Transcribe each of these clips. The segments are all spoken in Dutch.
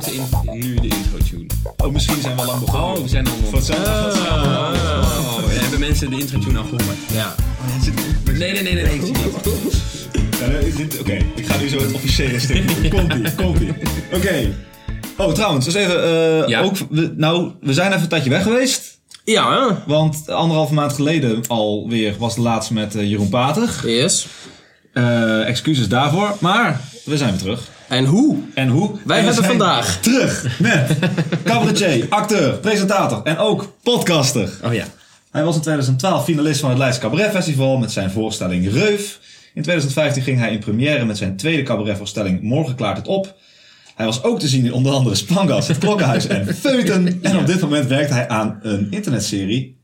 de in- nu de intro tune. Oh, misschien zijn we al lang begonnen. Oh, we zijn al Wat zijn Oh, hebben mensen de intro tune al gehoord? Ja. Nee, nee, nee, nee, nee, Oké, ik ga nu zo het officiële stuk doen. Komt-ie, komt-ie. Oké. Oh, trouwens, dus even... eh, Ja. ook, we, nou, we zijn even een tijdje weg geweest. Ja, hè? Want anderhalve maand geleden alweer was de laatste met eh, Jeroen Pater. Yes. Eh, excuses daarvoor. Maar we zijn weer terug. En hoe? En hoe? Wij En hebben vandaag- Terug met cabaretier, acteur, presentator en ook podcaster. Oh ja. Hij was in 2012 finalist van het Leidse Cabaret Festival met zijn voorstelling Reuf. In 2015 ging hij in première met zijn tweede cabaretvoorstelling Morgen klaart het op. Hij was ook te zien in onder andere Spangas, Het Klokkenhuis en Feuten. En op dit moment werkt hij aan een internetserie.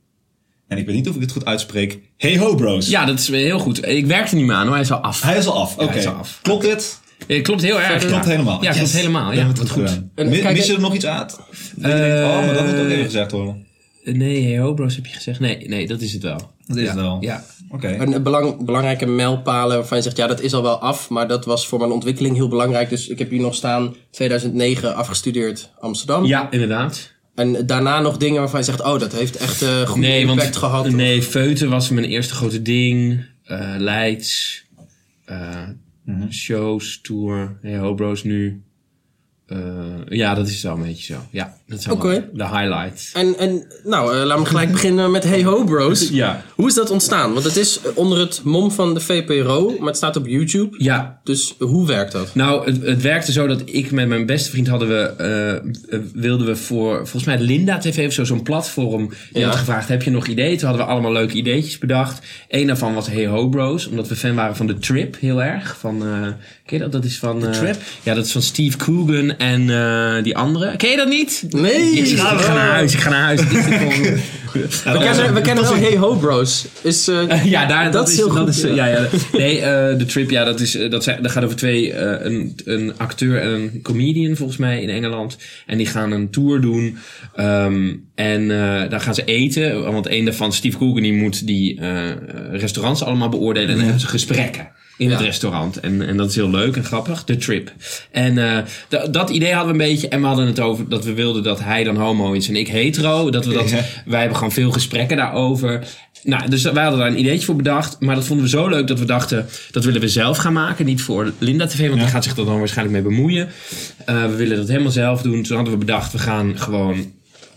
En ik weet niet of ik het goed uitspreek. Hey Ho Bros. Ja, dat is heel goed. Ik werkte niet meer aan hoor, hij is al af. Hij is al af. Oké. Klopt dit? Eh, Klopt heel erg. Klopt ja. helemaal. Ja, klopt Yes. helemaal. Dan Ja, wat het goed goed. gedaan. En Mi- kijk, Mis je er nog iets uit? Je denkt, oh, maar dat moet ook even gezegd worden. Eh, Nee, hey ho bros heb je gezegd. Nee, nee, dat is het wel. Dat is ja. het wel. Ja. Oké. Een belang, belangrijke mijlpalen waarvan je zegt, ja, dat is al wel af, maar dat was voor mijn ontwikkeling heel belangrijk. Dus ik heb hier nog staan, 2009 afgestudeerd Amsterdam. ja, inderdaad. En daarna nog dingen waarvan je zegt, oh, dat heeft echt eh goed Nee, impact want gehad. nee, Feuten was mijn eerste grote ding. Eh Leids. Mhm. Shows, tour. Hey ho bros nu. Eh, ja, dat is wel een beetje zo. Ja, dat zijn de highlights. En, en nou, eh, laten we gelijk beginnen met Hey Ho Bros. Ja. Hoe is dat ontstaan? Want het is eh, onder het mom van de VPRO, maar het staat op YouTube. Ja, Dus hoe werkt dat? Nou, het, het werkte zo dat ik met mijn beste vriend hadden we, eh, eh, wilden we voor, volgens mij Linda TV of zo, zo'n platform. Die Ja. had gevraagd, heb je nog ideeën? Toen hadden we allemaal leuke ideetjes bedacht. Eén daarvan was Hey Ho Bros, omdat we fan waren van The Trip, heel erg. Van, eh, ken je dat? Dat is van... eh, Trip? Ja, dat is van Steve Coogan en eh, die andere. Ken je dat niet? Nee! Ik, ik ga naar huis, ik ga naar huis. We kennen, we kennen wel Hey Ho Bros. Is, eh, ja, daar, dat, Dat is is, heel dat goed, is, ja. ja. Ja, nee, eh, de trip, ja, dat, is, eh, dat, zijn, dat gaat over twee, eh, een, een acteur en een comedian volgens mij in Engeland. En die gaan een tour doen. Ehm, en eh daar gaan ze eten. Want een daarvan, Steve Coogan, die moet die eh, restaurants allemaal beoordelen. En dan hebben ze gesprekken. In het restaurant. En, en dat is heel leuk en grappig. De trip. En eh, dat idee hadden we een beetje. En we hadden het over dat we wilden dat hij dan homo is en ik hetero. Dat we dat, Ja. wij hebben gewoon veel gesprekken daarover. Nou, dus wij hadden daar een ideetje voor bedacht. Maar dat vonden we zo leuk dat we dachten, dat willen we zelf gaan maken. Niet voor Linda TV, want Ja. die gaat zich er dan waarschijnlijk mee bemoeien. Eh, we willen dat helemaal zelf doen. Toen hadden we bedacht, we gaan gewoon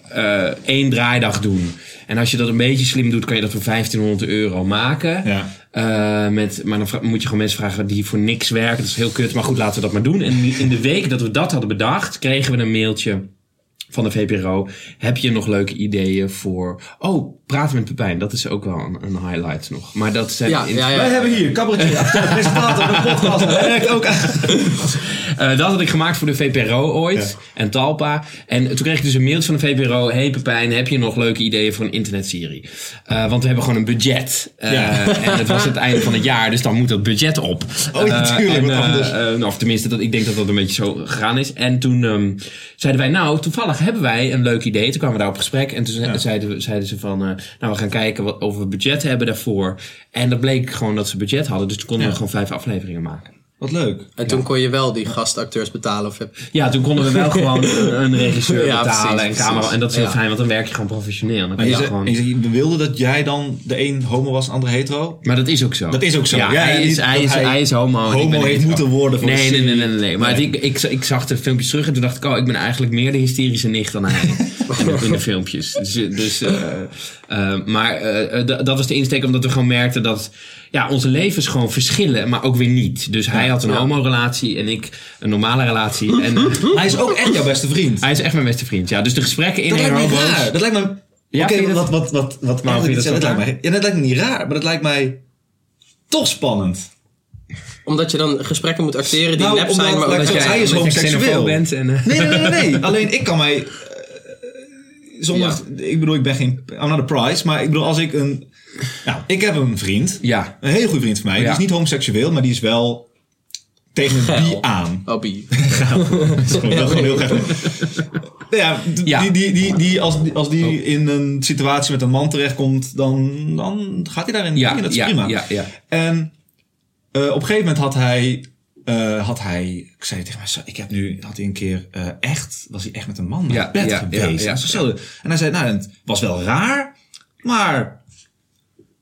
eh, één draaidag doen. En als je dat een beetje slim doet, kan je dat voor 1500 euro maken. Ja. Eh, met, maar dan moet je gewoon mensen vragen die voor niks werken. Dat is heel kut, maar goed, laten we dat maar doen. En in de week dat we dat hadden bedacht, kregen we een mailtje van de VPRO. Heb je nog leuke ideeën voor... Oh, praten met Pepijn. Dat is ook wel een, een highlight nog. Maar dat zijn... Ja, in- ja, ja. Wij hebben hier cabaretier, presentator, een podcast. Hij werkt ook aan. Eh, dat had ik gemaakt voor de VPRO ooit. En Talpa. En toen kreeg ik dus een mailtje van de VPRO. Hey Pepijn, heb je nog leuke ideeën voor een internetserie? Eh, want we hebben gewoon een budget. Eh. En het was het einde van het jaar. Dus dan moet dat budget op. Oh, ja, tuurlijk, en, wat anders. eh, nou, of tenminste, dat, ik denk dat dat een beetje zo gegaan is. En toen ehm, zeiden wij, nou, toevallig hebben wij een leuk idee. Toen kwamen we daar op gesprek. En toen Ja. zeiden, we- zeiden ze van, nou, we gaan kijken wat, of we budget hebben daarvoor. En dat bleek gewoon dat ze budget hadden. Dus toen konden we gewoon vijf afleveringen maken. Wat leuk. En toen kon je wel die gastacteurs betalen. Of heb... Ja, toen konden we wel gewoon een, een regisseur Ja, betalen precies, en camera. En dat is heel Ja. fijn, want dan werk je gewoon professioneel. Dan Maar kan je, gewoon... je wilden dat jij dan de een homo was, de andere hetero? Maar dat is ook zo. Dat is ook zo. Ja, Ja, hij, is, hij, is, hij hij is homo. ik homo ben heeft moeten worden voor de nee, nee, nee, nee, nee, nee. Maar Nee. Ik, ik, ik zag de filmpjes terug en toen dacht ik, oh, ik ben eigenlijk meer de hysterische nicht dan hij. in, de, in de filmpjes. Dus, dus, eh, eh, maar eh, dat was de insteek omdat we gewoon merkten dat ja, onze levens gewoon verschillen, maar ook weer niet. Dus hij had een Ja. homo-relatie en ik een normale relatie. En Hij is ook echt jouw beste vriend. hij is echt mijn beste vriend. Ja, dus de gesprekken in Dat lijkt me raar. Dat lijkt me... Ja, Oké, wat, dat- wat, wat, wat, Waarom vind je dat ja, zo lijkt mij, ja, dat lijkt me niet raar, maar dat lijkt mij toch spannend. Omdat je dan gesprekken moet acteren die Nou, nep omdat- zijn, maar omdat jij... hij is homoseksueel. bent en... Nee, nee, nee, nee. nee. Alleen ik kan mij... zonder... Ik bedoel, ik ben geen... I'm not a prize, maar ik bedoel, als ik een... Nou, ik heb een vriend. Ja. Een hele goede vriend van mij. Die is niet homoseksueel, maar die is wel tegen het bi aan. Oh, bi. Dat is gewoon, dat is gewoon heel gek. Ja. Die, die, die, die, als, als die in een situatie met een man terechtkomt, dan, dan gaat hij daarin. Ja, dat is ja, prima. ja, ja. En eh, op een gegeven moment had hij eh, had hij, ik zei tegen mij, "Zo, ik heb nu, had hij een keer eh, echt, was hij echt met een man naar Ja, bed ja, geweest. ja, zo- En hij zei, nou, het was wel raar, maar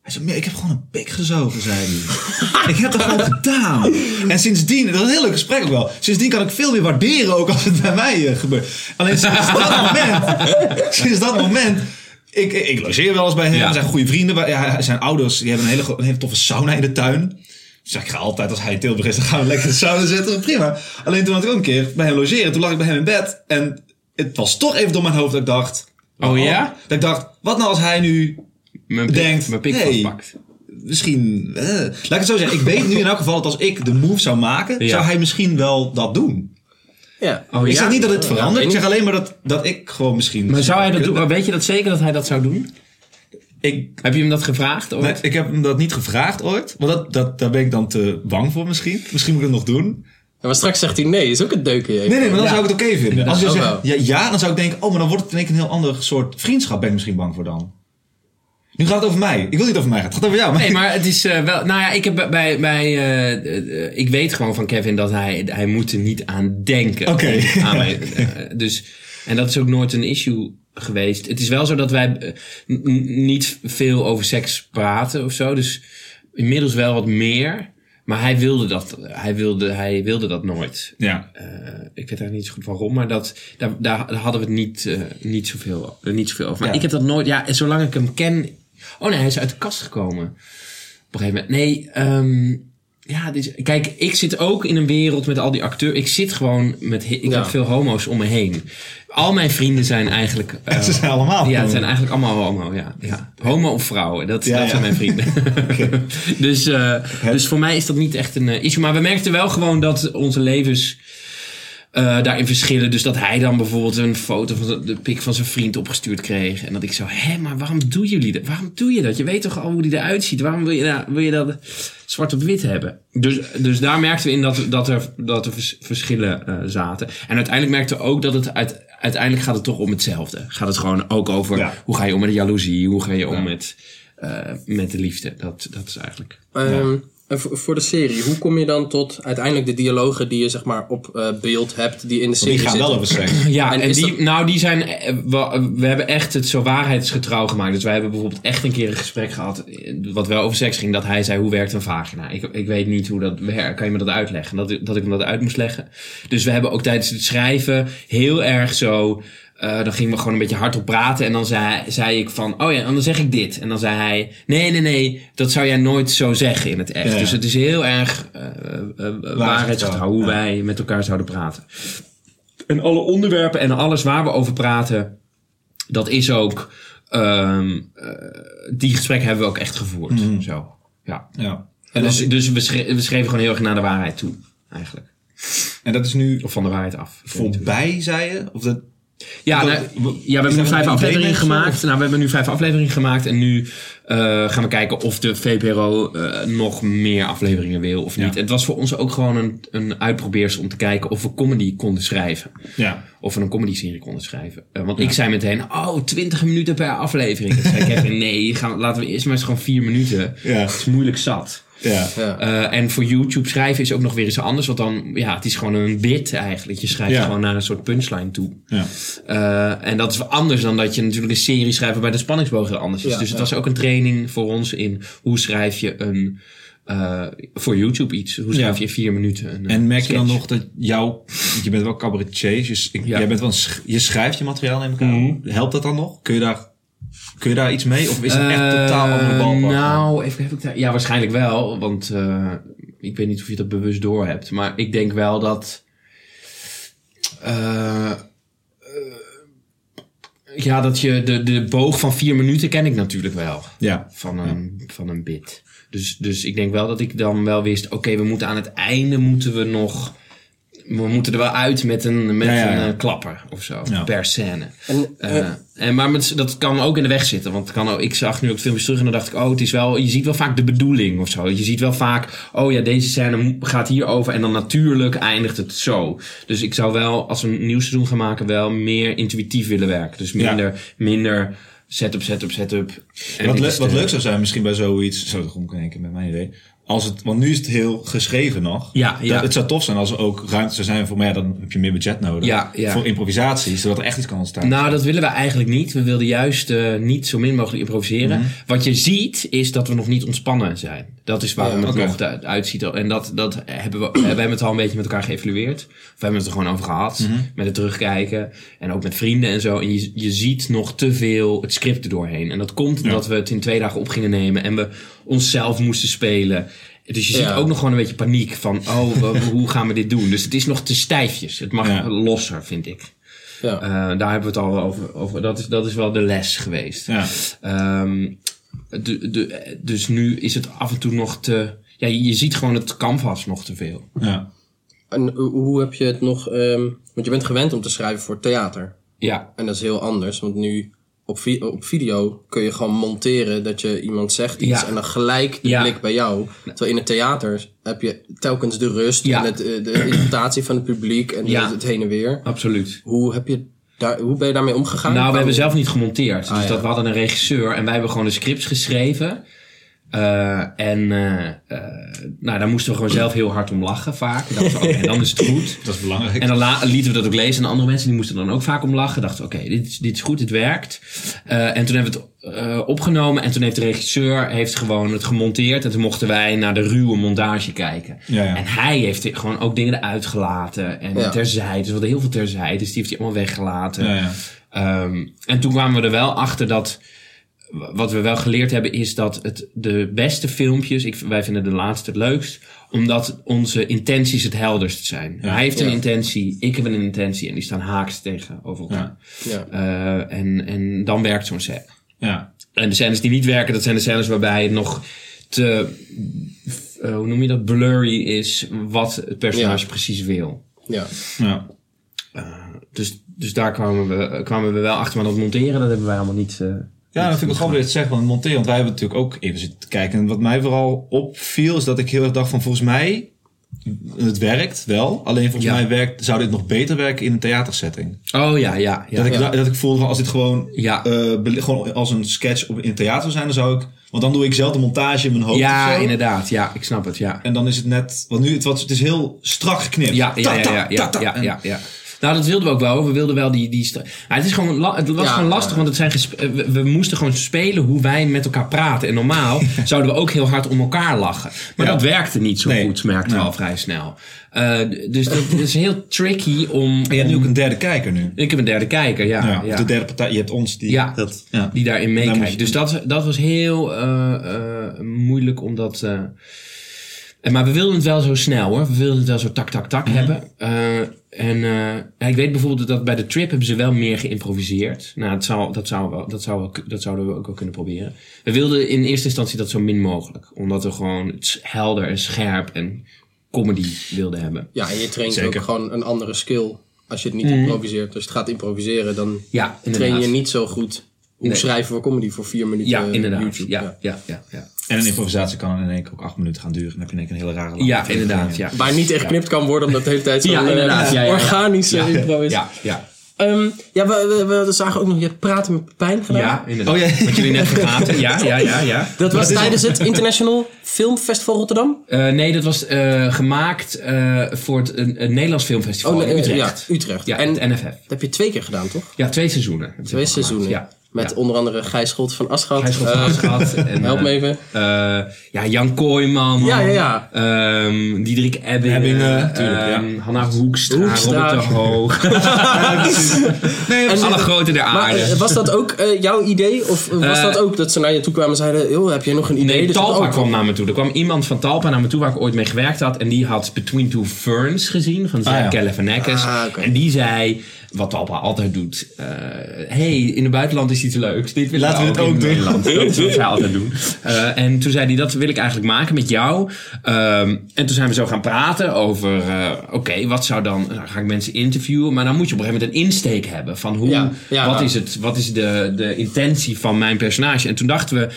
hij zei, "Nee, ik heb gewoon een pik gezogen, zei hij. ik heb dat gewoon gedaan. En sindsdien, dat was een heel leuk gesprek ook wel. Sindsdien kan ik veel meer waarderen ook als het bij mij eh, gebeurt. Alleen sinds dat moment, sinds dat moment, ik, ik, ik logeer wel eens bij hem. Ja. We zijn goede vrienden. Wij- Ja, zijn ouders, die hebben een hele, een hele toffe sauna in de tuin. Dus ik ga altijd, als hij in Tilburg is, dan gaan we lekker in de sauna zitten. Prima. Alleen toen had ik ook een keer bij hem logeren. Toen lag ik bij hem in bed. En het was toch even door mijn hoofd dat ik dacht... Oh ja? Dat ik dacht, wat nou als hij nu Mijn pik, Denkt, mijn pik hey. vastpakt. misschien... eh, laat ik het zo zeggen. Ik weet nu in elk geval dat als ik de move zou maken... Ja. zou hij misschien wel dat doen. Ja. Oh, ik ja? zeg niet dat het verandert. ik zeg alleen maar dat, dat ik gewoon misschien... Maar zou hij dat kunnen. doen? Weet je dat zeker dat hij dat zou doen? Ik, Heb je hem dat gevraagd? ooit? nee, ik heb hem dat niet gevraagd ooit. Want dat, dat, daar ben ik dan te bang voor misschien. Misschien moet ik het nog doen. Ja, maar straks zegt hij nee, is ook een deukje. Nee, nee, maar dan Ja. zou ik het oké vinden. Als je zegt ja, ja, dan zou ik denken... Oh, maar dan wordt het in één keer een heel ander soort vriendschap. Ben ik misschien bang voor dan. Nu gaat het over mij. Ik wil niet over mij gaan. Het gaat over jou. Nee, maar het is eh, wel. Nou ja, ik heb bij. bij, eh, eh, ik weet gewoon van Kevin dat hij. Hij moet er niet aan denken. Oké. Aan mij, dus. En dat is ook nooit een issue geweest. Het is wel zo dat wij eh, niet veel over seks praten of zo. Dus inmiddels wel wat meer. Maar hij wilde dat, hij wilde, hij wilde dat nooit. Ja. Eh, ik weet daar niet zo goed waarom, maar dat, daar, daar hadden we het niet, eh, niet, zoveel, niet zoveel over. Maar Ja. ik heb dat nooit, ja, en zolang ik hem ken. Oh nee, hij is uit de kast gekomen. Op een gegeven moment. Nee, ehm, ja, dit is, kijk, ik zit ook in een wereld met al die acteurs. Ik zit gewoon met, ik Ja. heb veel homo's om me heen. Al mijn vrienden zijn eigenlijk. eh, Ze zijn allemaal ja, het zijn eigenlijk allemaal homo, ja. ja. Homo of vrouwen, dat, Ja, dat ja. zijn mijn vrienden. dus, eh, dus voor mij is dat niet echt een eh, issue. Maar we merkten wel gewoon dat onze levens eh, daarin verschillen. Dus dat hij dan bijvoorbeeld een foto van de, de pik van zijn vriend opgestuurd kreeg. En dat ik zo, hé, maar waarom doen jullie dat? Waarom doe je dat? Je weet toch al hoe die eruit ziet? Waarom wil je, nou, wil je dat zwart op wit hebben? Dus, dus daar merkten we in dat, dat, er, dat er vers- verschillen eh, zaten. En uiteindelijk merkten we ook dat het uit, uiteindelijk gaat het toch om hetzelfde. Gaat het gewoon ook over Ja. hoe ga je om met de jaloezie? Hoe ga je om Ja. met, eh, met de liefde? Dat, dat is eigenlijk... Ehm, en voor, de serie, hoe kom je dan tot uiteindelijk de dialogen die je zeg maar op eh, beeld hebt, die in de serie Die gaan zitten? wel over seks. Ja, En die, dat- nou, die zijn. eh, We, we hebben echt het zo waarheidsgetrouw gemaakt. Dus wij hebben bijvoorbeeld echt een keer een gesprek gehad. eh, Wat wel over seks ging. Dat hij zei: Hoe werkt een vagina? Ik, ik weet niet hoe dat werkt. Kan je me dat uitleggen? Dat, ik- dat ik hem dat uit moest leggen. Dus we hebben ook tijdens het schrijven heel erg zo. Eh, dan gingen we gewoon een beetje hardop praten. En dan zei, zei ik van, oh ja, en dan zeg ik dit. En dan zei hij, nee, nee, nee, dat zou jij nooit zo zeggen in het echt. Ja. Dus het is heel erg waarheidsgetrouw hoe ja. wij met elkaar zouden praten. En alle onderwerpen en alles waar we over praten, dat is ook. ehm, eh, die gesprekken hebben we ook echt gevoerd. Mhm. Zo. Ja. Ja. En dus dus we, schre- we schreven gewoon heel erg naar de waarheid toe, eigenlijk. En dat is nu Of van de waarheid af. Voorbij, zei je? Of dat, Ja, nou, ja, we hebben nu vijf afleveringen gemaakt. Nou, we hebben nu vijf afleveringen gemaakt. En nu eh, gaan we kijken of de VPRO eh, nog meer afleveringen wil of niet. Ja. Het was voor ons ook gewoon een, een uitprobeersel om te kijken of we comedy konden schrijven. ja. Of we een comedy-serie konden schrijven. Eh, want ik zei meteen, oh, 20 minuten per aflevering. Dat zei Kevin, nee, gaan, laten we eerst maar eens gewoon vier minuten. Ja. Het is moeilijk zat. Ja. Ja. Eh, en voor YouTube schrijven is ook nog weer eens anders. Want dan, ja, het is gewoon een bit eigenlijk. Je schrijft Ja. gewoon naar een soort punchline toe. Ja. Eh, en dat is wel anders dan dat je natuurlijk een serie schrijft waarbij de spanningsboog anders is. Ja, dus het ja. was ook een training voor ons in hoe schrijf je een, eh, voor YouTube iets. Hoe schrijf Ja. je in vier minuten een En merk je dan nog dat jouw... want Je bent wel cabaretier. Dus ik- Ja. jij bent wel sch- je schrijft je materiaal, neem ik aan. Mhm. Helpt dat dan nog? Kun je daar, kun je daar iets mee? Of is het echt Eh, totaal andere? Nou, even, heb ik daar, ja, waarschijnlijk wel. Want eh, ik weet niet of je dat bewust door hebt. Maar ik denk wel dat. eh, ja, dat je de, de boog van vier minuten ken ik natuurlijk wel. Ja. Van een, van een bit. Dus, dus ik denk wel dat ik dan wel wist: oké, we moeten aan het einde moeten we nog. We moeten er wel uit met een, met Ja, ja, ja. een eh, klapper of zo. Ja. Per scène. En, Eh, en, maar met, dat kan ook in de weg zitten. Want kan ook, ik zag nu ook filmpjes terug en dan dacht ik, oh, het is wel, je ziet wel vaak de bedoeling of zo. Je ziet wel vaak, oh ja, deze scène gaat hierover en dan natuurlijk eindigt het zo. Dus ik zou wel, als we een nieuw seizoen gaan maken, wel meer intuïtief willen werken. Dus minder, minder setup, setup, setup. En Wat, le- wat leuk zou zijn misschien bij zoiets... Zo, in één keer met mijn idee. Als het, want nu is het heel geschreven nog. Ja, ja. Dat, het zou tof zijn als er ook ruimte zou zijn voor, maar ja, dan heb je meer budget nodig. Ja, ja. Voor improvisatie, zodat er echt iets kan ontstaan. Nou, dat willen we eigenlijk niet. We wilden juist eh, niet zo min mogelijk improviseren. Wat je ziet, is dat we nog niet ontspannen zijn. Dat is waarom het oké. nog eruit ziet. En dat, dat hebben we, we hebben het al een beetje met elkaar geëvalueerd. Of we hebben het er gewoon over gehad. Met het terugkijken. En ook met vrienden en zo. En je, je ziet nog te veel het script er doorheen. En dat komt omdat we het in twee dagen op gingen nemen. En we onszelf moesten spelen. Dus je ziet Ja. ook nog gewoon een beetje paniek van, oh, we- hoe gaan we dit doen? Dus het is nog te stijfjes. Het mag Ja. losser, vind ik. Ja. Eh, daar hebben we het al over. over. Dat, is, dat is wel de les geweest. Ja. Ehm, de, de, dus nu is het af en toe nog te. Ja, je, ziet gewoon het canvas nog te veel. Ja. En hoe- hoe heb je het nog... ehm, want je bent gewend om te schrijven voor theater. Ja, En dat is heel anders, want nu op, vi- op video kun je gewoon monteren dat je iemand zegt iets Ja. en dan gelijk de Ja. blik bij jou. Terwijl in het theater heb je telkens de rust Ja. en het, eh, de interpretatie van het publiek en het heen en weer. absoluut. Hoe, heb je daar, hoe ben je daarmee omgegaan? Nou, we hebben zelf niet gemonteerd. Dus Ah, ja. dat, we hadden een regisseur en wij hebben gewoon de scripts geschreven. Eh, en eh, eh, nou, daar moesten we gewoon zelf heel hard om lachen vaak. En dachten dan is het goed. Dat is belangrijk. En dan la- lieten we dat ook lezen. En andere mensen die moesten dan ook vaak om lachen. Dachten, oké, dit, is- dit is goed, dit werkt. Eh, en toen hebben we het opgenomen. En toen heeft de regisseur heeft gewoon het gemonteerd. En toen mochten wij naar de ruwe montage kijken. Ja, ja. En hij heeft gewoon ook dingen eruit gelaten. En Ja. terzijde. Dus we hadden heel veel terzijde. Dus die heeft hij allemaal weggelaten. Ja, ja. Ehm, en toen kwamen we er wel achter dat... Wat we wel geleerd hebben is dat het de beste filmpjes... Ik, wij vinden de laatste het leukst. Omdat onze intenties het helderst zijn. Hij heeft een intentie, ik heb een intentie. En die staan haaks tegenover elkaar. Ja. Eh, en, en dan werkt zo'n scène. Ja. En de scènes die niet werken, dat zijn de scènes waarbij het nog te... eh, hoe noem je dat? Blurry is wat het personage Ja. precies wil. Ja. Ja. Dus, dus daar kwamen we, kwamen we wel achter. Maar dat monteren, dat hebben wij allemaal niet... Ja, dat vind ik wel grappig dat je het zegt van monteren. Want wij hebben natuurlijk ook even zitten kijken. En wat mij vooral opviel is dat ik heel erg dacht van volgens mij... Het werkt wel. Alleen volgens Ja. mij werkt, zou dit nog beter werken in een theatersetting. Oh ja, ja, ja. dat, ik, ja. dat ik voelde van als dit gewoon, Ja. eh, gewoon als een sketch op, in theater zou zijn, dan zou ik... Want dan doe ik zelf de montage in mijn hoofd of Ja, inderdaad. Ja, ik snap het. Ja. En dan is het net... Want nu, het, was, het is heel strak geknipt. Ja, ja, ja, ja, ja, ja. Nou, dat wilden we ook wel. We wilden wel die... die maar het, is gewoon het was Ja, gewoon lastig, want het zijn eh, we, we moesten gewoon spelen hoe wij met elkaar praten. En normaal zouden we ook heel hard om elkaar lachen. Maar dat werkte niet zo Nee. goed, merkten we al vrij snel. Eh, dus dat is heel tricky om... En je hebt nu ook een derde kijker nu. Ik heb een derde kijker, ja. Ja, de derde partij. Je hebt ons die... Ja. dat, ja. die daarin meekijkt. Dus dat, dat was heel eh, moeilijk om dat. Eh, maar we wilden het wel zo snel hoor. We wilden het wel zo tak, tak, tak hebben. Eh, en eh, ik weet bijvoorbeeld dat bij de trip hebben ze wel meer geïmproviseerd. Nou, dat, zou, dat, zou wel, dat, zou wel, dat zouden we ook wel kunnen proberen. We wilden in eerste instantie dat zo min mogelijk. Omdat we gewoon het helder en scherp en comedy wilden hebben. ja, en je traint Zeker. ook gewoon een andere skill als je het niet improviseert. Als je het gaat improviseren, dan Ja, train je niet zo goed. Hoe Nee. schrijven we comedy voor vier minuten Ja, inderdaad. YouTube? Ja, ja, ja, ja. En een improvisatie kan in één keer ook acht minuten gaan duren. Dan heb je in één keer een hele rare lange Ja, inderdaad. Ja. Waar niet echt geknipt kan worden, omdat de hele tijd zo'n Ja, eh, inderdaad. Ja, ja, ja. organische Ja. impro is. Ja, ja. Ehm, ja, we, we, we zagen ook nog, je hebt praten met Pepijn gedaan. Ja, inderdaad. Oh, ja. Wat jullie net vergaten. Ja, ja, ja, ja. Dat was dat tijdens het International Filmfestival Rotterdam? Eh, nee, dat was eh, gemaakt eh, voor het, een, een Nederlands filmfestival nee, in Utrecht. Ja, Utrecht. Ja, en het NFF. dat heb je twee keer gedaan, toch? Ja, twee seizoenen. Twee gemaakt. seizoenen. Ja. Met ja. onder andere Gijs Scholt van Aschat. Hij is Eh, gehad. En, help eh, me even. eh, ja, Jan Kooijman. Ja, ja, ja. Ehm Diederik Ebbingen. Ebbingen, tuurlijk, ja. ehm, Hanna Hoekstra, Hoekstra. Robert de Hoog. Nee, En, Alle eh, grote der Maar aarde. eh, was dat ook eh, jouw idee? Of was Eh, dat ook dat ze naar je toe kwamen en zeiden... Joh, heb jij nog een idee? Nee, Dus Talpa kwam naar me toe. Er kwam iemand van Talpa naar me toe waar ik ooit mee gewerkt had. En die had Between Two Ferns gezien van Zach Ah, ja. Galifianakis. Ah. En die zei, wat Talpa altijd doet. eh, hey, in het buitenland is iets leuks. Dit willen Laten we dit ook doen. Nederland. Dat is wat zij altijd doen. Eh, en toen zei hij, dat wil ik eigenlijk maken met jou. Ehm, en toen zijn we zo gaan praten over, eh, oké, wat zou dan... Dan ga ik mensen interviewen. Maar dan moet je op een gegeven moment een insteek hebben. Van hoe, Ja, ja, wat ja. is het, wat is de, de intentie van mijn personage? En toen dachten we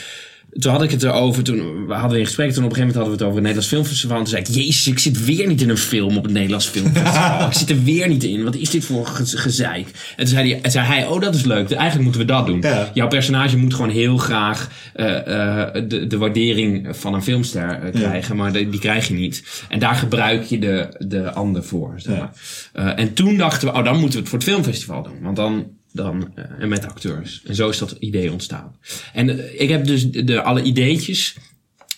toen had ik het erover, toen we hadden we een gesprek, toen op een gegeven moment hadden we het over het Nederlands Filmfestival. En toen zei ik, jezus, ik zit weer niet in een film op het Nederlands Filmfestival. ik zit er weer niet in. Wat is dit voor ge- gezeik? En toen zei hij, zei hij, oh dat is leuk, eigenlijk moeten we dat doen. Ja. Jouw personage moet gewoon heel graag eh, eh, de, de waardering van een filmster eh, krijgen, maar die, die krijg je niet. En daar gebruik je de, de ander voor. Zeg maar. En toen dachten we, oh dan moeten we het voor het filmfestival doen. Want dan dan, eh, en met acteurs. En zo is dat idee ontstaan. En eh, ik heb dus de, de- alle ideetjes.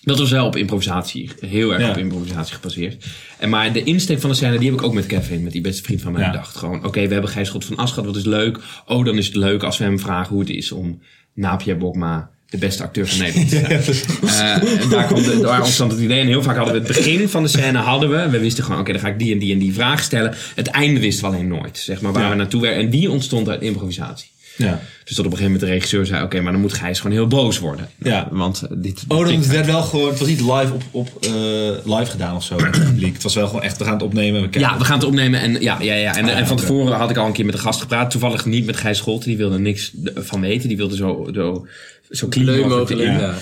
Dat was wel op improvisatie. Heel erg Ja. op improvisatie gebaseerd. En maar de insteek van de scène, die heb ik ook met Kevin, met die beste vriend van mij, Ja. bedacht. Gewoon, oké, we hebben Gijs Schot van Aschat, wat is leuk. Oh, dan is het leuk als we hem vragen hoe het is om na Pierre Bokma de beste acteur van Nederland. Eh, en daar, kwam de, daar ontstond het idee. En heel vaak hadden we het begin van de scène hadden we. We wisten gewoon, oké, dan ga ik die en die en die vraag stellen. Het einde wisten we alleen nooit. Zeg maar waar Ja. we naartoe werden. En die ontstond uit improvisatie. Ja. Dus tot op een gegeven moment de regisseur zei, oké, maar dan moet Gijs gewoon heel boos worden. Ja. Want eh, dit... Oh, dan dit- werd wel gewoon, het was niet live op, op eh, live gedaan of zo het publiek. Het was wel gewoon echt, we gaan het opnemen. We Ja, we gaan het opnemen. En, ja, ja, ja. En, Ah, ja, en van tevoren had ik al een keer met een gast gepraat. Toevallig niet met Gijs Scholten. Die wilde niks van weten. Die wilde zo, zo, zo clean Leuk mogelijk. Ja.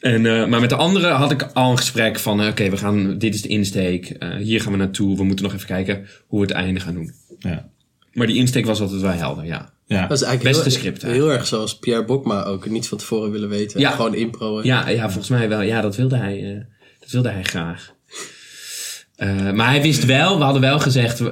En, eh, maar met de anderen had ik al een gesprek van... eh, Oké, we gaan, dit is de insteek. eh, hier gaan we naartoe. We moeten nog even kijken hoe we het einde gaan doen. Ja. Maar die insteek was altijd wel helder, ja. Ja. Dat is eigenlijk Beste heel, script, heel erg zoals Pierre Bokma ook. Niet van tevoren willen weten. Ja. Gewoon impro. Ja, ja, volgens mij wel. Ja, dat wilde hij, eh, dat wilde hij graag. Eh, maar hij wist wel, we hadden wel gezegd, eh,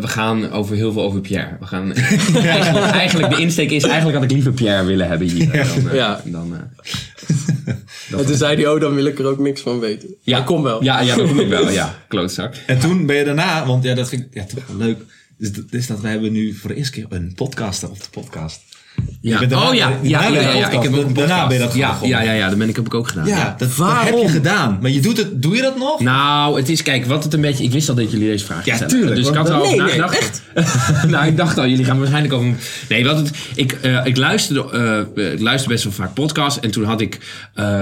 we gaan over heel veel over Pierre. We gaan, eigenlijk, eigenlijk, de insteek is, eigenlijk had ik liever Pierre willen hebben hier. Dan, eh, Ja. dan, eh, En toen zei hij, oh, dan wil ik er ook niks van weten. Ja, kom wel. Ja, ja, dat kom ik wel. Ja, klootzak. En toen ben je daarna, want ja, dat vind ik ja, toch wel leuk. Dus dat, is dat we hebben nu voor de eerste keer een podcaster op de podcast. Ja. daarna- oh ja, ja, ja, ja, ja, ik heb podcast. ook een Daarna ben je dat ja, ja, ja, ja, dat ben ik, heb ik ook gedaan. Ja, ja. dat, heb je gedaan. Maar je doet het, doe je dat nog? Nou, het is, kijk, wat het een beetje... Ik wist al dat jullie deze vraag Ja, stellen. tuurlijk, Dus ik had al Nee, nee, nagedacht. nou, ik dacht al, jullie gaan waarschijnlijk over... Nee, wat het, ik, eh, ik, luisterde, eh, ik luister best wel vaak podcasts. En toen had ik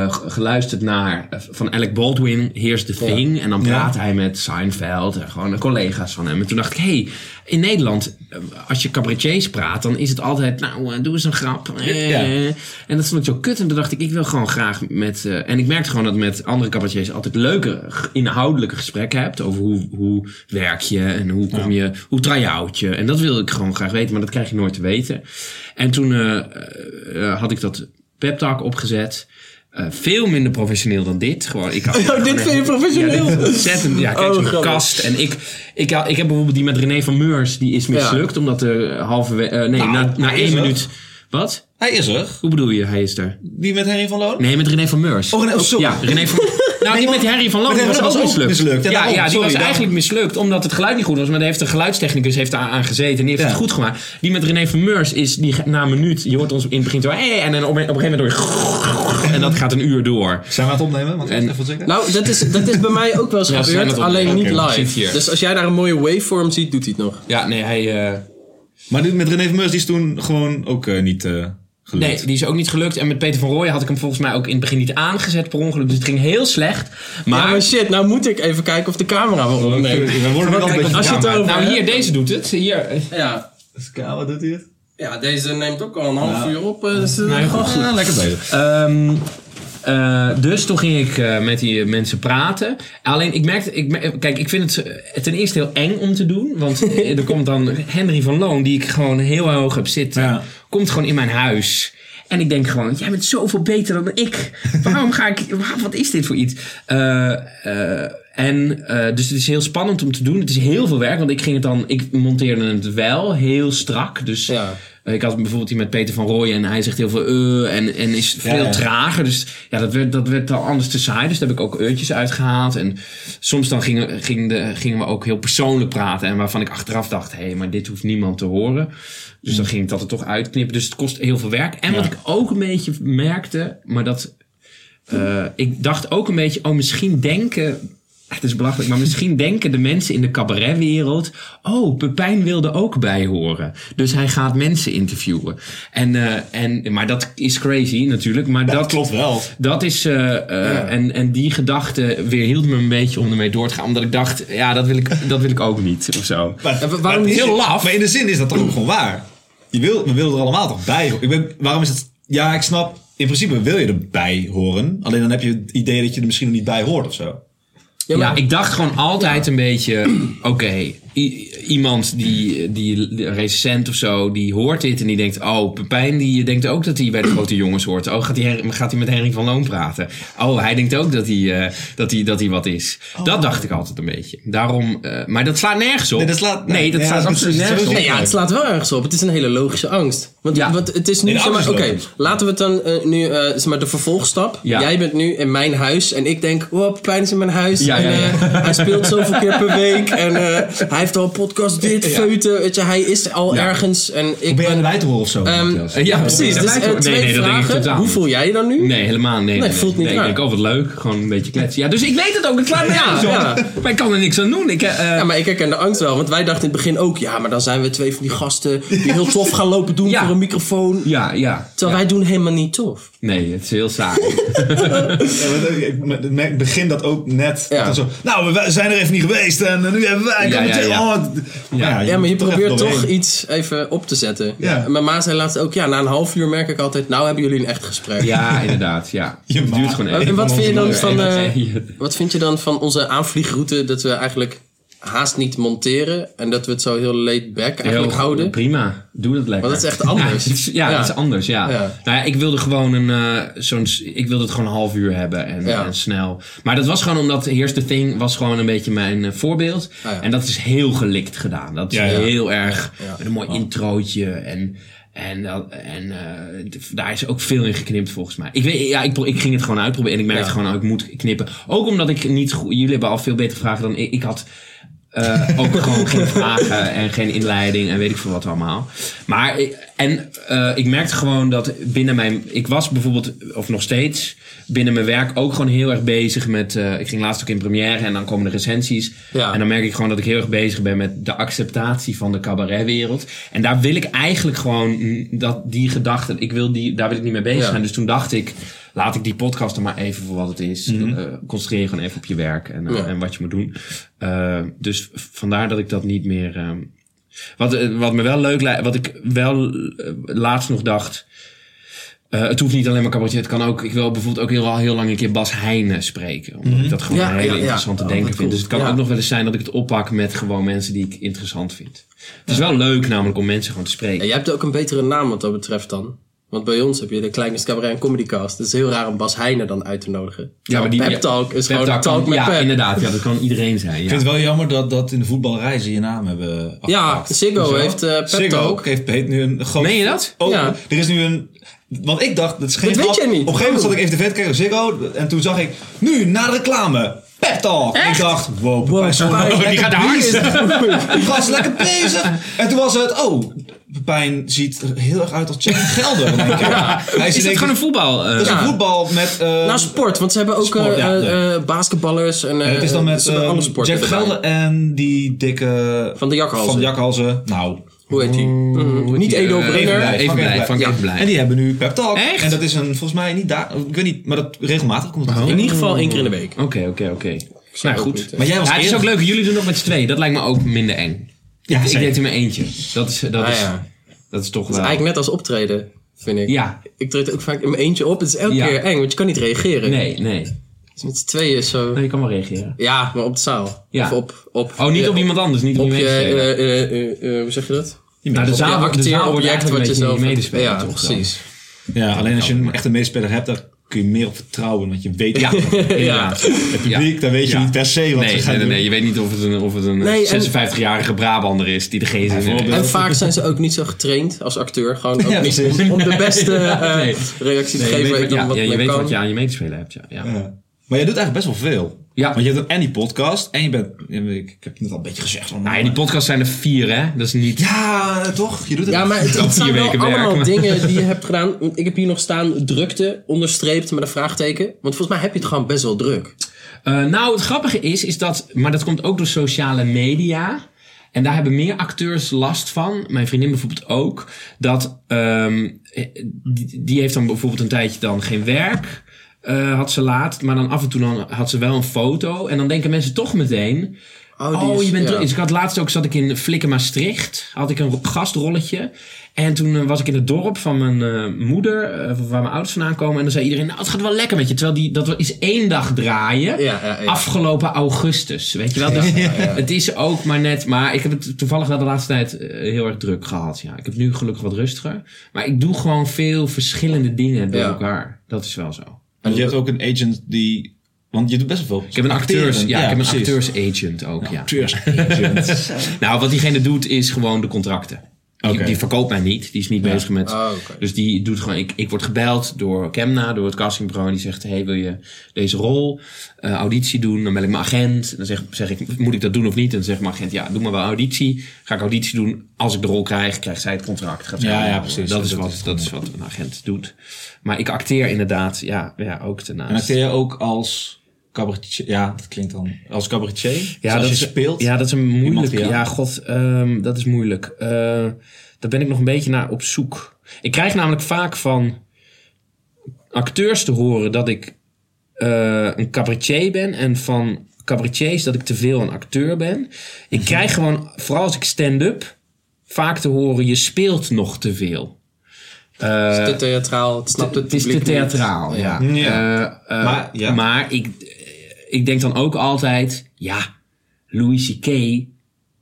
g- geluisterd naar van Alec Baldwin, Here's the Thing. En dan Ja. praat hij met Seinfeld en gewoon collega's van hem. En toen dacht ik, hey, in Nederland, eh, als je cabaretiers praat, dan is het altijd, nou, eh, doe eens een grap. Eh, Ja. En dat vond ik zo kut. En toen dacht ik, ik wil gewoon graag met... eh, en ik merkte gewoon dat met andere cabaretiers altijd leuke, inhoudelijke gesprekken hebt. Over hoe, hoe werk je en hoe kom je... Hoe try-out je. En dat wilde ik gewoon graag weten, maar dat krijg je nooit te weten. En toen eh, eh, eh, had ik dat pep talk opgezet. Eh, veel minder professioneel dan dit. Gewoon, ik had, Oh, dit vind je professioneel? Ja, ontzettend. Ja, kijk, Oh, zo'n kast. En ik, ik, ik heb bijvoorbeeld die met René van Meurs. Die is mislukt, omdat er halve... eh, nee, Nou, na, na één minuut... Wat? Hij is er. Hoe bedoel je, hij is er? Die met Henry van Loon? Nee, met René van Meurs. Oh, René- oh, sorry. Ja, René van... Nou, die met Harry van Loon was, ook mislukt. mislukt. Ja, Ja, daarom. ja, die Sorry, was daarom. eigenlijk mislukt omdat het geluid niet goed was. Maar daar heeft de geluidstechnicus heeft daar aan gezeten en die heeft Ja. het goed gemaakt. Die met René van Meurs is die na een minuut, je hoort ons in het begin zo, hey, en dan op een, op een gegeven moment door. En dat gaat een uur door. Zijn we aan het opnemen? Want En- even. Nou, dat is, dat is bij mij ook wel eens Ja, gebeurd, alleen niet live. Dus als jij daar een mooie waveform ziet, doet hij het nog. Ja, nee, hij. eh, Maar met René van Meurs, die is toen gewoon ook eh, niet eh gelukt. Nee, die is ook niet gelukt. En met Peter van Rooyen had ik hem volgens mij ook in het begin niet aangezet per ongeluk. Dus het ging heel slecht. Maar, shit, nou moet ik even kijken of de camera wel opneemt. We worden wel een beetje als je het over- nou hier, deze doet het. Hier. Ja. Ska, wat doet hij het? ja, deze neemt ook al een half Ja. uur op. eh, Dus, Nee, goed. gewoon- Ah, lekker bezig. Ehm, eh, dus toen ging ik eh, met die mensen praten. Alleen ik merkte, ik, kijk, ik vind het eh, ten eerste heel eng om te doen. Want er komt dan Henry van Loon, die ik gewoon heel hoog heb zitten, Ja. komt gewoon in mijn huis. En ik denk gewoon, jij bent zoveel beter dan ik. Waarom ga ik, wa- wat is dit voor iets? En dus het is heel spannend om te doen. Het is heel veel werk, want ik ging het dan, ik monteerde het wel heel strak. Dus Ja. Ik had bijvoorbeeld die met Peter van Rooyen en hij zegt heel veel eh en, en is veel ja. trager. Dus ja, dat werd, dat werd dan anders te saai. Dus daar heb ik ook uurtjes uitgehaald. En soms dan gingen, gingen, de, gingen we ook heel persoonlijk praten. En waarvan ik achteraf dacht, hé, hey, maar dit hoeft niemand te horen. Dus dan ging ik dat er toch uitknippen. Dus het kost heel veel werk. En wat ik ook een beetje merkte, maar dat... eh, ik dacht ook een beetje, oh, misschien denken... Het is belachelijk, maar misschien denken de mensen in de cabaretwereld... Oh, Pepijn wilde ook bij horen. Dus hij gaat mensen interviewen. En, eh, en, maar dat is crazy natuurlijk. Maar Dat, dat, klopt wel. dat is... eh, eh, en, en die gedachte weerhield me een beetje om ermee door te gaan. Omdat ik dacht, ja, dat wil ik, dat wil ik ook niet. Of zo. Maar, waarom maar is- Heel laf. Maar in de zin is dat toch ook gewoon waar. Je wil, we willen er allemaal toch bij. Ik ben, waarom is het... Ja, ik snap... in principe wil je erbij horen. Alleen dan heb je het idee dat je er misschien nog niet bij hoort of zo. Ja, ik dacht gewoon altijd een beetje, oké, iemand die, die die recensent of zo, die hoort dit en die denkt, oh, Pepijn die denkt ook dat hij bij de grote jongens hoort. Oh, gaat hij, gaat hij met Henry van Loon praten? Oh, hij denkt ook dat hij, eh, dat hij, dat hij wat is. Dat dacht ik altijd een beetje. Daarom, eh, maar dat slaat nergens op. Nee, dat slaat- nee, dat ja, slaat absoluut nergens op. Nee, ja, het slaat wel ergens op. Het is een hele logische angst. Want, Ja. want het is nu, Nee, zeg maar, oké, laten we het dan eh, nu, eh, zeg maar, de vervolgstap. Ja. Jij bent nu in mijn huis en ik denk, wow, Pepijn is in mijn huis. Ja, en ja, ja. eh, hij speelt zoveel keer per week en eh, hij heeft al een podcast dit, feuten, weet je, hij is al Ja. ergens en ik Ben erbij te horen of zo? Ehm? Eh, ja, precies. Dus wel- twee nee, nee, dat denk ik vragen. Hoe voel jij je dan nu? Nee, helemaal nee. Nee, voelt niet nee, raar. Ik denk, oh wat leuk, gewoon een beetje kletsen. Ja, dus ik weet het ook, het slaat ja. Maar ik kan er niks aan doen. Ik, eh, Ja, maar ik herken de angst wel. Want wij dachten in het begin ook... Ja, maar dan zijn we twee van die gasten... die heel tof gaan lopen doen Ja. voor een microfoon. ja, ja. Terwijl wij doen helemaal niet tof. Nee, het is heel saai. Ja, ik- begin dat ook net. Ja. Zo, nou, we zijn er even niet geweest en nu hebben wij... Ja, ja, meteen- ja. oh, Ja. Ja, maar je probeert toch doorheen. iets even op te zetten. Ja. En Mijn ma zei laatst ook... Ja, na een half uur merk ik altijd... Nou hebben jullie een echt gesprek. Ja, inderdaad, ja. Je het duurt gewoon En even. wat vind je dan van... eh, wat vind je dan van onze aanvliegroute... dat we eigenlijk haast niet monteren... en dat we het zo heel laid back eigenlijk Heel houden? Prima, doe dat lekker. Want dat is echt anders. Ja, het is, ja, Ja. dat is anders, ja. Ja. Nou ja, ik wilde gewoon een, eh, zo'n, ik wilde het gewoon een half uur hebben en, snel. Maar dat was gewoon omdat Here's the Thing was gewoon een beetje mijn eh, voorbeeld. Ah. En dat is heel gelikt gedaan. Dat is heel erg, met een mooi introotje en... En, dat- en eh, daar is ook veel in geknipt volgens mij. Ik, weet, ja, ik, ik ging het gewoon uitproberen en ik merkte Ja. gewoon, oh, ik moet knippen. Ook omdat ik niet goed... Jullie hebben al veel betere vragen dan ik. Ik had eh, ook gewoon geen vragen en geen inleiding en weet ik veel wat allemaal. Maar, ik- en eh, ik merkte gewoon dat binnen mijn... Ik was bijvoorbeeld, of nog steeds, binnen mijn werk ook gewoon heel erg bezig met... eh, ik ging laatst ook in première en dan komen de recensies. Ja. En dan merk ik gewoon dat ik heel erg bezig ben met de acceptatie van de cabaretwereld. En daar wil ik eigenlijk gewoon dat die gedachte, ik wil die, daar wil ik niet mee bezig Ja. zijn. Dus toen dacht ik, laat ik die podcast er maar even voor wat het is. Eh, concentreer je gewoon even op je werk en, eh, Ja. en wat je moet doen. Eh, dus vandaar dat ik dat niet meer. ehm, wat, wat me wel leuk lijkt, wat ik wel laatst nog dacht. het hoeft niet alleen maar cabaretier. Het kan ook. Ik wil bijvoorbeeld ook heel, heel lang een keer Bas Heijnen spreken. Omdat ik dat gewoon Ja, een hele ja, ja. interessante Oh, denker wat vind. cool. Dus het kan Ja. ook nog wel eens zijn dat ik het oppak met gewoon mensen die ik interessant vind. Het is wel leuk namelijk om mensen gewoon te spreken. Ja, jij hebt ook een betere naam wat dat betreft dan. Want bij ons heb je de Kleine Cabaret en Comedycast. Het is heel raar om Bas Heijnen dan uit te nodigen. Ja, maar die Pep Talk is Pep gewoon een Talk talk kan- met Ja, Pep. inderdaad. Ja, dat kan iedereen zijn. Ik Ja. vind het wel jammer dat, dat in de voetballerij ze je naam hebben Ja, afgepakt. Je wel? heeft eh Pep Ziggo Talk. heeft heet nu een groot... Meen je dat? Oh, Ja. er is nu een... Want ik dacht, dat is geen Dat weet jij niet. Op een gegeven moment zat ik even tv te kijken op Ziggo. En toen zag ik, nu, na de reclame, Pep Talk. Ik dacht, wow, Pepijn is zo Pepijn. Die gaat hard. Die is lekker bezig. En toen was het, oh, Pepijn ziet er heel erg uit als Jack Gelder. in één keer. Hij Is het gewoon een voetbal? eh, Dat is Ja. een voetbal met... eh, Nou, sport, want ze hebben ook Sport, eh, ja, eh, eh, basketballers en eh, en het is dan met ze hebben eh, alle sporten Jeff erbij. Gelder en die dikke... Van de jakhalzen. Van de jakhalzen. Nou, Hoe heet die? Mhm. Niet Edo Eh, blij. Even blij. En die hebben nu Pep Talk. Echt? En dat is een, volgens mij niet daar, ik weet niet, maar dat regelmatig komt het In ieder geval één keer in de week. Oké, oké, oké. Nou goed. niet. Maar jij was Ja, het is ook leuk. Jullie doen nog met z'n tweeën. Dat lijkt me ook minder eng. Ja, ik deed zeker. het in mijn eentje. Dat is, dat Ah, is, ja. dat is toch Het is wel... eigenlijk net als optreden, vind ik. Ja. Ik treed ook vaak in mijn eentje op. Het is elke Ja. keer eng, want je kan niet reageren. Nee, nee. Dus met z'n tweeën is zo... Nee, je kan wel reageren. Ja, maar op de zaal. Ja. Of op... op Oh, niet eh, op iemand anders. Niet op, Op je eh, eh, eh, eh, hoe zeg je dat? Nou, de zaal, wordt- de zaal wordt acteerobject eigenlijk wat je zelf... medespeler. Ja, toch dan? precies. Ja, alleen als je een echte medespeler hebt, daar kun je meer op vertrouwen. Want je weet Ja, inderdaad. het publiek, dan weet je Ja. niet per se wat Nee, ze gaan nee, nee, doen. nee, je weet niet of het een, of het een Nee, en- 56-jarige Brabander is die er geen zin in heeft. En vaak zijn ze ook niet zo getraind als acteur. Gewoon ook Ja, niet om de beste eh, reactie te Nee, je geven. weet, ja, wat ja, je weet wat je aan je medespeler hebt. Ja. Maar jij doet eigenlijk best wel veel. Ja. Want je hebt en die podcast en je bent, ik ik heb net al een beetje gezegd. Van, Nou ja, die podcast zijn er vier, hè? Dat is niet... Ja, toch? Je doet het. Ja, maar het, het zijn vier wel allemaal dingen die je hebt gedaan. Ik heb hier nog staan drukte, onderstreept met een vraagteken. Want volgens mij heb je het gewoon best wel druk. Eh, nou, het grappige is, is dat, maar dat komt ook door sociale media. En daar hebben meer acteurs last van. Mijn vriendin bijvoorbeeld ook. Dat ehm, die, die heeft dan bijvoorbeeld een tijdje dan geen werk. Eh, had ze laat. Maar dan af en toe dan had ze wel een foto. En dan denken mensen toch meteen. Oh, Oh, is- je bent ja. Dus ik had laatst ook, zat ik in Flikken Maastricht. Had ik een gastrolletje. En toen eh, was ik in het dorp van mijn eh, moeder, waar mijn ouders vandaan komen. En dan zei iedereen, nou het gaat wel lekker met je. Terwijl die, dat is één dag draaien. Ja, ja, ja. Afgelopen augustus, weet je wel. Dus het is ook maar net, maar ik heb het toevallig wel de laatste tijd heel erg druk gehad. Ja, ik heb nu gelukkig wat rustiger. Maar ik doe gewoon veel verschillende dingen door Ja. elkaar. Dat is wel zo. En je hebt ook een agent die... Want je doet best wel veel. Ik heb een acteurs, ja, ik heb een acteursagent ook, ja. Acteurs-agent. Nou, wat diegene doet is gewoon de contracten. Die, verkoopt mij niet. Die is niet Ja. bezig met... Oh. Dus die doet gewoon... Ik, ik word gebeld door Kemna, door het castingbureau. En die zegt, hey, wil je deze rol eh, auditie doen? Dan bel ik mijn agent. En dan zeg, zeg ik, moet ik dat doen of niet? En dan zegt mijn agent, ja, doe maar wel auditie. Ga ik auditie doen. Als ik de rol krijg, krijgt zij het contract. Gaat zij Ja, ja, rol. precies. Dat is, Dat wat, is dat is wat een agent doet. Maar ik acteer inderdaad, ja, ja ook daarnaast. En acteer je ook als cabaretier? Ja, dat klinkt dan... Als cabaretier? Dus Ja, als dat je is, speelt? Ja, dat is een moeilijk. Ja, god, ehm, dat is moeilijk. Eh, daar ben ik nog een beetje naar op zoek. Ik krijg namelijk vaak van acteurs te horen dat ik eh, een cabaretier ben. En van cabaretiers dat ik te veel een acteur ben. Ik Mhm. krijg gewoon, vooral als ik stand-up, vaak te horen: je speelt nog te veel. Eh, Het is te theatraal, het snapt het het is te niet. theatraal, ja. Ja. Eh, eh, Maar, ja. maar ik, ik denk dan ook altijd, ja, Louis C.K.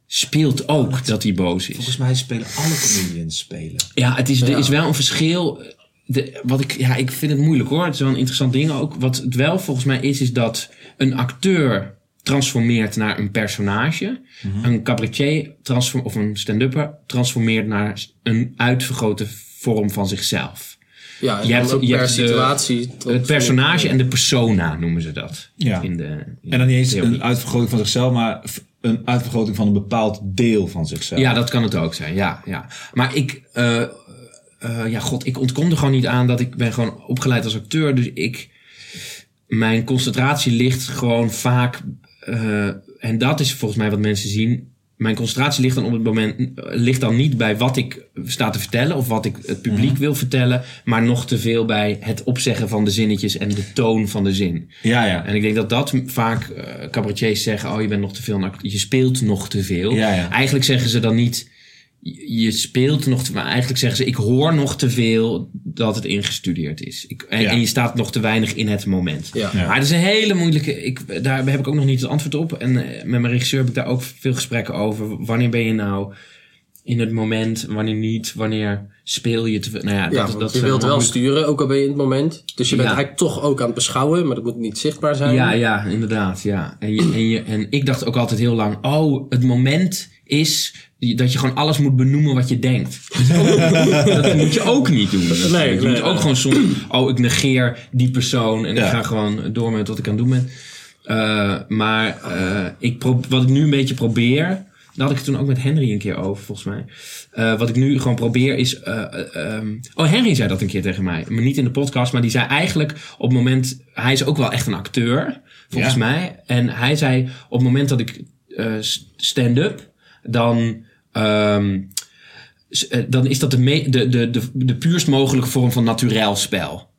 speelt ook dat hij boos is. Volgens mij spelen alle comedians spelen. Ja, het is, er is wel een verschil. De, wat ik, ja, ik vind het moeilijk hoor. Het is wel een interessant ding ook. Wat het wel volgens mij is, is dat een acteur transformeert naar een personage. Een cabaretier transform, of een stand-upper transformeert naar een uitvergrote vorm van zichzelf. Ja, Je hebt- je per hebt de- situatie. Het personage en de persona noemen ze dat. Ja. In de, in En dan niet eens theorie. een uitvergroting van zichzelf, maar een uitvergroting van een bepaald deel van zichzelf. Ja, dat kan het ook zijn. Ja, ja. Maar ik, eh, eh, ja, god, ik ontkom er gewoon niet aan dat ik ben gewoon opgeleid als acteur. Dus ik, mijn concentratie ligt gewoon vaak, eh, en dat is volgens mij wat mensen zien. Mijn concentratie ligt dan op het moment, ligt dan niet bij wat ik sta te vertellen of wat ik het publiek wil vertellen, maar nog te veel bij het opzeggen van de zinnetjes en de toon van de zin. Ja, ja. En ik denk dat dat vaak eh, cabaretiers zeggen: Oh, je bent nog te veel, act- je speelt nog te veel. Ja, ja. Eigenlijk zeggen ze dan niet: Je speelt nog te maar eigenlijk zeggen ze: Ik hoor nog te veel dat het ingestudeerd is. Ik, en, Ja. en je staat nog te weinig in het moment. Ja. Ja. Maar het is een hele moeilijke. Ik, daar heb ik ook nog niet het antwoord op. En eh, met mijn regisseur heb ik daar ook veel gesprekken over. Wanneer ben je nou in het moment, wanneer niet, wanneer speel je te veel? Nou ja, dat, dat je wilt wel sturen, ook al ben je in het moment. Dus je bent Ja. eigenlijk toch ook aan het beschouwen, maar dat moet niet zichtbaar zijn. Ja, ja, inderdaad. Ja. En, je, en, je, en ik dacht ook altijd heel lang: oh, het moment is dat je gewoon alles moet benoemen wat je denkt. dat moet je ook niet doen. natuurlijk. je nee, moet ook nee. gewoon soms: oh, ik negeer die persoon en Ja. ik ga gewoon door met wat ik aan het doen ben. Eh, maar eh, ik wat ik nu een beetje probeer. Daar had ik het toen ook met Henry een keer over, volgens mij. Eh, wat ik nu gewoon probeer is. eh, eh, ehm, oh, Henry zei dat een keer tegen mij. Maar niet in de podcast, maar die zei eigenlijk op het moment. Hij is ook wel echt een acteur, volgens Ja. mij. En hij zei op het moment dat ik eh, stand-up, dan. ehm, eh, dan is dat de, me- de, de, de, de puurst mogelijke vorm van naturel spel.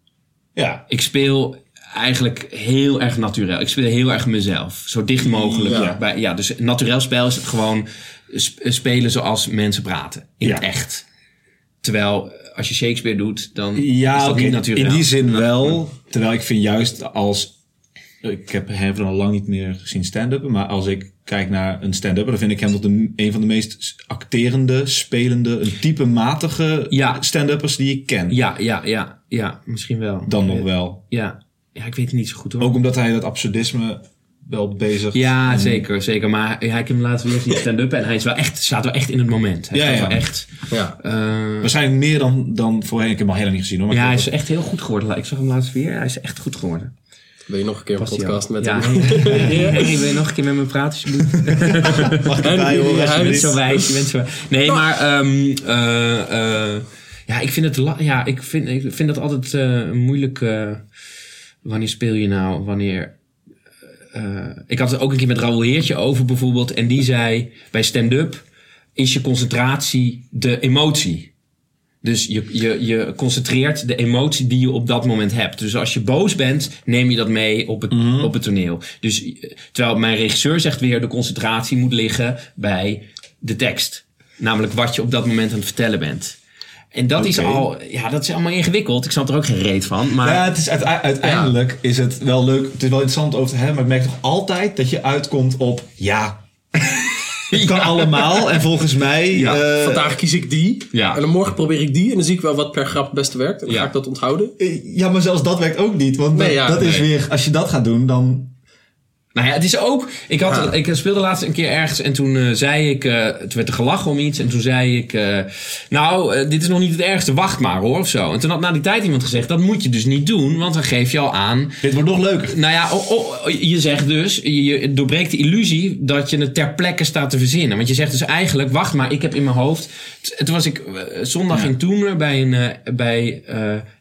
Ja. Ik speel eigenlijk heel erg naturel. Ik speel heel erg mezelf. Zo dicht mogelijk. Ja. Ja. Bij, ja, dus naturel spel is gewoon sp- spelen zoals mensen praten. In Ja. het echt. Terwijl eh, als je Shakespeare doet, dan Ja, is dat niet naturel. in die zin wel. Terwijl ik vind juist als... Ik heb hem al lang niet meer gezien stand-uppen. Maar als ik kijk naar een stand-upper... dan vind ik hem tot een, een van de meest acterende, spelende... een type matige Ja. stand-uppers die ik ken. Ja, ja, ja, ja, misschien wel. Dan nog wel. Ja. ja, ik weet het niet zo goed hoor. Ook omdat hij dat absurdisme wel bezig... Ja, en- zeker, zeker. Maar hij, kan laten weer zien stand-up en hij is wel echt, staat wel echt in het moment. Hij Ja, staat ja. wel echt. Ja. eh, Waarschijnlijk meer dan, dan voorheen. Ik heb hem al lang niet gezien hoor. Maar ja, hij is echt heel goed geworden. Ik zag hem laatst weer. Hij is echt goed geworden. Wil je nog een keer een podcast met ja, hem? Henry, wil je nog een keer met me praten alsjeblieft? mag ik erbij horen, Je bent zo wijs, je bent zo Nee, maar um, uh, uh, ja, ik vind het ja, ik vind, ik vind dat altijd uh, moeilijk. Uh, wanneer speel je nou? Wanneer. Uh, ik had het ook een keer met Raoul Heertje over bijvoorbeeld. En die zei bij stand-up is je concentratie de emotie. Dus je, je, je concentreert de emotie die je op dat moment hebt. Dus als je boos bent, neem je dat mee op het, op het toneel. Dus eh, terwijl mijn regisseur zegt weer, de concentratie moet liggen bij de tekst. Namelijk wat je op dat moment aan het vertellen bent. En dat is al, ja, dat is allemaal ingewikkeld. Ik snap er ook geen reet van. Maar Ja, het is uite- uiteindelijk is het wel leuk. Het is wel interessant over te hebben. Maar ik merk toch altijd dat je uitkomt op ja. Het kan allemaal. En volgens mij. Ja, eh, Vandaag kies ik die. Ja. En dan morgen probeer ik die. En dan zie ik wel wat per grap het beste werkt. En dan Ja. ga ik dat onthouden. eh, ja, maar zelfs dat werkt ook niet. Want Nee, dat, is weer. Als je dat gaat doen, dan. Nou ja, het is ook. Ik, had, Ja. ik speelde laatst een keer ergens en toen eh, zei ik. eh het werd er gelachen om iets en toen zei ik. eh, nou, dit is nog niet het ergste, wacht maar hoor of zo. En toen had na die tijd iemand gezegd: dat moet je dus niet doen, want dan geef je al aan. Dit wordt nog leuker. Nou ja, oh, oh, je zegt dus, je, doorbreekt de illusie dat je het ter plekke staat te verzinnen. Want je zegt dus eigenlijk, wacht maar, ik heb in mijn hoofd. Toen was ik zondag in Toener bij, een, bij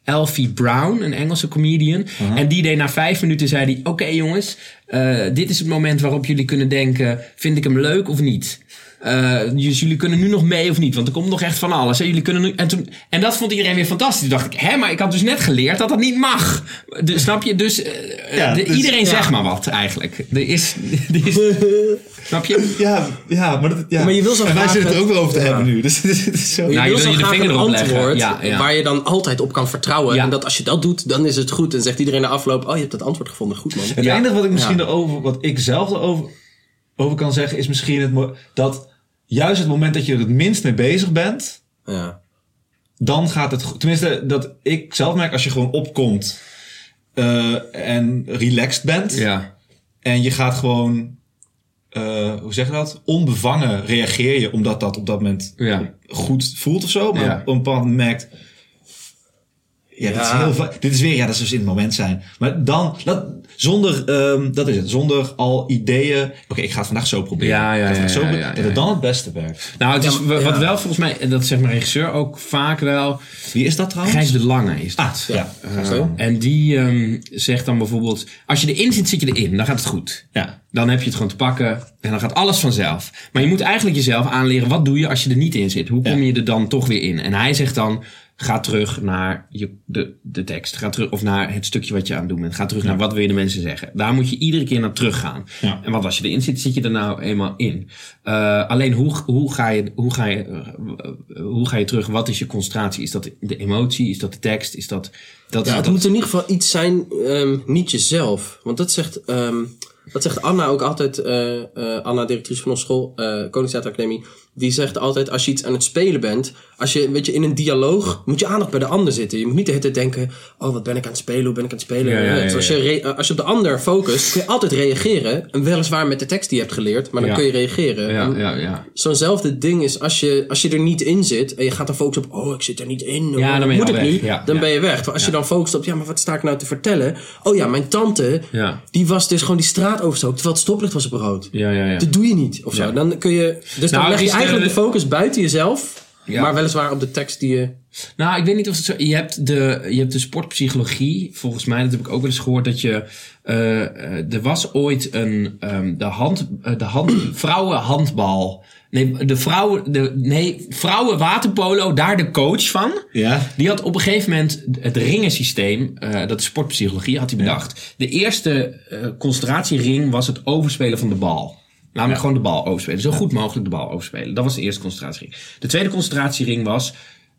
Elfie Brown, een Engelse comedian. En die deed na vijf minuten, zei hij, oké jongens, eh, dit is het moment waarop jullie kunnen denken, vind ik hem leuk of niet? Eh, dus jullie kunnen nu nog mee of niet? Want er komt nog echt van alles. Hè? Jullie kunnen nu, en, toen, en dat vond iedereen weer fantastisch. Toen dacht ik, hè, maar ik had dus net geleerd dat dat niet mag. Dus, snap je? Dus, eh, Ja, de- dus- iedereen ja. zegt maar wat eigenlijk. Er is, er is snap je? Ja, ja, maar, dat, ja. Maar je wil zo en wij graag zitten het er ook wel over te Ja. hebben nu. Dus zo. Je Nou, je wil wil zo je de graag vinger een erop leggen. antwoord Ja, ja. waar je dan altijd op kan vertrouwen. Ja. En dat als je dat doet, dan is het goed. En zegt iedereen na afloop, oh je hebt het antwoord gevonden. Goed man. Het enige wat ik misschien Ja. erover, wat ik zelf erover over kan zeggen, is misschien het, dat juist het moment dat je er het minst mee bezig bent, Ja. dan gaat het goed. Tenminste, dat ik zelf merk als je gewoon opkomt eh, en relaxed bent Ja. en je gaat gewoon, eh, hoe zeg je dat? Onbevangen reageer je omdat dat op dat moment Ja. goed voelt of zo. Maar Ja. op een bepaald moment merkt. Ja, dit is heel Dit is weer, ja, dat is dus in het moment zijn. Maar dan, dat, zonder, ehm, dat is het, zonder al ideeën. Oké, ik ga het vandaag zo proberen. Ja, ja, zo ja, proberen, ja, dat ja, het dan het beste werkt. Nou, het is wat ja. wel volgens mij, en dat zegt mijn regisseur ook vaak wel. Wie is dat trouwens? Gijs de Lange is dat. Ah, ja. Eh, Zo. en die ehm, zegt dan bijvoorbeeld: Als je erin zit, zit je erin. Dan gaat het goed. Ja. Dan heb je het gewoon te pakken en dan gaat alles vanzelf. Maar je moet eigenlijk jezelf aanleren: wat doe je als je er niet in zit? Hoe kom Ja. je er dan toch weer in? En hij zegt dan: ga terug naar je, de, de tekst. Ga terug, of naar het stukje wat je aan het doen bent. Ga terug naar wat wil je de mensen zeggen. Daar moet je iedere keer naar teruggaan. Ja. En wat als je erin zit, zit je er nou eenmaal in. Eh, alleen hoe, hoe, ga je, hoe, ga je, eh, hoe ga je terug? Wat is je concentratie? Is dat de emotie? Is dat de tekst? Is dat... dat, Ja, het dat moet in ieder geval iets zijn, ehm, niet jezelf. Want dat zegt, ehm, dat zegt Anna ook altijd, eh, Anna, directrice van onze school, Koningstheater Academie. Die zegt altijd, als je iets aan het spelen bent, als je, weet je, in een dialoog, moet je aandacht bij de ander zitten. Je moet niet de hele tijd denken, oh, wat ben ik aan het spelen, hoe ben ik aan het spelen. Ja, ja, ja, Dus als, je eh, als je op de ander focust, kun je altijd reageren. En weliswaar met de tekst die je hebt geleerd, maar dan kun je reageren. Zo'nzelfde ding is als je, als je er niet in zit en je gaat dan focussen op, oh, ik zit er niet in. Dan ben je moet ik weg. nu? Dan ben je weg. Als je dan focust op, ja, maar wat sta ik nou te vertellen? Oh ja, mijn tante, die was dus gewoon die straat overstoken terwijl het stoplicht was op rood. Ja, ja, ja. Dat doe je niet, of zo. Dan kun je, dus dan Nou, leg je eigenlijk de focus buiten jezelf, Ja. maar weliswaar op de tekst die je... Nou, ik weet niet of het zo... Je hebt de, je hebt de sportpsychologie, volgens mij, dat heb ik ook wel eens gehoord, dat je... eh, eh, er was ooit een... ehm, de hand... eh, de hand vrouwenhandbal... Nee, de vrouwen... De, nee, vrouwen waterpolo, daar de coach van. Ja. Die had op een gegeven moment het ringensysteem, eh, dat is sportpsychologie, had hij bedacht. De eerste eh, concentratiering was het overspelen van de bal. Namelijk gewoon de bal overspelen. Zo goed mogelijk de bal overspelen. Dat was de eerste concentratiering. De tweede concentratiering was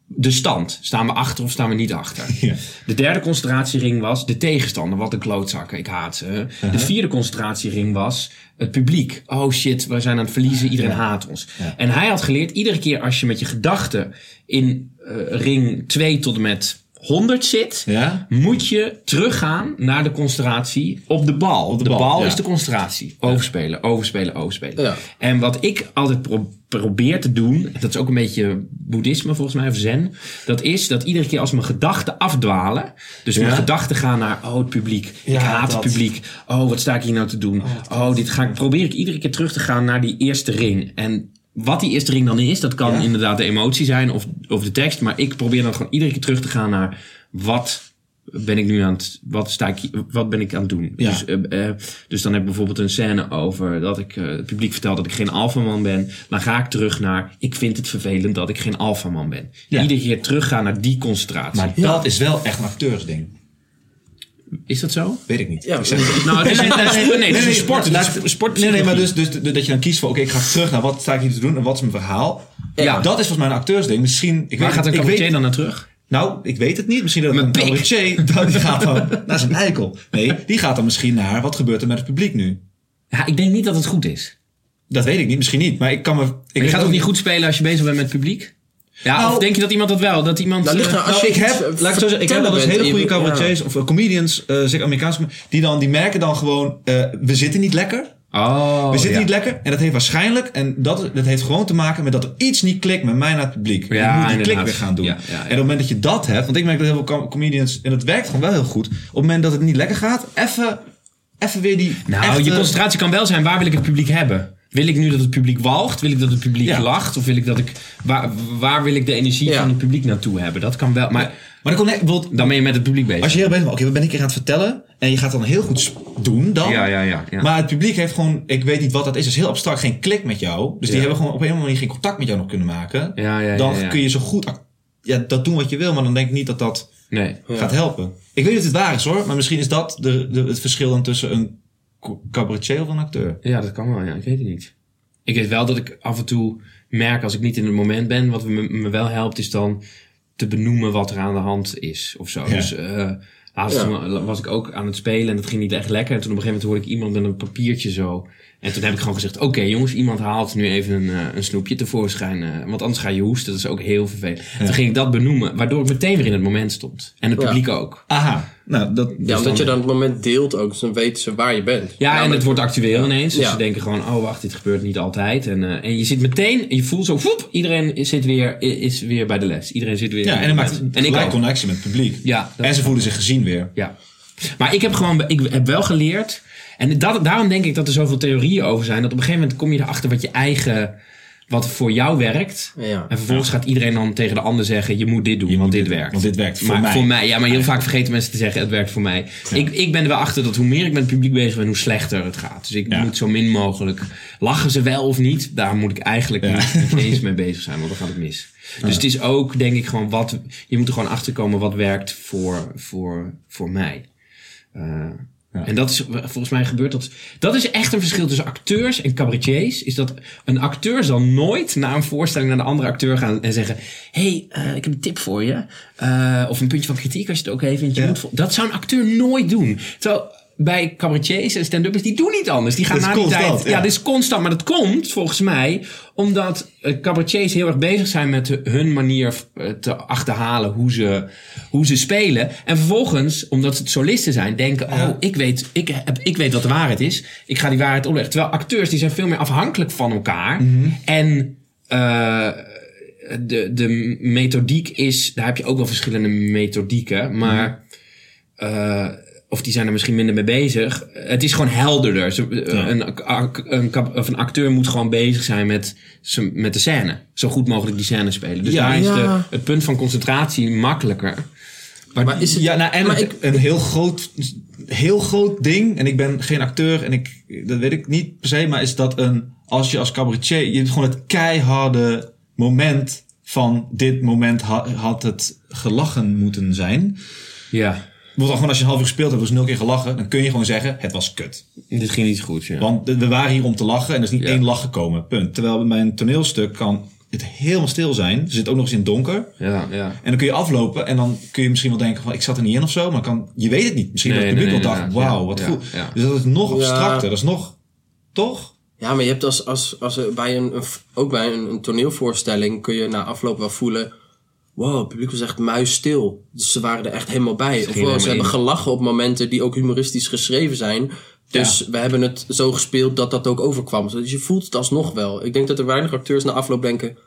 de stand. Staan we achter of staan we niet achter? Ja. De derde concentratiering was de tegenstander. Wat een klootzakken, ik haat ze. De vierde concentratiering was het publiek. Oh shit, we zijn aan het verliezen, iedereen haat ons. En hij had geleerd, iedere keer als je met je gedachten in eh, ring 2 tot en met 100 zit, Ja. moet je teruggaan naar de concentratie op de bal. de de bal, bal, ja. is de concentratie. Overspelen, overspelen, overspelen. Ja. En wat ik altijd pro- probeer te doen, en dat is ook een beetje boeddhisme volgens mij, of zen, dat is dat iedere keer als mijn gedachten afdwalen, dus mijn gedachten gaan naar, oh het publiek, ik haat dat. het publiek, oh wat sta ik hier nou te doen, oh dit ga ik, probeer ik iedere keer terug te gaan naar die eerste ring. En wat die eerste ring dan is, dat kan Ja. inderdaad de emotie zijn of, of de tekst, maar ik probeer dan gewoon iedere keer terug te gaan naar wat ben ik nu aan het, wat sta ik, wat ben ik aan het doen? Ja. Dus, eh, eh, dus dan heb ik bijvoorbeeld een scène over dat ik eh, het publiek vertel dat ik geen alfaman ben. Dan ga ik terug naar, ik vind het vervelend dat ik geen alfaman ben. Ja. Iedere keer teruggaan naar die concentratie. Maar dat is wel echt een acteursding. Is dat zo? Weet ik niet. Ja, Ik zeg- Nou, het is, een- nee, is een sport. Laat- sport Nee, nee, maar dus, dus dat je dan kiest voor, oké, ik ga terug naar wat sta ik hier te doen en wat is mijn verhaal. Ja. Dat is volgens mij een acteursding. Misschien, ik Waar weet, gaat een cabaretier dan naar terug? Nou, ik weet het niet. Misschien dat een cabaretier, nou, die gaat dan naar zijn eikel. Nee, die gaat dan misschien naar, wat gebeurt er met het publiek nu? Ja, ik denk niet dat het goed is. Dat weet ik niet, misschien niet. Maar ik kan me... Ik Maar je gaat ook ook niet goed spelen als je bezig bent met het publiek? Ja, Nou- of denk je dat iemand dat wel? Dat iemand... Dat ligt eh, er- Als nou, je ik heb, laat ik zo zeggen, ik heb wel eens hele goede en cabaretiers of eh, comedians, eh zeker Amerikaanse die dan, die merken dan gewoon, eh, we zitten niet lekker. Oh, We zitten ja. niet lekker. En dat heeft waarschijnlijk, en dat, dat heeft gewoon te maken met dat er iets niet klikt met mij naar het publiek. Ja, ik moet die klik weer gaan doen. Ja, ja, ja. En op het moment dat je dat hebt, want ik merk dat heel veel com- comedians, en dat werkt gewoon wel heel goed. Op het moment dat het niet lekker gaat, even, even weer die. Nou, echte- je concentratie kan wel zijn, waar wil ik het publiek hebben? Wil ik nu dat het publiek walgt? Wil ik dat het publiek Ja. lacht? Of wil ik dat ik... Waar, waar wil ik de energie Ja. van het publiek naartoe hebben? Dat kan wel, maar Maar dan kon dan ben je met het publiek bezig. als je heel bezig bent, oké, wat ben ik hier aan het vertellen? En je gaat dan heel goed doen dan. Ja, ja, ja. ja. Maar het publiek heeft gewoon, ik weet niet wat dat is, is heel abstract, geen klik met jou. Dus die hebben gewoon op een of andere manier geen contact met jou nog kunnen maken. Ja, ja, ja, dan kun je zo goed ja, dat doen wat je wil, maar dan denk ik niet dat dat nee. gaat helpen. Ik weet niet of het waar is hoor, maar misschien is dat de, de, het verschil dan tussen een cabaretier of een acteur. Ja, dat kan wel. Ja, ik weet het niet. Ik weet wel dat ik af en toe merk als ik niet in het moment ben. Wat me, me wel helpt is dan te benoemen wat er aan de hand is of zo. Ja. Dus eh laatst Ja. was ik ook aan het spelen en dat ging niet echt lekker. En toen op een gegeven moment hoorde ik iemand met een papiertje zo. En toen heb ik gewoon gezegd, oké jongens, iemand haalt nu even een, eh, een snoepje tevoorschijn. eh, want anders ga je hoesten, dat is ook heel vervelend. Toen ging ik dat benoemen, waardoor ik meteen weer in het moment stond. En het Ja. publiek ook. Aha, nou dat... Ja, omdat je dan het moment deelt ook, dus dan weten ze waar je bent. Ja, en het wordt actueel ineens. Dus Ja. ze denken gewoon, oh wacht, dit gebeurt niet altijd. En, eh, en je zit meteen, je voelt zo, voep, iedereen zit weer, is weer bij de les. Iedereen zit weer Ja, in en dan maakt het en ik connectie met het publiek. Ja, en ze voelen zich gezien weer. Ja. Maar ik heb gewoon, ik heb wel geleerd. En dat, daarom denk ik dat er zoveel theorieën over zijn. Dat op een gegeven moment kom je erachter wat je eigen, wat voor jou werkt. Ja. En vervolgens gaat iedereen dan tegen de ander zeggen, je moet dit doen, want dit werkt. Want dit werkt voor maar mij. voor mij. Ja, maar heel vaak vergeten mensen te zeggen, het werkt voor mij. Ik, ik ben er wel achter dat hoe meer ik met het publiek bezig ben, hoe slechter het gaat. Dus ik Ja. moet zo min mogelijk, lachen ze wel of niet? Daar moet ik eigenlijk Ja. niet, niet eens mee bezig zijn, want dan gaat het mis. Dus het is ook, denk ik, gewoon wat, je moet er gewoon achter komen wat werkt voor, voor, voor mij. En dat is, volgens mij gebeurt dat. Dat is echt een verschil tussen acteurs en cabaretiers. Is dat een acteur zal nooit na een voorstelling naar de andere acteur gaan en zeggen: hey, eh, ik heb een tip voor je. Eh, of een puntje van kritiek als je het ook even vindt. Ja. dat zou een acteur nooit doen. Terwijl bij cabaretiers en stand-uppers, die doen niet anders. Die gaan Dat is na die constant, tijd. ja. Ja, dit is constant. Maar dat komt volgens mij omdat eh, cabaretiers heel erg bezig zijn met hun manier eh, te achterhalen hoe ze, hoe ze spelen. En vervolgens, omdat het solisten zijn, denken: Oh, ik weet, ik, heb, ik weet wat de waarheid is. Ik ga die waarheid opleggen. Terwijl acteurs die zijn veel meer afhankelijk van elkaar. En. eh, de, de methodiek is, daar heb je ook wel verschillende methodieken, maar eh, of die zijn er misschien minder mee bezig. Het is gewoon helderder. Ze- een, een, kap- of een acteur moet gewoon bezig zijn met, met de scène. Zo goed mogelijk die scène spelen. Dus Ja. daar is Ja. de, het punt van concentratie makkelijker. Maar, Maar is het... Ja, nou, en Maar een, ik- een heel groot, heel groot ding, en ik ben geen acteur en ik, dat weet ik niet per se, maar is dat een, als je als cabaretier, je hebt gewoon het keiharde moment van dit moment ha- had het gelachen moeten zijn. ja, Bijvoorbeeld gewoon als je een half uur gespeeld hebt, dus nul keer gelachen, dan kun je gewoon zeggen, het was kut. dit ging niet goed. Ja. Want we waren hier om te lachen en er is niet Ja. één lach gekomen, punt. Terwijl bij een toneelstuk kan het helemaal stil zijn. Er zit ook nog eens in het donker. Ja, ja. En dan kun je aflopen en dan kun je misschien wel denken van ik zat er niet in of zo. Maar kan, je weet het niet. Misschien Nee, dat het publiek nee, wel dacht, wauw, wat ja, goed. ja. Dus dat is nog Ja. abstracter. Dat is nog, toch? Ja, maar je hebt als, als, als bij een, een- ook bij een, een toneelvoorstelling kun je na afloop wel voelen. Wow, het publiek was echt muisstil. Dus ze waren er echt helemaal bij. Of wow, ze hebben gelachen op momenten die ook humoristisch geschreven zijn. Dus we hebben het zo gespeeld dat dat ook overkwam. Dus je voelt het alsnog wel. Ik denk dat er weinig acteurs na afloop denken...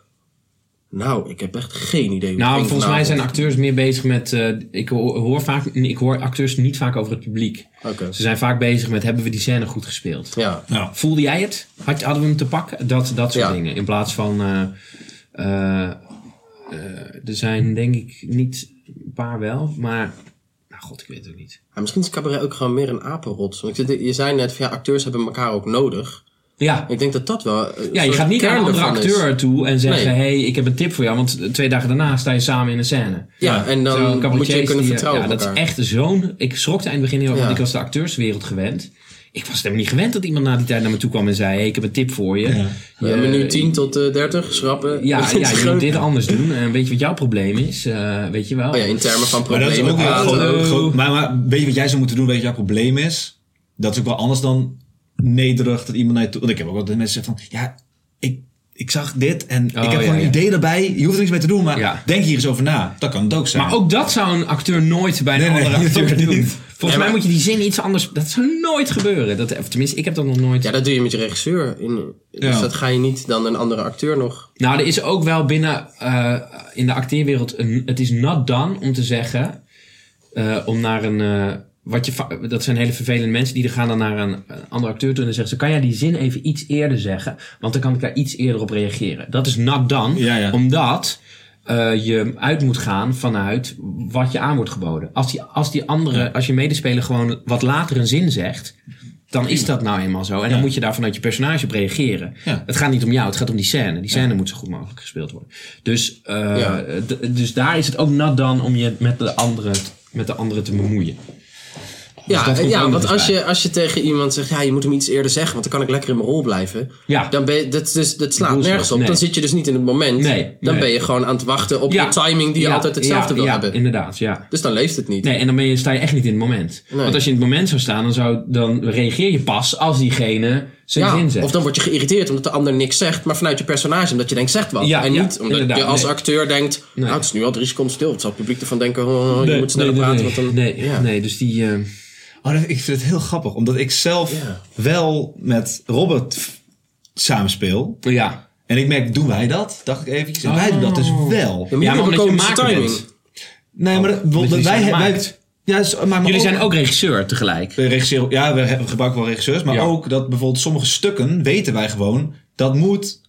Nou, ik heb echt geen idee hoe het Nou, volgens mij zijn vanavond." acteurs meer bezig met. eh, ik hoor, vaak, ik hoor acteurs niet vaak over het publiek. Oké. Ze zijn vaak bezig met: hebben we die scène goed gespeeld? Ja. Nou, Voelde jij het? Had, hadden we hem te pakken? Dat, dat soort Ja. dingen. In plaats van. eh, er zijn denk ik niet een paar wel, maar god, ik weet het ook niet. Ja, misschien is cabaret ook gewoon meer een apenrots. Want je zei net, van, ja, acteurs hebben elkaar ook nodig. Ja, Ik denk dat dat wel. ja je gaat niet naar een andere is. acteur toe en zeggen... Nee. hey, ik heb een tip voor jou. Want twee dagen daarna sta je samen in een scène. Ja, en dan moet je kunnen die- vertrouwen Ja, dat is echt zo'n... Ik schrok er in het begin heel erg, want Ja. ik was de acteurswereld gewend. Ik was het helemaal niet gewend dat iemand na die tijd naar me toe kwam en zei... Hey, ik heb een tip voor je. Ja. Ja, Je- menu 10 tot eh, 30, schrappen. Ja, ja, je moet dit anders doen. En weet je wat jouw probleem is? Eh, weet je wel? Oh ja, in termen van Maar dat is problemen. ook gewoon- maar, maar weet je wat jij zou moeten doen? Weet je wat jouw probleem is? Dat is ook wel anders dan nederig dat iemand naar je toe... Want ik heb ook wel dat mensen zeggen van... Ja, ik, ik zag dit en ik heb ja, gewoon een idee erbij. Je hoeft er niks mee te doen, maar Ja. denk hier eens over na. Dat kan het ook zijn. Maar ook dat zou een acteur nooit bij een Nee, nee, andere acteur doen. niet. Volgens Ja, mij moet je die zin iets anders... Dat zou nooit gebeuren. Dat, of tenminste, ik heb dat nog nooit... Ja, dat doe je met je regisseur. In, dus Ja. dat ga je niet dan een andere acteur nog. Nou, er is ook wel binnen eh, in de acteerwereld een, het is not done om te zeggen eh, om naar een eh, wat je dat zijn hele vervelende mensen die er gaan dan naar een, een andere acteur toe en dan zeggen ze kan jij die zin even iets eerder zeggen, want dan kan ik daar iets eerder op reageren. Dat is not done, Ja, ja. omdat eh, je uit moet gaan vanuit wat je aan wordt geboden. Als die, als die andere, als je medespeler gewoon wat later een zin zegt, dan is dat nou eenmaal zo. En dan moet je daar vanuit je personage op reageren. Ja. Het gaat niet om jou, het gaat om die scène. Die scène moet zo goed mogelijk gespeeld worden. Dus, eh, dus daar is het ook nat dan om je met de andere, met de andere te bemoeien. Ja, komt ja want als je, als je tegen iemand zegt, ja, je moet hem iets eerder zeggen, want dan kan ik lekker in mijn rol blijven. Ja. Dan ben je, dat, dus, dat slaat nergens op. Nee. Dan zit je dus niet in het moment. Nee, Dan nee. ben je gewoon aan het wachten op Ja. de timing die je Ja, altijd hetzelfde wil ja, hebben. inderdaad, ja. Dus dan leeft het niet. Nee, en dan ben je, sta je echt niet in het moment. Want als je in het moment zou staan, dan, zou, dan reageer je pas als diegene zijn Ja, zin zegt. of dan word je geïrriteerd omdat de ander niks zegt, maar vanuit je personage, omdat je denkt, zegt wat. Ja, en niet omdat je als acteur denkt, nou, het is nu al drie seconden stil. Wat zal het publiek ervan denken? Oh, je moet sneller praten. Want dan, nee, nee, dus die... eh, Oh, dat- ik vind het heel grappig, omdat ik zelf Ja. wel met Robert samenspeel. ja. En ik merk, doen wij dat? Dacht ik eventjes. En wij doen dat dus wel. Ja, maar Ja, jullie maar hebben omdat je komische maker timing. bent. Nee, maar dat- die wij, maakt. ja, dus- maar, maar Jullie zijn ook regisseur tegelijk. We regisseren, ja, we gebruiken wel regisseurs, maar Ja. ook dat bijvoorbeeld sommige stukken weten wij gewoon, dat moet,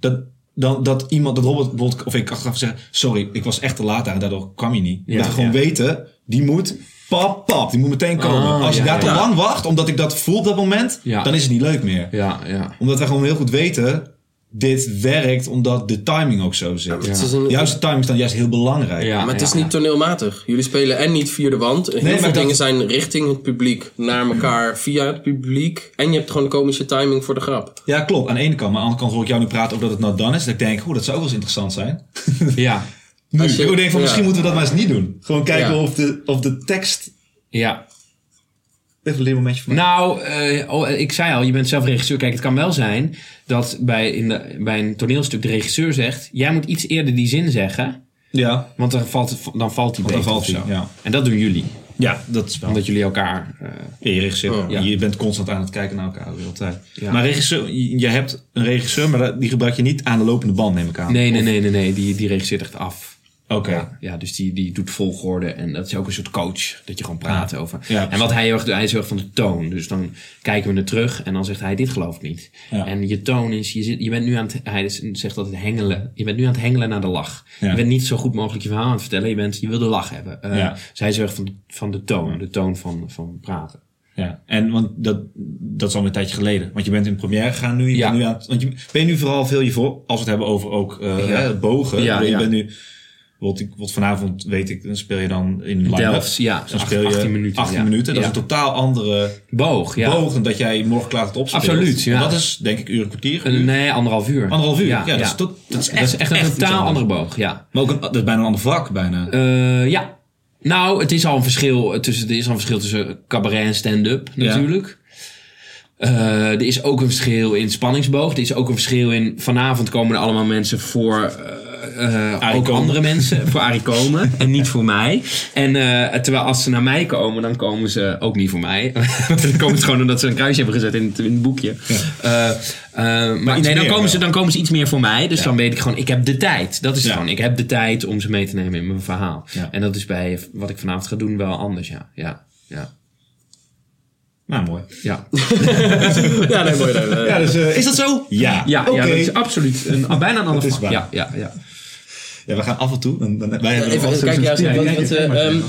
dat, dan, dat iemand, dat Robert bijvoorbeeld, of ik achteraf zeggen, sorry, ik was echt te laat daar en daardoor kwam je niet. Ja, dat we gewoon ja. weten, die moet, pap, pap, die moet meteen komen. Ah, Als je ja, daar te ja. lang wacht, omdat ik dat voel op dat moment, Ja. dan is het niet leuk meer. Ja, ja. Omdat wij gewoon heel goed weten, dit werkt omdat de timing ook zo zit. Is een, Juist de timing is dan juist heel belangrijk. ja maar het is ja, niet toneelmatig. Jullie spelen en niet via de wand. Heel maar veel dat- dingen zijn richting het publiek, naar elkaar, via het publiek. En je hebt gewoon de komische timing voor de grap. Ja, klopt. Aan de ene kant. Maar aan de andere kant hoor ik jou nu praten over dat het not done is. Dat ik denk, oeh, dat zou ook wel eens interessant zijn. Ja, Nu, je- ik denk van, ja. misschien moeten we dat maar eens niet doen. Gewoon kijken of, de, of de tekst... ja. Even een leermomentje van mij. Nou, eh, oh, ik zei al, je bent zelf regisseur. Kijk, het kan wel zijn dat bij, in de, bij een toneelstuk de regisseur zegt... jij moet iets eerder die zin zeggen, Ja. want dan valt, dan valt die beter valt die, ja. En dat doen jullie, Ja, dat is wel. omdat jullie elkaar... eh, Ja, je regisseur. Oh, ja. Je bent constant aan het kijken naar elkaar de hele tijd. Ja. Maar regisseur, je, hebt een regisseur, maar die gebruik je niet aan de lopende band, neem ik aan. nee, nee, nee, nee, nee, die, die regisseert echt af. Oké. Ja, ja, dus die, die doet volgorde en dat is ook een soort coach. Dat je gewoon praat over. Ja, en wat hij heel erg doet, hij is heel erg van de toon. Dus dan kijken we er terug en dan zegt hij, dit geloof ik niet. En je toon is, je, zit, je bent nu aan het, hij zegt dat het hengelen. Je bent nu aan het hengelen naar de lach. Je bent niet zo goed mogelijk je verhaal aan het vertellen. Je, bent, je wil de lach hebben. Ja. Dus hij is heel erg van de, van de toon, de toon van, van praten. Ja, en want dat, dat is al een tijdje geleden. Want je bent in première gegaan nu. Je Ja. bent nu aan, want je, ben je nu vooral veel je voor, als we het hebben over ook hè, bogen. Ja, je bent nu, wat, ik, wat vanavond weet ik, dan speel je dan in Delft, ja, Dan speel je 18 minuten, 18 ja. minuten. Dat Ja. is een totaal andere Boog, ja. boog dan dat jij morgen klaar het opspeelt. Absoluut, ja. Dat is denk ik uur en kwartier. Nee, anderhalf uur. Anderhalf uur. Ja, dat, Is, tot, dat is echt, dat is echt een totaal andere boog, ja. Maar ook een, dat is bijna een ander vak, bijna. Eh, ja. Nou, het is al een verschil tussen, er is al een verschil tussen cabaret en stand-up natuurlijk. Eh, er is ook een verschil in spanningsboog. Er is ook een verschil in vanavond komen er allemaal mensen voor eh, eh, ook andere mensen voor Arie komen en niet voor mij. En eh, terwijl als ze naar mij komen, dan komen ze ook niet voor mij. dan komen ze gewoon omdat ze een kruisje hebben gezet in het, in het boekje. Eh, maar nee, dan komen, ze, dan komen ze iets meer voor mij. Dus dan weet ik gewoon, ik heb de tijd. Dat is Ja. gewoon. Ik heb de tijd om ze mee te nemen in mijn verhaal. En dat is bij wat ik vanavond ga doen wel anders, ja. Ja, ja, Nou, mooi. ja. Ja, nee, mooi. Ja, dus is dat zo? Ja. Ja, ja dat is absoluut een, bijna een ander. Ja, ja, ja. Ja, we gaan af en toe. Dan, dan, wij hebben Even, kijken, wat, wat, ja, eh, ehm,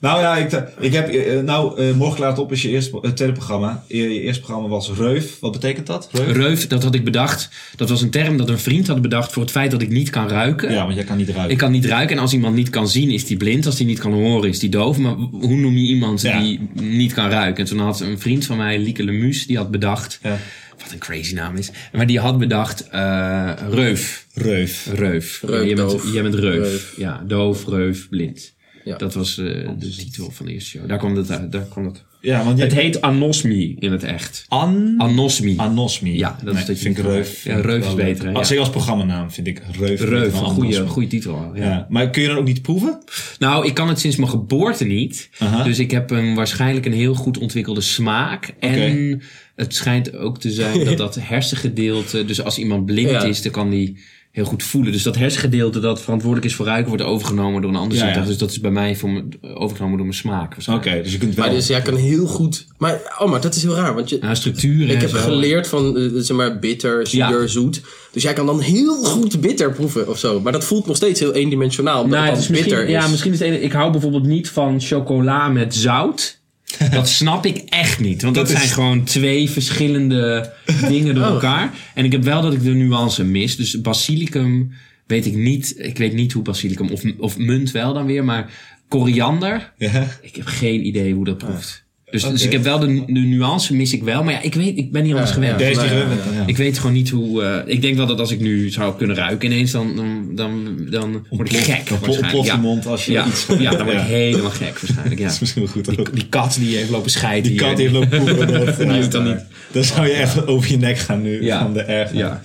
Nou ja, ik, ik heb, eh, nou, eh, morgen klaar het op is je eerste, het tweede programma. Je, je eerste programma was Reuf. Wat betekent dat? Reuf? Reuf, dat had ik bedacht. Dat was een term dat een vriend had bedacht voor het feit dat ik niet kan ruiken. Ja, want jij kan niet ruiken. Ik kan niet ruiken en als iemand niet kan zien is die blind. Als die niet kan horen is die doof. Maar hoe noem je iemand Ja. die niet kan ruiken? En toen had een vriend van mij, Lieke Lemus, die had bedacht... Ja. Wat een crazy naam is. Maar die had bedacht eh Reuf. Reuf. Reuf. Reuf, jij, bent, jij bent reuf. Reuf. Ja, doof, reuf, blind. Ja. Dat was eh, de titel van de eerste show. Daar kwam het uit. Daar kwam het. Ja, want jij... Het heet anosmie in het echt. An... Anosmie. Anosmie. Ja, dat is dat je vind ik Reuf. Ja, Reuf is beter, hè, Als ik als programmanaam vind ik Reuf. Reuf, een goede, goede titel. Ja. Ja. Maar kun je dan ook niet proeven? Nou, ik kan het sinds mijn geboorte niet. Dus ik heb een, waarschijnlijk een heel goed ontwikkelde smaak. En het schijnt ook te zijn dat dat hersengedeelte... Dus als iemand blind Ja. is, dan kan die heel goed voelen. Dus dat hersengedeelte dat verantwoordelijk is voor ruiken... wordt overgenomen door een ander Ja, zintuig. ja. Dus dat is bij mij voor me, overgenomen door mijn smaak. Oké, dus je kunt wel... Maar dus jij kan heel goed... Maar, oh, maar dat is heel raar, want je... Nou, structuren Ik heb zo. geleerd van, eh, zeg maar, bitter, zuur, Ja. zoet. Dus jij kan dan heel goed bitter proeven of zo. Maar dat voelt nog steeds heel eendimensionaal, omdat Nou, het is misschien, bitter is. ja, misschien is het ene, ik hou bijvoorbeeld niet van chocola met zout. Dat snap ik echt niet. Want dat, Dat is- zijn gewoon twee verschillende dingen door Oh. elkaar. En ik heb wel dat ik de nuance mis. Dus basilicum weet ik niet. Ik weet niet hoe basilicum of, of munt wel dan weer. Maar koriander, Ja. ik heb geen idee hoe dat proeft. Dus, dus ik heb wel de, de nuance mis ik wel. Maar ja, ik weet, ik ben hier anders Ja, gewend. Deze ja, ja. Ik weet gewoon niet hoe. eh, ik denk wel dat als ik nu zou kunnen ruiken ineens, dan, dan, dan, dan word ik gek. dan waarschijnlijk. Ja. mond als je ja. iets- Ja, dan word ik Ja. helemaal gek waarschijnlijk. Ja. Dat is misschien wel goed ook. Die, die kat die heeft lopen scheiden. Die hier. kat die heeft lopen poepen. Dat, Die hoeft dan niet. Dan zou je echt over je nek gaan nu. Ja. Van de erg. Ja.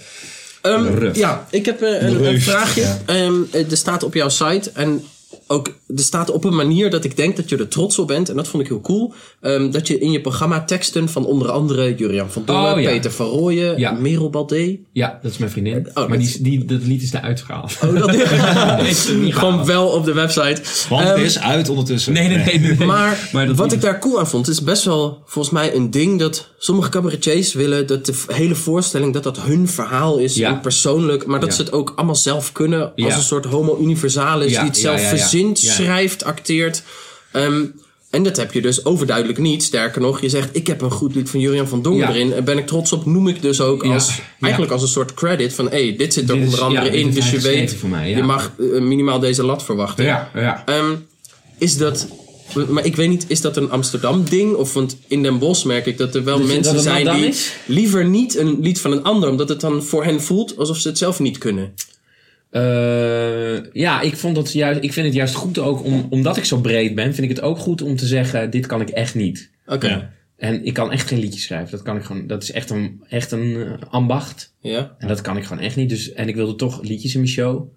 Ehm, ja, ik heb eh, een, een vraagje. ja. Ehm, eh, er staat op jouw site en ook er staat op een manier dat ik denk dat je er trots op bent. En dat vond ik heel cool. Ehm, dat je in je programma teksten van onder andere Jurian van Dongen, Oh, ja. Peter van Rooyen, Ja. Merel Baldé. ja, dat is mijn vriendin. Oh, maar dat- die, die, dat lied is eruit gehaald. Oh, dat is niet Gewoon wel op de website. Want het Ehm, is uit ondertussen. Nee, nee, nee. nee, nee. Maar, Maar wat ik daar cool aan vond, is best wel volgens mij een ding dat sommige cabaretiers willen dat de hele voorstelling dat dat hun verhaal is Ja. en persoonlijk, maar dat Ja. ze het ook allemaal zelf kunnen als Ja. een soort homo universalis Ja, die het ja, zelf ja, ja. Verzint, Ja. schrijft, acteert. Ehm, en dat heb je dus overduidelijk niet. Sterker nog, je zegt ik heb een goed lied van Julian van Dongen Ja. erin en ben ik trots op, noem ik dus ook als Ja. eigenlijk als een soort credit van hé, dit zit er Dit is- onder andere in, dus je weet, mij, je mag eh, minimaal deze lat verwachten. Ja, ja. Ehm, is dat. Maar ik weet niet, is dat een Amsterdam ding? Of want in Den Bosch merk ik dat er wel Dus mensen zijn die is? liever niet een lied van een ander, omdat het dan voor hen voelt alsof ze het zelf niet kunnen. Eh, ja, ik, vond dat juist, ik vind het juist goed ook, om, omdat ik zo breed ben, vind ik het ook goed om te zeggen, dit kan ik echt niet. Oké. Ja. En ik kan echt geen liedjes schrijven. Dat kan ik gewoon, dat is echt een, echt een eh, ambacht. Ja. En dat kan ik gewoon echt niet. Dus, en ik wilde toch liedjes in mijn show.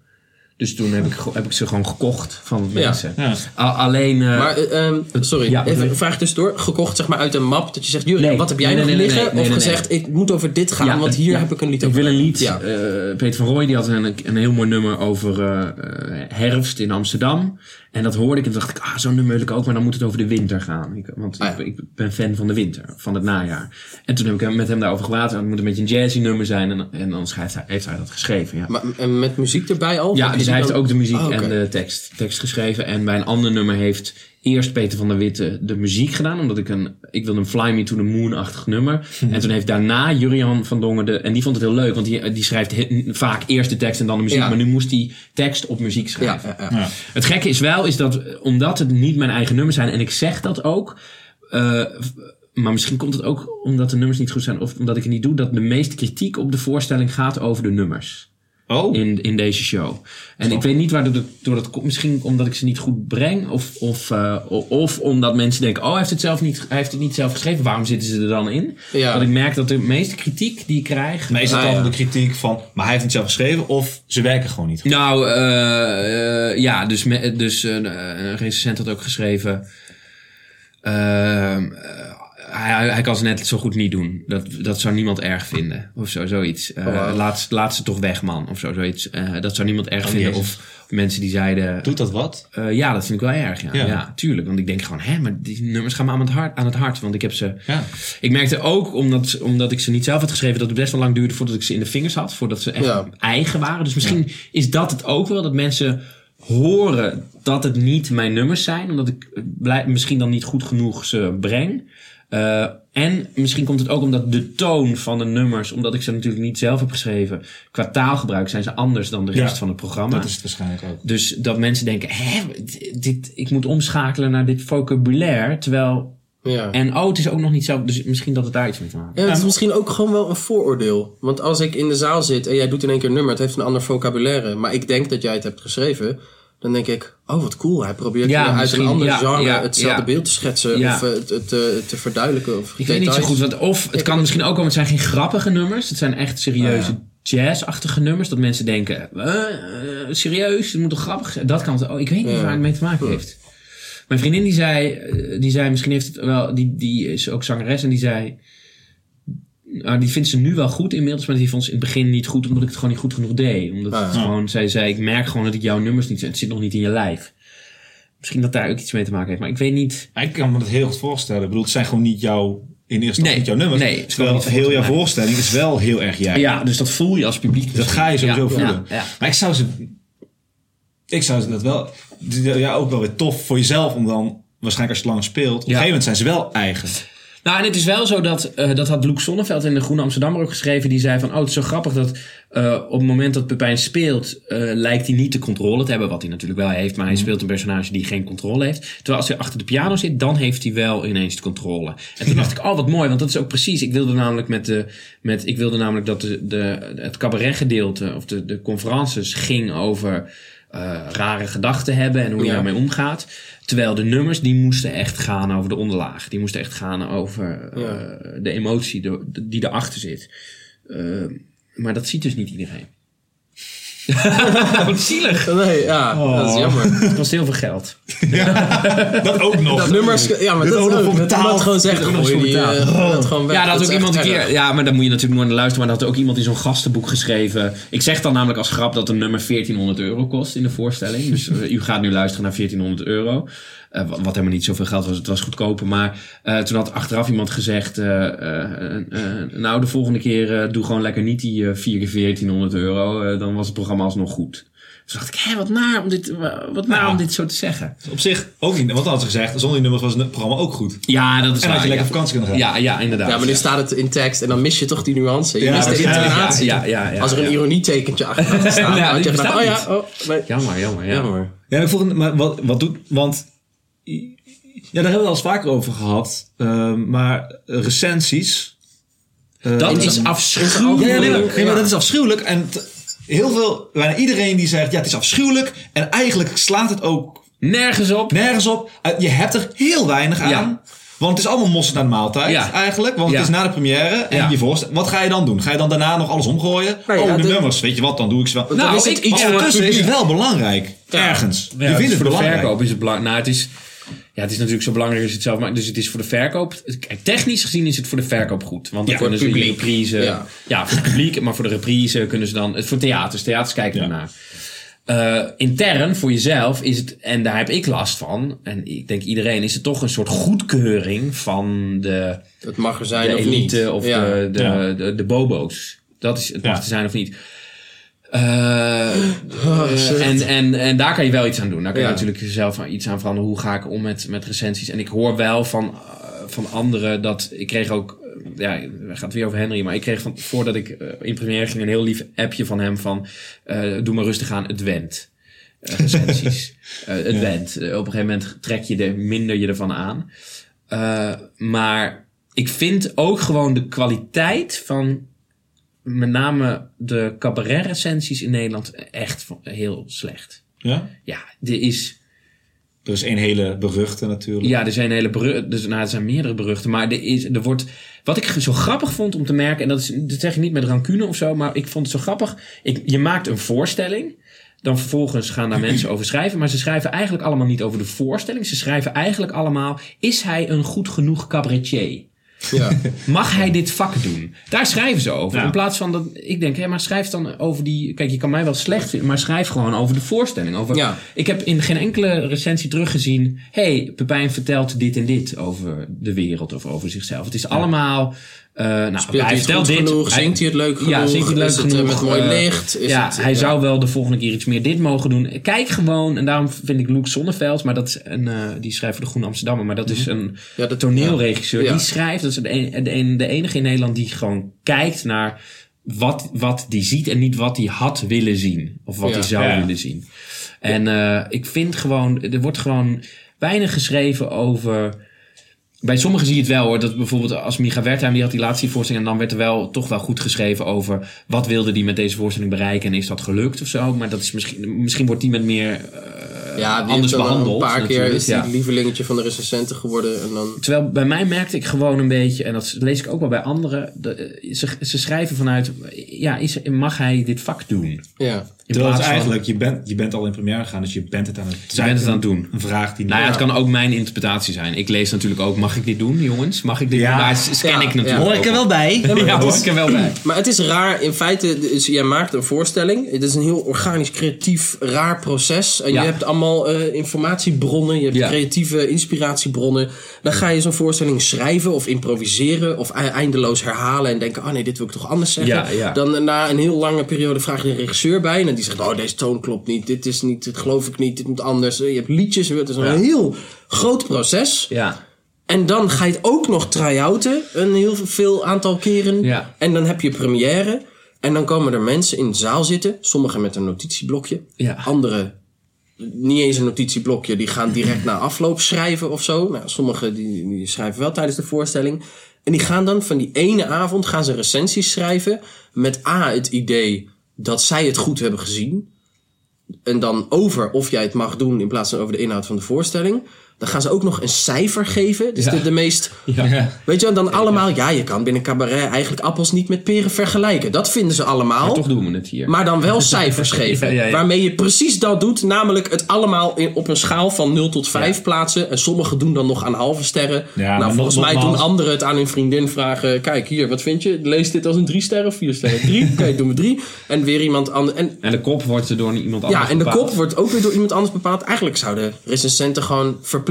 Dus toen heb ik, heb ik ze gewoon gekocht van mensen. Ja. Alleen... eh, Maar, eh, ehm, sorry, Ja, even een vraag tussendoor. Gekocht zeg maar uit een map dat je zegt, Nee. wat heb jij Nee, nog nee, liggen? nee, nee, of nee, gezegd, ik moet over dit gaan, Ja, want hier ja. heb ik een lied ik over. wil een lied. Ja. eh, Peter van Rooij die had een, een heel mooi nummer over eh, eh, herfst in Amsterdam. En dat hoorde ik en dacht ik, ah, zo'n nummer wil ik ook, maar dan moet het over de winter gaan. Ik, want Ah, ja. ik, ik ben fan van de winter, van het najaar. En toen heb ik met hem daarover gepraat. en Het moet een beetje een jazzy nummer zijn. En, en dan schrijft hij, heeft hij dat geschreven. Ja. Maar, en met muziek erbij al? Ja, dus hij heeft ook de muziek Oh, oké. en de tekst, tekst geschreven. En bij een ander nummer heeft eerst Peter van der Witte de muziek gedaan. Omdat ik een, ik wilde een Fly Me to the Moon-achtig nummer. Mhm. En toen heeft daarna Jurian van Dongen de, en die vond het heel leuk. Want die, die schrijft he- vaak eerst de tekst en dan de muziek. Ja. Maar nu moest hij tekst op muziek schrijven. ja, ja. Ja. Het gekke is wel, is dat omdat het niet mijn eigen nummers zijn. En ik zeg dat ook. eh, maar misschien komt het ook omdat de nummers niet goed zijn. Of omdat ik het niet doe. Dat de meeste kritiek op de voorstelling gaat over de nummers Oh. in, in deze show. En ik weet niet waar dat, door dat komt. Misschien omdat ik ze niet goed breng. Of, of, eh, of omdat mensen denken: oh, hij heeft, het zelf niet, hij heeft het niet zelf geschreven. Waarom zitten ze er dan in? Ja. Dat ik merk dat de meeste kritiek die ik krijg. Is het Ah, ja. de kritiek van, maar hij heeft het zelf geschreven of ze werken gewoon niet? Nou, eh, eh, ja, dus, me, dus een recensent had ook geschreven. Hij, hij kan ze net zo goed niet doen. Dat, dat zou niemand erg vinden. Of zo, zoiets. Eh, Oh, wow. laat, laat ze toch weg, man. Of zo, zoiets. Eh, dat zou niemand erg Oh, vinden. jezus. Of mensen die zeiden. Doet dat wat? eh, ja, dat vind ik wel erg. Ja. Ja. Ja. tuurlijk. Want ik denk gewoon, hè, maar die nummers gaan me aan het hart. Aan het hart want ik heb ze. Ja. Ik merkte ook, omdat, omdat ik ze niet zelf had geschreven, dat het best wel lang duurde voordat ik ze in de vingers had. Voordat ze echt eigen waren. Dus misschien is dat het ook wel, dat mensen horen dat het niet mijn nummers zijn. Omdat ik blij, misschien dan niet goed genoeg ze breng. Uh, en misschien komt het ook omdat de toon van de nummers, omdat ik ze natuurlijk niet zelf heb geschreven, qua taalgebruik zijn ze anders dan de rest Ja, van het programma. Dat is het waarschijnlijk ook. Dus dat mensen denken, hè, dit, ik moet omschakelen naar dit vocabulaire. Terwijl, Ja. en oh, het is ook nog niet zo. Dus misschien dat het daar iets mee te maken heeft. Ja, het is misschien ook gewoon wel een vooroordeel. Want als ik in de zaal zit en jij doet in één keer een nummer, het heeft een ander vocabulaire, maar ik denk dat jij het hebt geschreven, dan denk ik, oh wat cool, hij probeert Ja, uit een ander ja, genre ja, hetzelfde beeld te schetsen of eh, het, het, eh, te verduidelijken. Of Ik weet niet zo goed. Want, of het kan misschien ook komen, het zijn geen grappige nummers. Het zijn echt serieuze Oh, jazz-achtige nummers. Dat mensen denken, eh, serieus, het moet toch grappig zijn? Dat kan het. Oh, ik weet niet waar het mee te maken heeft. Mijn vriendin die zei, die zei, misschien heeft het wel, die, die is ook zangeres en die zei, nou, die vindt ze nu wel goed inmiddels, maar die vond ze in het begin niet goed, omdat ik het gewoon niet goed genoeg deed. Omdat Ah. het gewoon, zij zei, ik merk gewoon dat ik jouw nummers niet, het zit nog niet in je lijf. Misschien dat daar ook iets mee te maken heeft, maar ik weet niet. Ik kan me dat heel goed voorstellen. Ik bedoel, het zijn gewoon niet jouw, in eerste Nee, instantie niet jouw nummers. nee, terwijl heel jouw voorstelling is wel heel erg jij. Ja, dus dat voel je als publiek. Dat ga je sowieso Ja, voelen. Ja, ja. Maar ik zou ze... Ik zou ze dat wel... Ja, ook wel weer tof voor jezelf om dan... Waarschijnlijk als je langer speelt. Op een gegeven moment zijn ze wel eigen. Nou, en het is wel zo dat, eh, dat had Loek Sonneveld in de Groene Amsterdammer ook geschreven. Die zei van, oh, het is zo grappig dat eh, op het moment dat Pepijn speelt, eh, lijkt hij niet de controle te hebben. Wat hij natuurlijk wel heeft, maar hij speelt een personage die geen controle heeft. Terwijl als hij achter de piano zit, dan heeft hij wel ineens de controle. En toen dacht ik, oh, wat mooi, want dat is ook precies. Ik wilde namelijk met de, met, ik wilde namelijk dat de, de, het cabaretgedeelte, of de, de conferences ging over eh, rare gedachten hebben en hoe je Ja. daarmee omgaat. Terwijl de nummers, die moesten echt gaan over de onderlaag. Die moesten echt gaan over eh, Ja. de emotie die erachter zit. Eh, maar dat ziet dus niet iedereen. Wat zielig. Nee, ja, dat is Oh. jammer. Het kost heel veel geld. Dat ook nog. Dat nummers, ja, maar Dit dat ook nog ook. Dat gewoon gooi voor die, eh, gooi dat gewoon weg. Ja, dat had is ook iemand een keer. Ja, maar dan moet je natuurlijk nooit naar luisteren. Maar dat had ook iemand in zo'n gastenboek geschreven. Ik zeg dan namelijk als grap dat een nummer 1400 euro kost in de voorstelling. Dus eh, u gaat nu luisteren naar 1400 euro. Eh, wa- wat helemaal niet zoveel geld was. Het was goedkoper. Maar eh, toen had achteraf iemand gezegd. eh, eh, eh, nou, de volgende keer eh, doe gewoon lekker niet die eh 4 keer 1400 euro. Eh, dan was het programma alsnog goed. Dus dacht ik, hé, wat naar om dit, wat naar Nou. om dit zo te zeggen. Op zich ook niet. Want had ze gezegd, zonder die nummers was het programma ook goed. Ja, dat is En waar. had je lekker ja. vakantie kunnen gaan. Ja, ja, inderdaad. Ja, maar nu staat het in tekst en dan mis je toch die nuance. Je Ja, mist de intonatie. Ja, ja, ja, ja, Als er een ja. ironietekentje achter had staan, Ja, dan had die je gedacht, oh ja, oh, nee. Jammer, jammer, ja. Jammer. Ja, ik vroeg, maar wat, wat doet... Want... Ja, daar hebben we al eens vaker over gehad. eh, maar recensies... eh, Dat is afschuwelijk. ja, nee, maar, nee, maar Ja. dat is afschuwelijk. En heel veel, bijna iedereen die zegt, ja, het is afschuwelijk. En eigenlijk slaat het ook Nergens op. nergens op. Uh, Je hebt er heel weinig aan. Ja. Want het is allemaal mosterd naar de maaltijd Ja. eigenlijk. Want Ja. het is na de première. En Ja. je voorstel, wat ga je dan doen? Ga je dan daarna nog alles omgooien? Nou ja, oh, de, de- nummers. Weet je wat, dan doe ik ze wel. Nou, is het ik- iets het Ondertussen is het wel belangrijk. Ja. Ergens. Ja, je vindt het voor de belangrijk. verkoop is het belangrijk. Nou, het is, ja, het is natuurlijk zo belangrijk als het zelf maakt. Dus het is voor de verkoop. Technisch gezien is het voor de verkoop goed. Want dan Ja, kunnen voor ze het publiek. reprise. Ja. Ja. voor het publiek. Maar voor de reprise kunnen ze dan. Voor theaters. Theaters kijken ernaar. Eh, intern voor jezelf is het, en daar heb ik last van, en ik denk iedereen, is het toch een soort goedkeuring van de, Het mag er zijn de of niet. of Ja. de, de, Ja. de, de bobo's. Dat is het mag te zijn of niet. Eh, eh, en, en, en daar kan je wel iets aan doen. Daar kan je natuurlijk zelf iets aan veranderen. Hoe ga ik om met, met recensies? En ik hoor wel van, eh, van anderen dat... Ik kreeg ook... Ja, het gaat weer over Henry. Maar ik kreeg van, voordat ik in première ging... een heel lief appje van hem van... eh, doe maar rustig aan, het went. Eh, recensies. Het went. Eh, op een gegeven moment trek je er minder je ervan aan. Maar ik vind ook gewoon de kwaliteit van met name de cabaret recensies in Nederland echt heel slecht. Ja? Ja, er is, Er is één hele beruchte natuurlijk. ja, er zijn hele beru- dus, nou, er zijn meerdere beruchten, maar er is, er wordt, wat ik zo grappig vond om te merken, en dat, is, dat zeg ik niet met rancune of zo, maar ik vond het zo grappig. Ik, je maakt een voorstelling, dan vervolgens gaan daar mensen over schrijven, maar ze schrijven eigenlijk allemaal niet over de voorstelling. Ze schrijven eigenlijk allemaal, is hij een goed genoeg cabaretier? Ja. Mag hij dit vak doen? Daar schrijven ze over. Ja. In plaats van dat ik denk, hé, maar schrijf dan over die. Kijk, je kan mij wel slecht vinden, maar schrijf gewoon over de voorstelling. Over, Ja. Ik heb in geen enkele recensie teruggezien. hey, Pepijn vertelt dit en dit over de wereld of over zichzelf. Het is allemaal eh, nou, Speelt hij vertelt goed dit. genoeg? Zingt hij het leuk genoeg? Ja, zingt hij het leuk Is het, eh, genoeg? met mooi Eh, licht? Is ja, het, hij ja. zou wel de volgende keer iets meer dit mogen doen. Kijk gewoon, en daarom vind ik Luc Sonneveld, maar dat is een, eh, die schrijft voor de Groene Amsterdammer, maar dat is een Mhm. Ja, dat- toneelregisseur. ja. Die schrijft, dat is de, een- de, een- de enige in Nederland die gewoon kijkt naar wat, wat die ziet en niet wat hij had willen zien. Of wat Ja. hij zou Ja. willen zien. En eh, ik vind gewoon, er wordt gewoon weinig geschreven over. Bij sommigen zie je het wel hoor. Dat bijvoorbeeld als Micha Wertheim, die had die laatste voorstelling. En dan werd er wel toch wel goed geschreven over. Wat wilde die met deze voorstelling bereiken. En is dat gelukt of zo. Maar dat is misschien, misschien wordt die met meer eh, Ja, die anders behandeld. Een paar keer is die Ja. lievelingetje van de recensenten geworden. En dan... Terwijl bij mij merkte ik gewoon een beetje, en dat lees ik ook wel bij anderen, de, eh, ze, ze schrijven vanuit, ja, is, mag hij dit vak doen? Ja. In Terwijl het plaats van, eigenlijk, je bent, je bent al in première gegaan, dus je bent het aan het je bent het aan het doen. Een vraag die Nou ja, het kan ook mijn interpretatie zijn. Ik lees natuurlijk ook, mag ik dit doen, jongens? Mag ik dit Ja. doen? Daar scan Ja, ik natuurlijk ja. Hoor ik er wel bij? Ja, hoor ik er wel bij. Maar het is raar, in feite, dus jij maakt een voorstelling. Het is een heel organisch, creatief, raar proces. En Ja. je hebt allemaal eh, informatiebronnen, je hebt Ja. creatieve inspiratiebronnen. Dan ga je zo'n voorstelling schrijven of improviseren of e- eindeloos herhalen en denken, oh nee, dit wil ik toch anders zeggen. Ja, ja. Dan eh, na een heel lange periode vraag je een regisseur bij en die zegt, oh deze toon klopt niet, dit is niet, dit geloof ik niet, dit moet anders. Je hebt liedjes, het is een Ja. heel groot proces. Ja, En dan ga je het ook nog try-outen. Een heel veel aantal keren. Ja. En dan heb je première. En dan komen er mensen in de zaal zitten. Sommigen met een notitieblokje. Ja. Anderen niet eens een notitieblokje. Die gaan direct na afloop schrijven of zo. Nou, sommigen die, die schrijven wel tijdens de voorstelling. En die gaan dan van die ene avond gaan ze recensies schrijven. Met A het idee dat zij het goed hebben gezien. En dan over of jij het mag doen in plaats van over de inhoud van de voorstelling. Dan gaan ze ook nog een cijfer geven. Dus Ja. de, de meest Ja. Weet je, dan allemaal, ja, je kan binnen cabaret eigenlijk appels niet met peren vergelijken. Dat vinden ze allemaal. maar toch doen we het hier. Maar dan wel cijfers geven. Ja, ja, ja. Waarmee je precies dat doet. Namelijk het allemaal in, op een schaal van 0 tot 5 plaatsen. En sommigen doen dan nog aan halve sterren. Ja, nou, volgens nog- mij nogmaals- doen anderen het aan hun vriendin vragen. Kijk hier, wat vind je? Lees dit als een 3 sterren of 4 sterren? 3? Oké, doen we 3. En weer iemand anders. En En de kop wordt er door iemand anders ja, en de bepaald. kop wordt ook weer door iemand anders bepaald. Eigenlijk zouden recensenten gewoon verplicht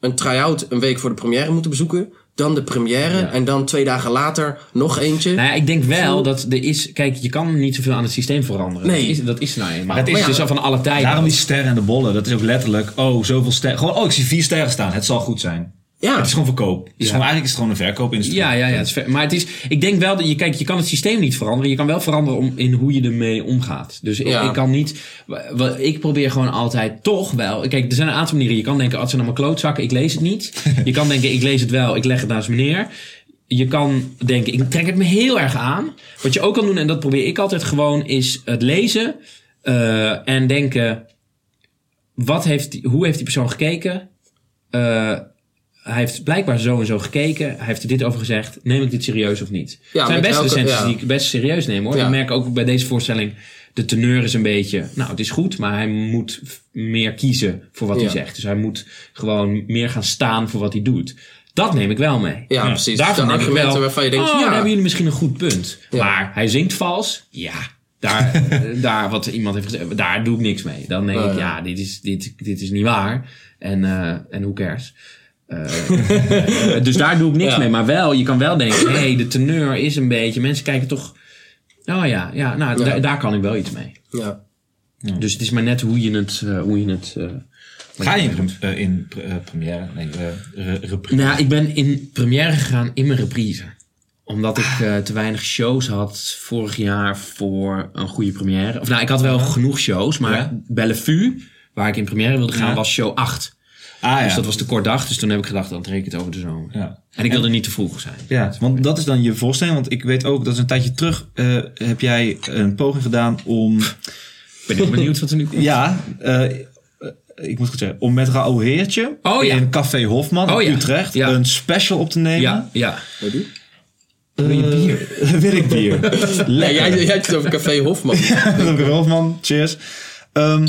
een try-out een week voor de première moeten bezoeken. Dan de première. En dan twee dagen later nog eentje. Nou ja, ik denk wel dat er is... Kijk, je kan niet zoveel aan het systeem veranderen. Nee. Dat is, dat is nou eenmaal. het is- het is al van alle tijden. Daarom die sterren en de bollen, dat is ook letterlijk, oh, zoveel sterren. Gewoon, oh, ik zie vier sterren staan, het zal goed zijn. Ja. Het is gewoon verkoop. Het is Ja. gewoon, eigenlijk is het gewoon een verkoopindustrie. Ja, ja, ja. Het is ver- maar het is, ik denk wel dat je, kijk, je kan het systeem niet veranderen. Je kan wel veranderen om, in hoe je ermee omgaat. Dus ik, Ja. ik kan niet, ik probeer gewoon altijd toch wel. Kijk, er zijn een aantal manieren. Je kan denken, oh, het zijn allemaal klootzakken, ik lees het niet. je kan denken, ik lees het wel, ik leg het naast me neer. Je kan denken, ik trek het me heel erg aan. Wat je ook kan doen, en dat probeer ik altijd gewoon, is het lezen eh, en denken, wat heeft die, hoe heeft die persoon gekeken? Eh, hij heeft blijkbaar zo en zo gekeken. Hij heeft er dit over gezegd. Neem ik dit serieus of niet? Ja, er zijn best elke- recensies ja. die ik best serieus neem hoor. Ja. Ik merk ook bij deze voorstelling. De teneur is een beetje. Nou, het is goed, maar hij moet meer kiezen voor wat hij zegt. Dus hij moet gewoon meer gaan staan voor wat hij doet. Dat neem ik wel mee. Ja, precies. Daarvan de neem ik argumenten wel, waarvan je denkt, oh, ja. hebben jullie misschien een goed punt. Maar hij zingt vals. Ja, daar, daar wat iemand heeft gezegd, daar doe ik niks mee. Dan denk Oh, ik, ja. dit is, dit, dit is niet waar. En, eh en hoe cares? Eh, dus daar doe ik niks Ja. mee. Maar wel, je kan wel denken, hé, hey, de teneur is een beetje... Mensen kijken toch... Oh ja, ja nou, Ja. Daar, kan ik wel iets mee. Ja. Dus het is maar net hoe je het... eh, hoe je het eh, Ga je in, eh, in pre- première? Nee, eh, re- reprise. Nou, ik ben in première gegaan in mijn reprise. Omdat ik eh, te weinig shows had vorig jaar voor een goede première. Of nou, ik had wel genoeg shows, maar Ja. Bellevue, waar ik in première wilde gaan, Ja. was show 8. Ah ja. Dus dat was te kort dag, dus toen heb ik gedacht, dan trek ik het over de zomer. ja. En ik wilde niet te vroeg zijn. Ja, want dat is dan je voorstelling. Want ik weet ook, dat is een tijdje terug, eh, heb jij een poging gedaan om... Ben ik benieuwd wat er nu komt. Ja, eh, eh, ik moet goed zeggen, om met Raoul Heertje Oh, ja. in Café Hofman Oh, in ja. Utrecht Ja. een special op te nemen. Ja, ja. Weet je? Wil je bier? Wil ik bier. Nee, jij, jij hebt het over Café Hofman. Café Hofman, cheers. Ehm,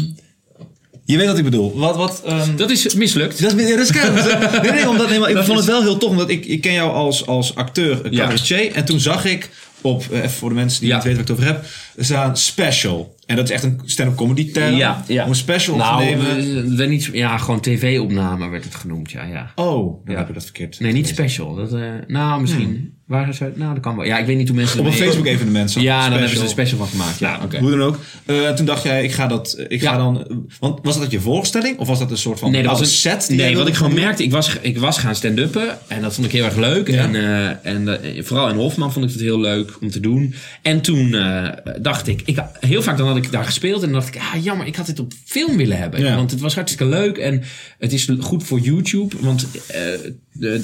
je weet wat ik bedoel. Wat, wat, ehm, Dat is mislukt. Dat is, ja, dat is keihard. Nee, nee, omdat, nee, maar ik vond het wel heel tof. Omdat ik, ik ken jou als, als acteur, eh, Ja. cabaretier. En toen zag ik op, eh, even voor de mensen die Ja. niet weten waar ik het over heb. Staan special. En dat is echt een stand-up comedy term. Ja, ja. Om een special op te Nou, nemen. niet, ja, gewoon tv-opname werd het genoemd, ja, ja. Oh, dan Ja. heb je dat verkeerd. Nee, niet special. Dat, eh, nou, misschien. Waar is het? Nou, dat kan wel. Ja, ik weet niet hoe mensen... Op een ermee- Facebook evenement. zag ik Ja, dan hebben ze special. een special van gemaakt. Ja, oké. Hoe dan ook. Eh, toen dacht jij, ik ga dat, ik Ja. ga dan, want was dat je voorstelling? Of was dat een soort van Nee, dat was een set? Nee, wat ik gewoon merkte, ik was, ik was gaan stand-uppen. En dat vond ik heel erg leuk. Ja. En, eh, en vooral in Hofman vond ik het heel leuk om te doen. En toen eh, dacht ik, ik, heel vaak dan had ik daar gespeeld. En dan dacht ik, ah jammer, ik had dit op film willen hebben. Ja. Want het was hartstikke leuk. En het is goed voor YouTube. Want eh, de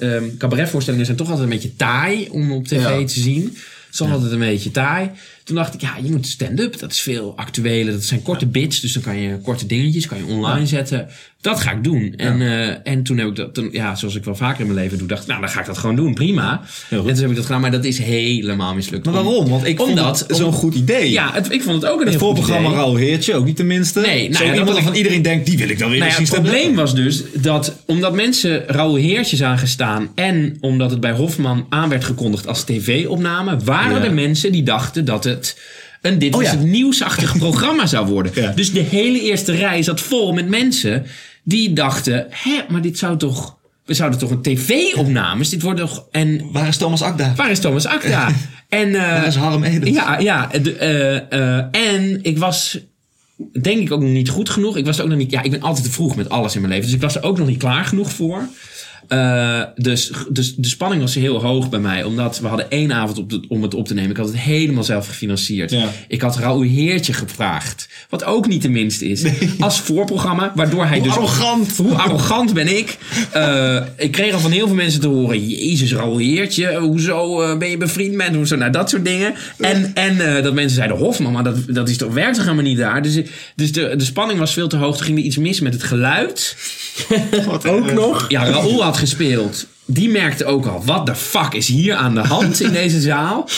eh, cabaretvoorstellingen zijn toch altijd een beetje taai om op tv Ja. te zien. Toch altijd een beetje taai. Toen dacht ik, ja, je moet stand-up. Dat is veel actueler. Dat zijn korte bits. Dus dan kan je korte dingetjes kan je online zetten. Dat ga ik doen. En, eh, en toen heb ik dat, toen, ja, zoals ik wel vaker in mijn leven doe, dacht ik, nou, dan ga ik dat gewoon doen. Prima. En toen heb ik dat gedaan. Maar dat is helemaal mislukt. Maar waarom? Want ik Omdat- vond het zo'n goed idee. Ja, het, ik vond het ook een Het heel goed voorprogramma idee. Raoul Heertje, ook niet tenminste. Nee, nou Zo iemand waarvan iedereen denkt, die wil ik dan weer Nou ja, het probleem was dus dat omdat mensen Raoul Heertje zagen staan en omdat het bij Hofman aan werd gekondigd als tv-opname, waren Ja. er mensen die dachten dat het een dit Oh was ja. het nieuwsachtige programma zou worden. Ja. Dus de hele eerste rij zat vol met mensen die dachten, hè, maar dit zou toch, we zouden toch een tv-opnames, dit wordt toch, en Waar is Thomas Akda? waar is Thomas Akda? en, eh, Waar is Harm Edens? ja, ja. de- eh, eh, en ik was denk ik ook nog niet goed genoeg. Ik was er ook nog niet. Ja, ik ben altijd te vroeg met alles in mijn leven. Dus ik was er ook nog niet klaar genoeg voor. Eh, dus, dus de spanning was heel hoog bij mij. Omdat we hadden één avond op de, om het op te nemen. Ik had het helemaal zelf gefinancierd. Ja. Ik had Raoul Heertje gevraagd. Wat ook niet de minste is. Als voorprogramma. Waardoor hij Hoe dus... arrogant. Hoe arrogant ben ik? Eh, ik kreeg al van heel veel mensen te horen... Jezus, Raoul Heertje. Hoezo eh, ben je bevriend met? Hoezo? Nou, dat soort dingen. En, en eh, dat mensen zeiden... Hofman, maar dat, dat is toch, werkt toch helemaal niet daar? Dus, dus de, de spanning was veel te hoog. Toen ging er iets mis met het geluid. Ook nog? Ja, Raoul had gespeeld. Die merkte ook al, wat de fuck is hier aan de hand in deze zaal?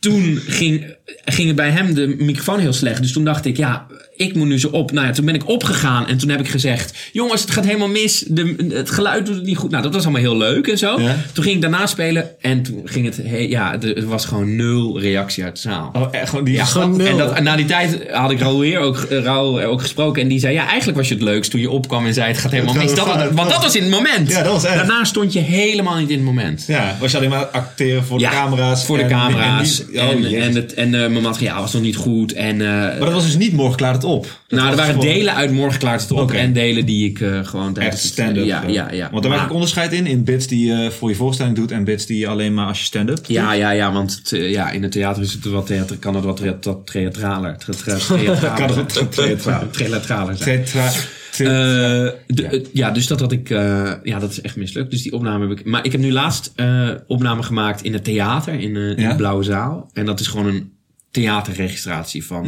Toen ging, ging het bij hem de microfoon heel slecht. Dus toen dacht ik, ja, ik moet nu zo op. Nou ja, toen ben ik opgegaan en toen heb ik gezegd... Jongens, het gaat helemaal mis. De, het geluid doet het niet goed. Nou, dat was allemaal heel leuk en zo. Ja. Toen ging ik daarna spelen en toen ging het... he- ja, er was gewoon nul reactie uit de zaal. Oh, echt, gewoon die Ja, gewoon nul. en dat, na die tijd had ik Raoul weer ook, eh, Raoul ook gesproken. En die zei, ja, eigenlijk was je het leukst toen je opkwam en zei, het gaat helemaal Het mis. Dat, want dat was in het moment. Ja, dat was echt. Daarna stond je helemaal niet in het moment. Ja, was je alleen maar acteren voor de camera's. Voor de en- camera's. En, En, oh, en, het, en eh, mijn materiaal was nog niet goed. En, eh, maar dat was dus niet morgen klaar het op. Dat nou, er waren gewoon delen uit Morgen Klaart het op. En delen die ik eh, gewoon tijdens Echt stand-up. Ja, eh. ja, ja. Want daar maak ik onderscheid in. In bits die je voor je voorstelling doet. En bits die je alleen maar als je stand-up. Ja, ja, ja, want eh, ja, in het theater is het wat theater, kan het wat, thea- wat theatraler. Tra- tra- theatraler Kan het theatraler. Zijn. Eh, de- eh, ja. dus dat had ik. eh, ja, dat is echt mislukt. Dus die opname heb ik. Maar ik heb nu laatst eh opname gemaakt in het theater in, eh, in Ja? de Blauwe Zaal. En dat is gewoon een theaterregistratie van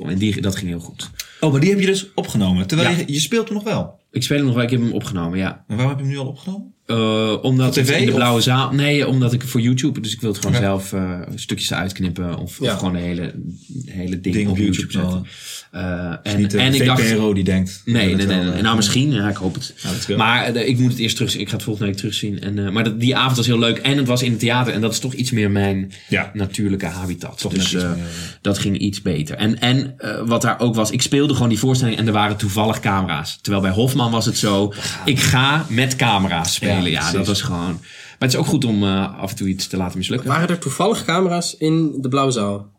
Om. En die, dat ging heel goed. Oh, maar die heb je dus opgenomen. Terwijl Ja. je, je speelt hem nog wel. Ik speel hem nog wel. Ik heb hem opgenomen, ja. En waarom heb je hem nu al opgenomen? Eh, omdat tv, in de of? Blauwe Zaal. Nee, omdat ik voor YouTube. Dus ik wil het gewoon zelf eh, stukjes uitknippen. Of, Ja. of gewoon de hele, hele ding, Ding op YouTube, YouTube zetten. Eh, en Niet de en ik dacht. Die denkt. Nee, nee, nee, Nou, misschien. Ja, ik hoop het. Maar ik moet het eerst terugzien. Ik ga het volgende week terugzien. En, maar dat, die avond was heel leuk. En het was in het theater. En dat is toch iets meer mijn natuurlijke habitat. Toch dus meer, dat ging iets beter. En, en wat daar ook was. Ik speelde gewoon die voorstelling. En er waren toevallig camera's. Terwijl bij Hofman was het zo. Ik ga met camera's spelen. Ja, dat was gewoon... Maar het is ook goed om eh, af en toe iets te laten mislukken. Waren er toevallig camera's in de blauwe zaal?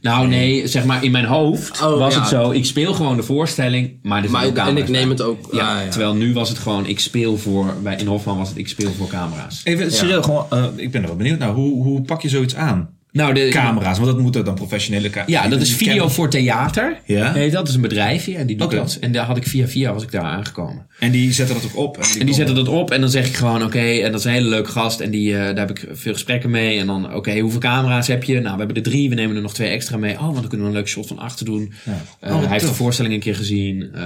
Nou nee, zeg maar in mijn hoofd Oh, was ja. het zo. Ik speel gewoon de voorstelling. Maar, er Maar, ook en ik camera's neem het ook. Ja, ah, ja. terwijl nu was het gewoon, ik speel voor, bij, in Hofman was het, ik speel voor camera's. Even serieus, gewoon, eh, ik ben er wel benieuwd naar. Hoe, hoe pak je zoiets aan? Nou, de, Camera's, want dat moeten dan professionele camera's. Ja, dat is Video voor Theater. Ja? Nee, dat is een bedrijfje en die doet dat. En daar had ik via via was ik daar aangekomen. En die zetten dat ook op. En die, En die zetten dat op en dan zeg ik gewoon, oké, en dat is een hele leuke gast. En die, eh, daar heb ik veel gesprekken mee. En dan, oké, hoeveel camera's heb je? Nou, we hebben er drie, we nemen er nog twee extra mee. Oh, want dan kunnen we een leuk shot van achter doen. Ja. Eh, Oh, hij heeft de voorstelling een keer gezien. Eh,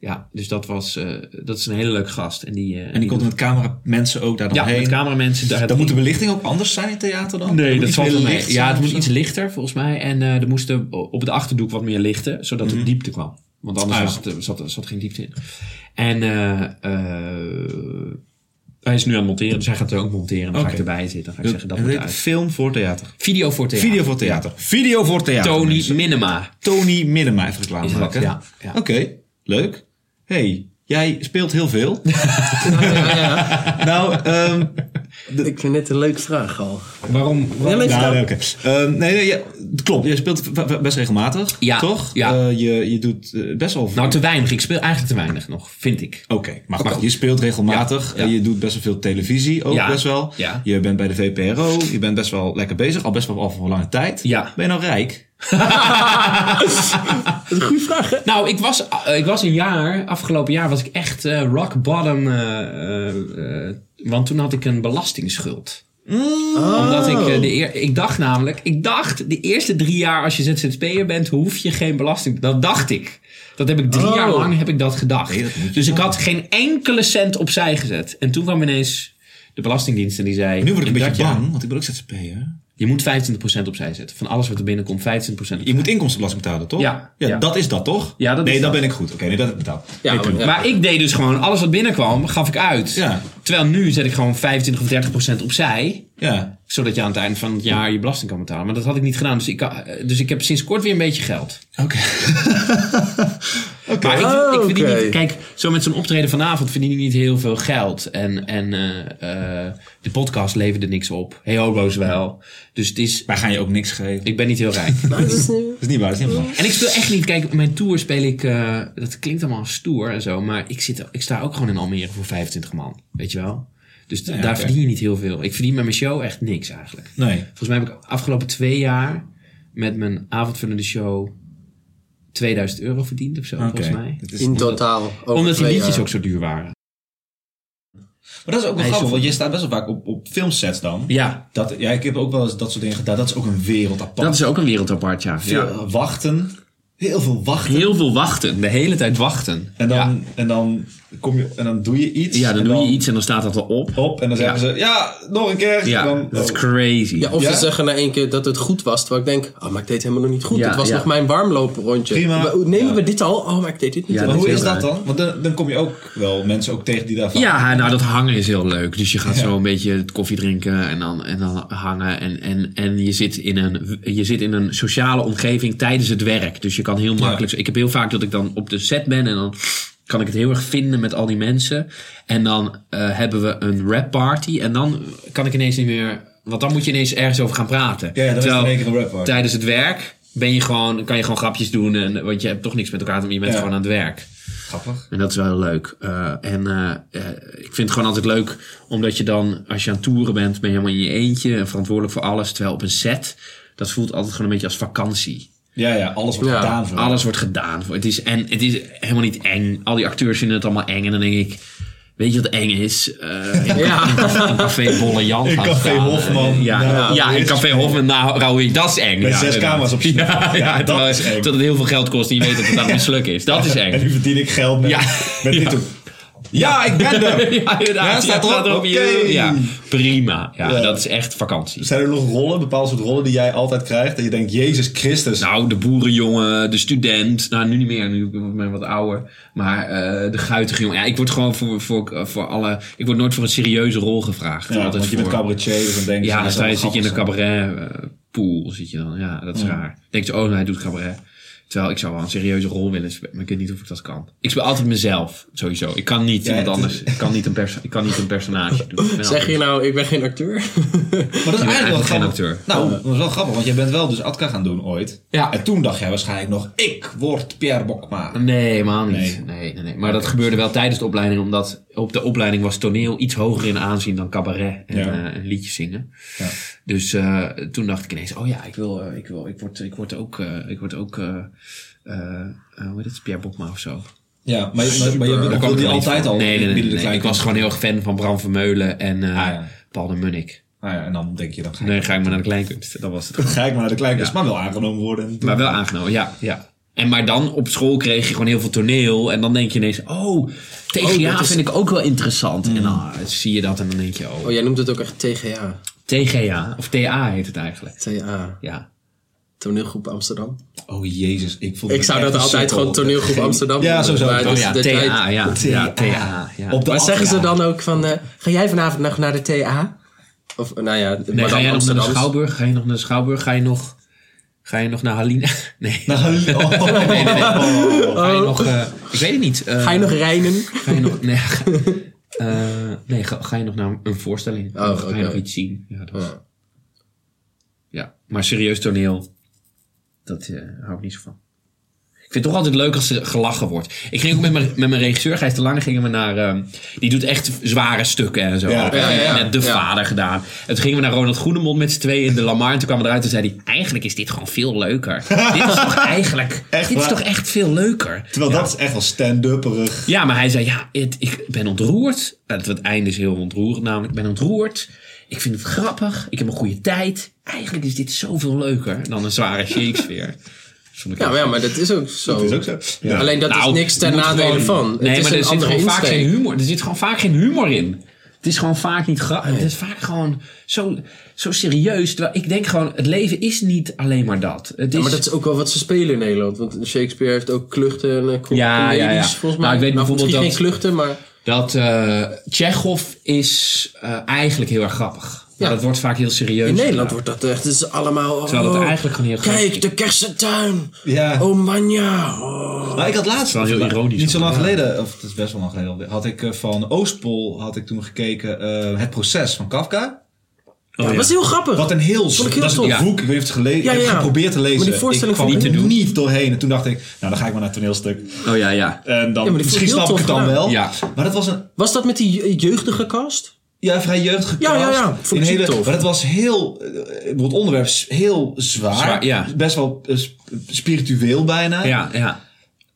ja, dus dat was, eh, dat is een hele leuke gast. En die, eh, En die komt met camera mensen ook daar dan Ja, heen. met cameramensen. Daar Dan moet de belichting ook anders zijn in theater dan? Nee, dat valt wel mee. Ja, het zo? iets lichter volgens mij. En eh, er moest er op het achterdoek wat meer lichten, zodat er diepte kwam. Want anders. Ah, was het, zat, er zat geen diepte in. En Hij is nu aan het monteren, dus hij gaat er ook monteren. En dan ga ik erbij zitten. Dan ga ik zeggen, dat moet uit. Film voor theater. Video voor theater. Video voor theater. Video voor theater. Tony. Minima. Tony Minema heeft reclame maken. ja, ja. Oké, leuk. Hey, jij speelt heel veel. nou, ehm Ik vind dit een leuke vraag al. Waarom? Ja, nou, nee, oké. Ehm, nee, nee, ja, klopt. Je speelt best regelmatig, Ja, toch? ja. Eh, je, je doet eh, best wel veel. Nou, te weinig. Ik speel eigenlijk te weinig nog, vind ik. Oké, maar goed, je speelt regelmatig. Ja, ja. en je doet best wel veel televisie ook Ja, best wel. ja. Je bent bij de VPRO. Je bent best wel lekker bezig. Al best wel al voor een lange tijd. Ja. Ben je nou rijk? Dat is een goede vraag, hè? Nou, ik was, eh, ik was een jaar, afgelopen jaar was ik echt eh, rock bottom. eh, want toen had ik een belastingsschuld. Omdat ik eh, de eer, ik dacht namelijk, ik dacht de eerste drie jaar als je ZZP'er bent, hoef je geen belasting. Dat dacht ik. Dat heb ik drie Oh. jaar lang heb ik dat gedacht. Nee, dat dus ik had geen enkele cent opzij gezet. En toen kwam ineens de belastingdienst en die zei. Nu word ik een beetje jaar, bang, want ik ben ook ZZP'er. Je moet 25% opzij zetten. Van alles wat er binnenkomt, 25%. Je moet inkomstenbelasting betalen, toch? Ja, ja, ja. dat is dat, toch? Ja, dat is nee, dan dat. ben ik goed. Oké, nee, dat heb ik betaald. Ja, Nee, maar- ik deed dus gewoon, alles wat binnenkwam, gaf ik uit. Terwijl nu zet ik gewoon 25 of 30 procent opzij. Ja. Zodat je aan het eind van het jaar je belasting kan betalen. Maar dat had ik niet gedaan. Dus ik, dus ik heb sinds kort weer een beetje geld. Oké. Oké. Maar ik, ik verdien niet... Kijk, zo met zo'n optreden vanavond verdien ik niet heel veel geld. En, en eh, eh, de podcast leverde niks op. Hey Hobo's wel. Dus het is... Wij gaan je ook niks geven. Ik ben niet heel rijk. Dat is, Dat is niet waar, dat is niet waar. En ik speel echt niet. Kijk, mijn tour speel ik. eh, dat klinkt allemaal stoer en zo. Maar ik, zit, ik sta ook gewoon in Almere voor 25 man. Weet je wel? Dus Ja, daar verdien je niet heel veel. Ik verdien met mijn show echt niks eigenlijk. Nee. Volgens mij heb ik afgelopen twee jaar met mijn avondvullende show 2000 euro verdiend of zo. Oké. Volgens mij. In totaal. over Omdat die liedjes jaar. ook zo duur waren. Maar dat is ook wel grappig, want je staat best wel vaak op, op filmsets dan. Ja, Dat, ja, ik heb ook wel eens dat soort dingen gedaan. Dat is ook een wereld apart. dat is ook een wereld apart, ja. Veel ja. wachten. Heel veel wachten. Heel veel wachten. De hele tijd wachten. En dan, ja. en dan kom je en dan doe je iets. ja, dan en doe je iets en dan staat dat erop. op en dan zeggen Ja. ze ja nog een keer. Ja, dan, dat is oh. crazy. Ja, of Ja? ze zeggen na één keer dat het goed was. Terwijl ik denk, oh, maar ik deed het helemaal nog niet goed. Ja, het was ja. nog mijn warmlooprondje. Prima. Maar, Nemen Ja. we dit al? Oh, maar ik deed dit niet. Ja, maar hoe is dat dan? Want dan, dan kom je ook wel mensen ook tegen die daarvan. Ja, nou dat hangen is heel leuk. Dus je gaat Ja. zo een beetje het koffie drinken en dan, en dan hangen. En, en, en je, zit in een, je zit in een sociale omgeving tijdens het werk. Dus je kan heel makkelijk... Ik heb heel vaak dat ik dan op de set ben en dan kan ik het heel erg vinden met al die mensen. En dan eh, hebben we een rap party en dan kan ik ineens niet meer... Want dan moet je ineens ergens over gaan praten. Ja, is het Terwijl keer een rap party. tijdens het werk ben je gewoon, kan je gewoon grapjes doen. En, want je hebt toch niks met elkaar te doen. Je bent Ja. gewoon aan het werk. Grappig. En dat is wel heel leuk. Eh, en eh, ik vind het gewoon altijd leuk, omdat je dan, als je aan het toeren bent, ben je helemaal in je eentje en verantwoordelijk voor alles. Terwijl op een set, dat voelt altijd gewoon een beetje als vakantie. Ja, ja, alles wordt Ja. gedaan voor. Alles wordt gedaan. Het is, en het is helemaal niet eng. Al die acteurs vinden het allemaal eng. En dan denk ik, weet je wat eng is? Eh, in, Ja. in Café Bolle Jan In Café staan. Hofman. Ja, Nou, ja, in Café Hofman. Nou, Raoul, dat is eng. Met ja, zes inderdaad. camera's op snel. Ja, ja, Ja, dat is eng. Dat het heel veel geld kost en je weet dat het aan het mislukken is. Dat is eng. En nu verdien ik geld met, Ja. met dit Ja. ik ben er. ja, inderdaad. Ja, staat erop? op je-. Ja, prima. Ja, Ja. dat is echt vakantie. Zijn er nog rollen, bepaalde soort rollen die jij altijd krijgt? Dat je denkt, Jezus Christus. Nou, de boerenjongen, de student. Nou, nu niet meer. Nu ben ik wat ouder. Maar eh, de guitige jongen. Ja, ik word gewoon voor, voor, voor alle... Ik word nooit voor een serieuze rol gevraagd. ja, want je bent cabaretier, dus dan denk je... Ja, dan zit je in een cabaret pool. Zit je dan. Ja, dat is raar. Denk je, oh, hij doet cabaret. Terwijl ik zou wel een serieuze rol willen spelen. Maar ik weet niet of ik dat kan. Ik speel altijd mezelf, sowieso. Ik kan niet Ja, iemand anders. Ik kan niet een, perso ik kan niet een personage doen. Zeg je nou, ik ben geen acteur? Maar dat is eigenlijk wel geen grappig. acteur. Nou, dat is wel grappig, want jij bent wel dus Atka gaan doen ooit. Ja. En toen dacht jij waarschijnlijk nog, ik word Pierre Bokma. Nee, helemaal niet. Nee. Nee. Nee, nee, Maar dat gebeurde wel tijdens de opleiding, omdat op de opleiding was toneel iets hoger in aanzien dan cabaret en, Ja. eh, en liedjes zingen. Ja. Dus eh, toen dacht ik ineens, oh ja, ik wil, eh, ik wil, ik word, ik word ook, eh, ik word ook, eh, eh, eh, hoe heet het, Pierre Bokma of zo. Ja, maar, je- maar, maar je wilde die altijd al Nee, nee, nee. Ik was gewoon heel erg fan van Bram Vermeulen en eh, Ah, ja. Paul de Munnik. Nou ja, en dan denk je, dan ga ik, Nee, ga ik maar naar de kleinkunst. Dat was het. dan ga ik maar naar de kleinkunst, Ja. maar wel aangenomen worden. Maar wel aangenomen, ja, ja. En maar dan op school kreeg je gewoon heel veel toneel. En dan denk je ineens, oh, TGA is- vind ik ook wel interessant. En dan zie je dat en dan denk je, oh, Oh, jij noemt het ook echt TGA. TGA. Of TA heet het eigenlijk. TA. Ja. Toneelgroep Amsterdam. Oh jezus, ik vond Ik zou dat altijd gewoon toneelgroep Amsterdam Ja, noemen. sowieso. Maar Oh dus ja, TA, ja. Ja, TA. TA. Ja. Op de Maar zeggen ze dan ook van, eh, ga jij vanavond nog naar de TA? Of, nou ja, Nee, ga jij nog naar de. Schouwburg? Ga je nog naar de Schouwburg? Ga je nog, ga je nog naar Halina? Nee. Nou, oh. nee, nee, nee. Oh. Ga je nog... eh, ik weet het niet. eh, Ga je nog rijden? Ga je nog... Nee, eh, nee ga, ga je nog naar een voorstelling? Oh, ga je nog iets zien? Ja, dat is- Ja. ja. maar serieus toneel, dat eh, hou ik niet zo van. Ik vind het toch altijd leuk als er gelachen wordt. Ik ging ook met mijn, met mijn regisseur, Gijs de Lange, gingen we naar... ehm, die doet echt zware stukken en zo. Ja. Ja, ja, ja. Net De. Vader gedaan. En toen gingen we naar Ronald Goedemond met z'n tweeën in de Lamar. En toen kwamen we eruit en zei hij... Eigenlijk is dit gewoon veel leuker. dit is toch eigenlijk... Echt dit is toch echt veel leuker. Terwijl dat is echt wel stand-upperig. Ja, maar hij zei, ja, het, ik ben ontroerd. Het, het einde is heel ontroerend namelijk. Ik ben ontroerd. Ik vind het grappig. Ik heb een goede tijd. Eigenlijk is dit zoveel leuker dan een zware Shakespeare. Ja, maar, ja, maar dat is ook zo. Dat is ook zo. Ja. Alleen dat Nou, is niks ten nadele gewoon- van. Het Nee, is maar een er zit andere gewoon vaak geen humor. Er zit gewoon vaak geen humor in. Het is gewoon vaak niet grappig. Het is vaak gewoon zo, zo serieus. Terwijl ik denk gewoon, het leven is niet alleen maar dat. Het is, Ja, maar dat is ook wel wat ze spelen in Nederland. Want Shakespeare heeft ook kluchten en uh, Ja, ja, ja. volgens mij. Nou, ik weet bijvoorbeeld misschien dat- geen kluchten, maar... Dat eh Tsjechov is eh, eigenlijk heel erg grappig. Maar Ja. dat wordt vaak heel serieus. In Nederland gedaan. wordt dat echt... Het is allemaal... Terwijl het oh, eigenlijk gewoon heel Kijk, de kersentuin. Ja. Oh, manja. Oh. Maar ik had laatst, wel heel ironisch niet zo lang ja. geleden, of het is best wel lang geleden, had ik eh, van Oostpol, had ik toen gekeken, eh, Het Proces van Kafka. Ja, dat was heel grappig. Wat een heel, Vond ik heel dat is een boek, ik niet het gelezen, Ja, ik heb ja. geprobeerd te lezen. Maar die voorstelling ik kwam ik er niet niet doorheen. En toen dacht ik, nou dan ga ik maar naar het toneelstuk. Oh ja, ja. En dan, misschien snap ik het dan gedaan. wel. Ja. Maar dat was een, Was dat met die je- jeugdige cast? Ja, vrij jeugdige Ja, ja, ja. Vond In ik hele, tof. Maar het was heel, eh, het onderwerp is heel zwaar. Zwaar, ja. Best wel eh, sp- spiritueel bijna. Ja, ja.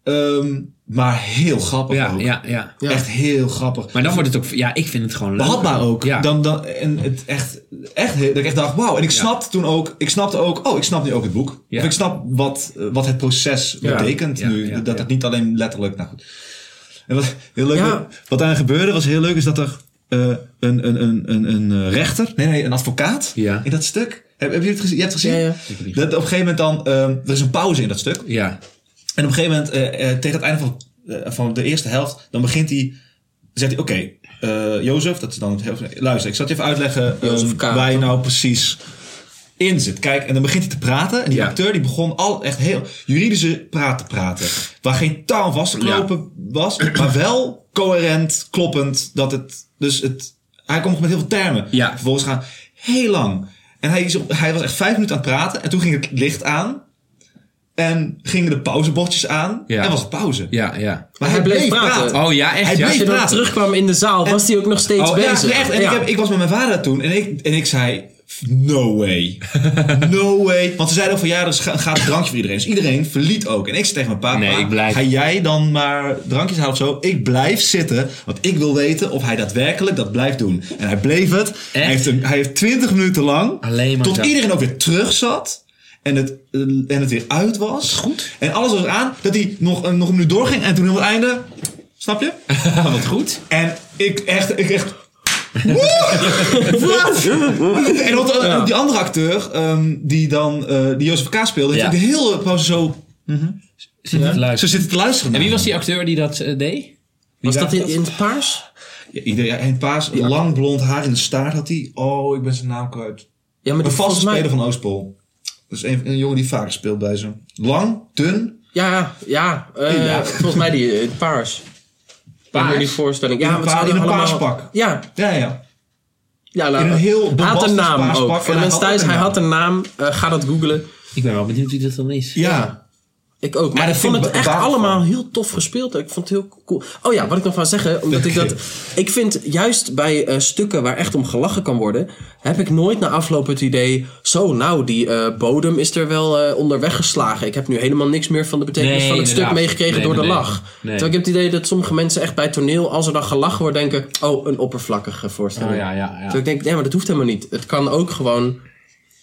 Ehm, maar heel grappig Ja, ook. ja, ja. Ja. Echt heel grappig. Maar dan wordt het ook... Ja, ik vind het gewoon leuk. Behapbaar ook. Ja. Dan, dan, en het echt, echt, heel- dat ik echt dacht, wauw. En ik Ja. snapte toen ook, ik snapte ook, oh, ik snap nu ook het boek. Ja. Of ik snap wat, eh, wat het proces Ja. betekent Ja, nu. ja, dat ja. het niet alleen letterlijk, nou goed. En wat heel leuk, Ja. wat daar gebeurde was heel leuk, is dat er een, een, een, een, een eh, rechter, nee, nee, een advocaat Ja. in dat stuk. Heb, heb je het gezien? Je hebt het gezien? Ja, ja. Dat op een gegeven moment dan, ehm, er is een pauze in dat stuk. Ja. En op een gegeven moment, eh, eh, tegen het einde van, eh, van de eerste helft, dan begint hij, zegt hij, oké, eh, Jozef, dat is dan het heel, luister, ik zal het je even uitleggen eh, K, waar je nou precies in zit. Kijk, en dan begint hij te praten en die Ja. acteur die begon al echt heel juridische praat te praten. Waar geen taal aan vastgeklopen was, maar wel coherent, kloppend, dat het, dus het, hij komt met heel veel termen. Ja. Vervolgens gaan heel lang. En hij, is op- hij was echt vijf minuten aan het praten en toen ging het licht aan. En gingen de pauzebordjes aan. Ja. En was het pauze. Ja, ja. Maar hij bleef praten. Oh ja, echt? Hij ja? Als je bleef dan praten. terugkwam in de zaal, was hij ook nog steeds Oh, ja, bezig. nee, echt. En Ja. ik, heb, ik was met mijn vader toen. En ik, en ik zei... No way. No way. Want ze zeiden ook van ja, er is- gaat een drankje voor iedereen. Dus iedereen verliet ook. En ik zei tegen mijn pa, Nee, "Pa, ik blijf." ga jij dan maar drankjes halen of zo? Ik blijf zitten. Want ik wil weten of hij daadwerkelijk dat blijft doen. En hij bleef het. Hij heeft, een, hij heeft 20 minuten lang. Alleen maar tot dat. iedereen ook weer terug zat. En het, en het weer uit was. goed. En alles was aan. Dat hij nog, een- nog een minuut doorging. En toen heel het einde. Snap je? Wat goed. En ik echt, ik echt. Wat? En wat, eh, die andere acteur, ehm, die dan eh, die Jozef K. speelde, heeft ook de hele pauze zo, Zit zo luisteren. zitten te luisteren. En wie was die acteur die dat eh, deed? Was dat in, in het paars? Ja, ieder, ja, en paas, lang blond haar in de staart had hij. Oh, ik ben zijn naam kwijt. Ja, maar Een vaste volgens mij... speler van Oostpol. Dat is een, een jongen die vaker speelt bij ze. Lang, dun. Ja, ja. eh, Ja. Volgens mij die in het paars. Paars? Paars? Die voorstelling. Ja, In een in een paarspak. Ja, Ja, ja. ja nou, In een heel hij had een naam ook. en Voor de hij mensen had thuis, hij naam. had een naam. Eh, ga dat googlen. Ik ben wel benieuwd wie dat dan is. Ja. Ik ook. Maar ik vond het echt allemaal heel tof gespeeld. Ik vond het heel cool. Oh ja, wat ik nog wou zeggen. Omdat ik dat... Ik vind juist bij eh, stukken waar echt om gelachen kan worden... heb ik nooit na afloop het idee... Zo, nou, die eh, bodem is er wel eh, onderweg geslagen. Ik heb nu helemaal niks meer van de betekenis Nee, van het stuk meegekregen Nee, door de nee, lach. Terwijl ik heb het idee dat sommige mensen echt bij toneel... als er dan gelachen wordt, denken... Oh, een oppervlakkige voorstelling. Oh, ja, ja, ja. Terwijl ik denk, nee, maar dat hoeft helemaal niet. Het kan ook gewoon...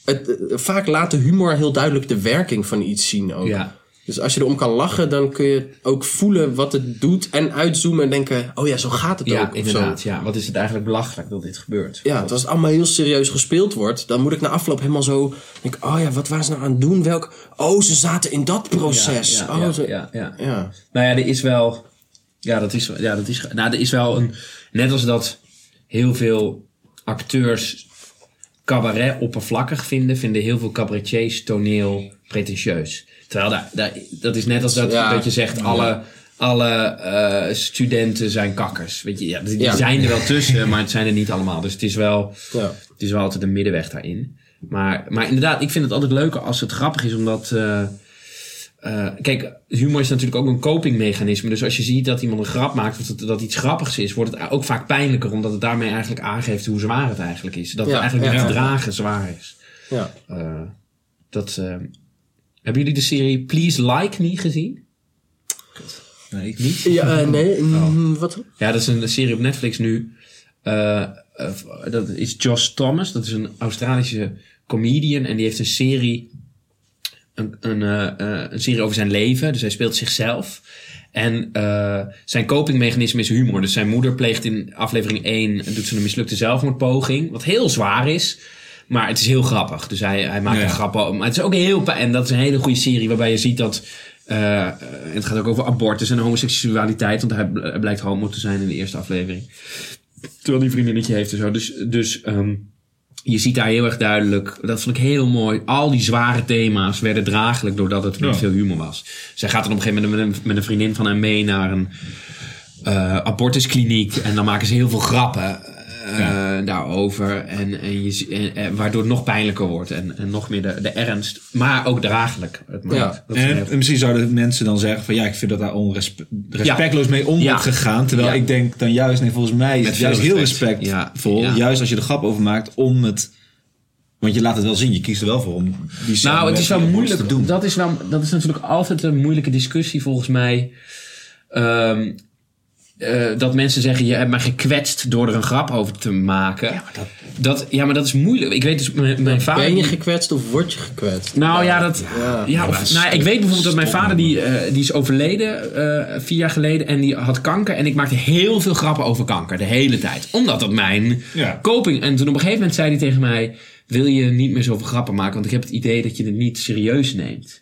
Het, vaak laat de humor heel duidelijk de werking van iets zien ook. Ja. Dus als je erom kan lachen, dan kun je ook voelen wat het doet. En uitzoomen en denken, oh ja, zo gaat het Ja, ook. of zo. inderdaad. Ja, wat is het eigenlijk belachelijk dat dit gebeurt? Ja, als het allemaal heel serieus gespeeld wordt, dan moet ik na afloop helemaal zo denk, oh ja, wat waren ze nou aan het doen? Welk? Oh, ze zaten in dat proces. Ja, ja, oh, ja, ja, ja. ja. Nou ja, er is wel. Ja, dat is. Ja, dat is. Nou, er is wel een. Net als dat heel veel acteurs cabaret oppervlakkig vinden, vinden heel veel cabaretiers toneel pretentieus. Terwijl daar, daar, dat is net als dat, Ja. dat je zegt, alle, alle eh, studenten zijn kakkers. Weet je, ja, die Ja. zijn er wel tussen, maar het zijn er niet allemaal. Dus het is wel, Ja. het is wel altijd een middenweg daarin. Maar, maar inderdaad, ik vind het altijd leuker als het grappig is, omdat. eh, eh, kijk, humor is natuurlijk ook een copingmechanisme. Dus als je ziet dat iemand een grap maakt, of dat, dat iets grappigs is, wordt het ook vaak pijnlijker, omdat het daarmee eigenlijk aangeeft hoe zwaar het eigenlijk is. Dat het Ja, eigenlijk niet te dragen zwaar is. Ja. Eh, dat, eh, hebben jullie de serie Please Like Me gezien? Nee, ik niet. Ja, eh, nee, mm, wat? Ja, dat is een serie op Netflix nu. Eh, eh, dat is Josh Thomas. Dat is een Australische comedian. En die heeft een serie. Een, een, een serie over zijn leven. Dus hij speelt zichzelf. En eh, zijn copingmechanisme is humor. Dus zijn moeder pleegt in aflevering 1. doet ze een mislukte zelfmoordpoging. Wat heel zwaar is. Maar het is heel grappig. Dus hij, hij maakt Ja. een grap. over- Maar het is ook heel. En dat is een hele goede serie waarbij je ziet dat. eh, eh, het gaat ook over abortus en homoseksualiteit. Want hij hij blijkt homo te zijn in de eerste aflevering. Terwijl die vriendinnetje heeft en zo. Dus, dus ehm, je ziet daar heel erg duidelijk. Dat vond ik heel mooi. Al die zware thema's werden draaglijk doordat het met Ja. veel humor was. Zij gaat dan op een gegeven moment met een, met een vriendin van hem mee naar een eh, abortuskliniek. En dan maken ze heel veel grappen eh, daarover. En, en je, zie- en, en waardoor het nog pijnlijker wordt. En, en nog meer de, de ernst. Maar ook draaglijk. Het maakt. Ja. Dat is En, heel- en misschien zouden mensen dan zeggen van ja, ik vind dat daar onrespectloos mee om Ja. wordt gegaan. Terwijl Ja. ik denk dan juist, nee, volgens mij is Met het juist heel respect. respectvol. Ja. Ja. Juist als je er grap over maakt om het. Want je laat het wel zien, je kiest er wel voor om die Nou, het is wel moeilijk. te doen. Dat is, wel, dat is natuurlijk altijd een moeilijke discussie volgens mij. Ehm, eh, dat mensen zeggen, je hebt mij gekwetst door er een grap over te maken. Ja, maar dat, ja, maar dat is moeilijk. Ik weet dus, mijn, mijn vader... Ben je gekwetst of word je gekwetst? nou ja, dat, Ja. ja, of, dat nou, ja, ik weet bijvoorbeeld dat mijn vader die, eh, die is overleden eh, vier jaar geleden en die had kanker en ik maakte heel veel grappen over kanker de hele tijd, omdat dat mijn Ja. coping. En toen op een gegeven moment zei hij tegen mij: wil je niet meer zoveel grappen maken, want ik heb het idee dat je het niet serieus neemt.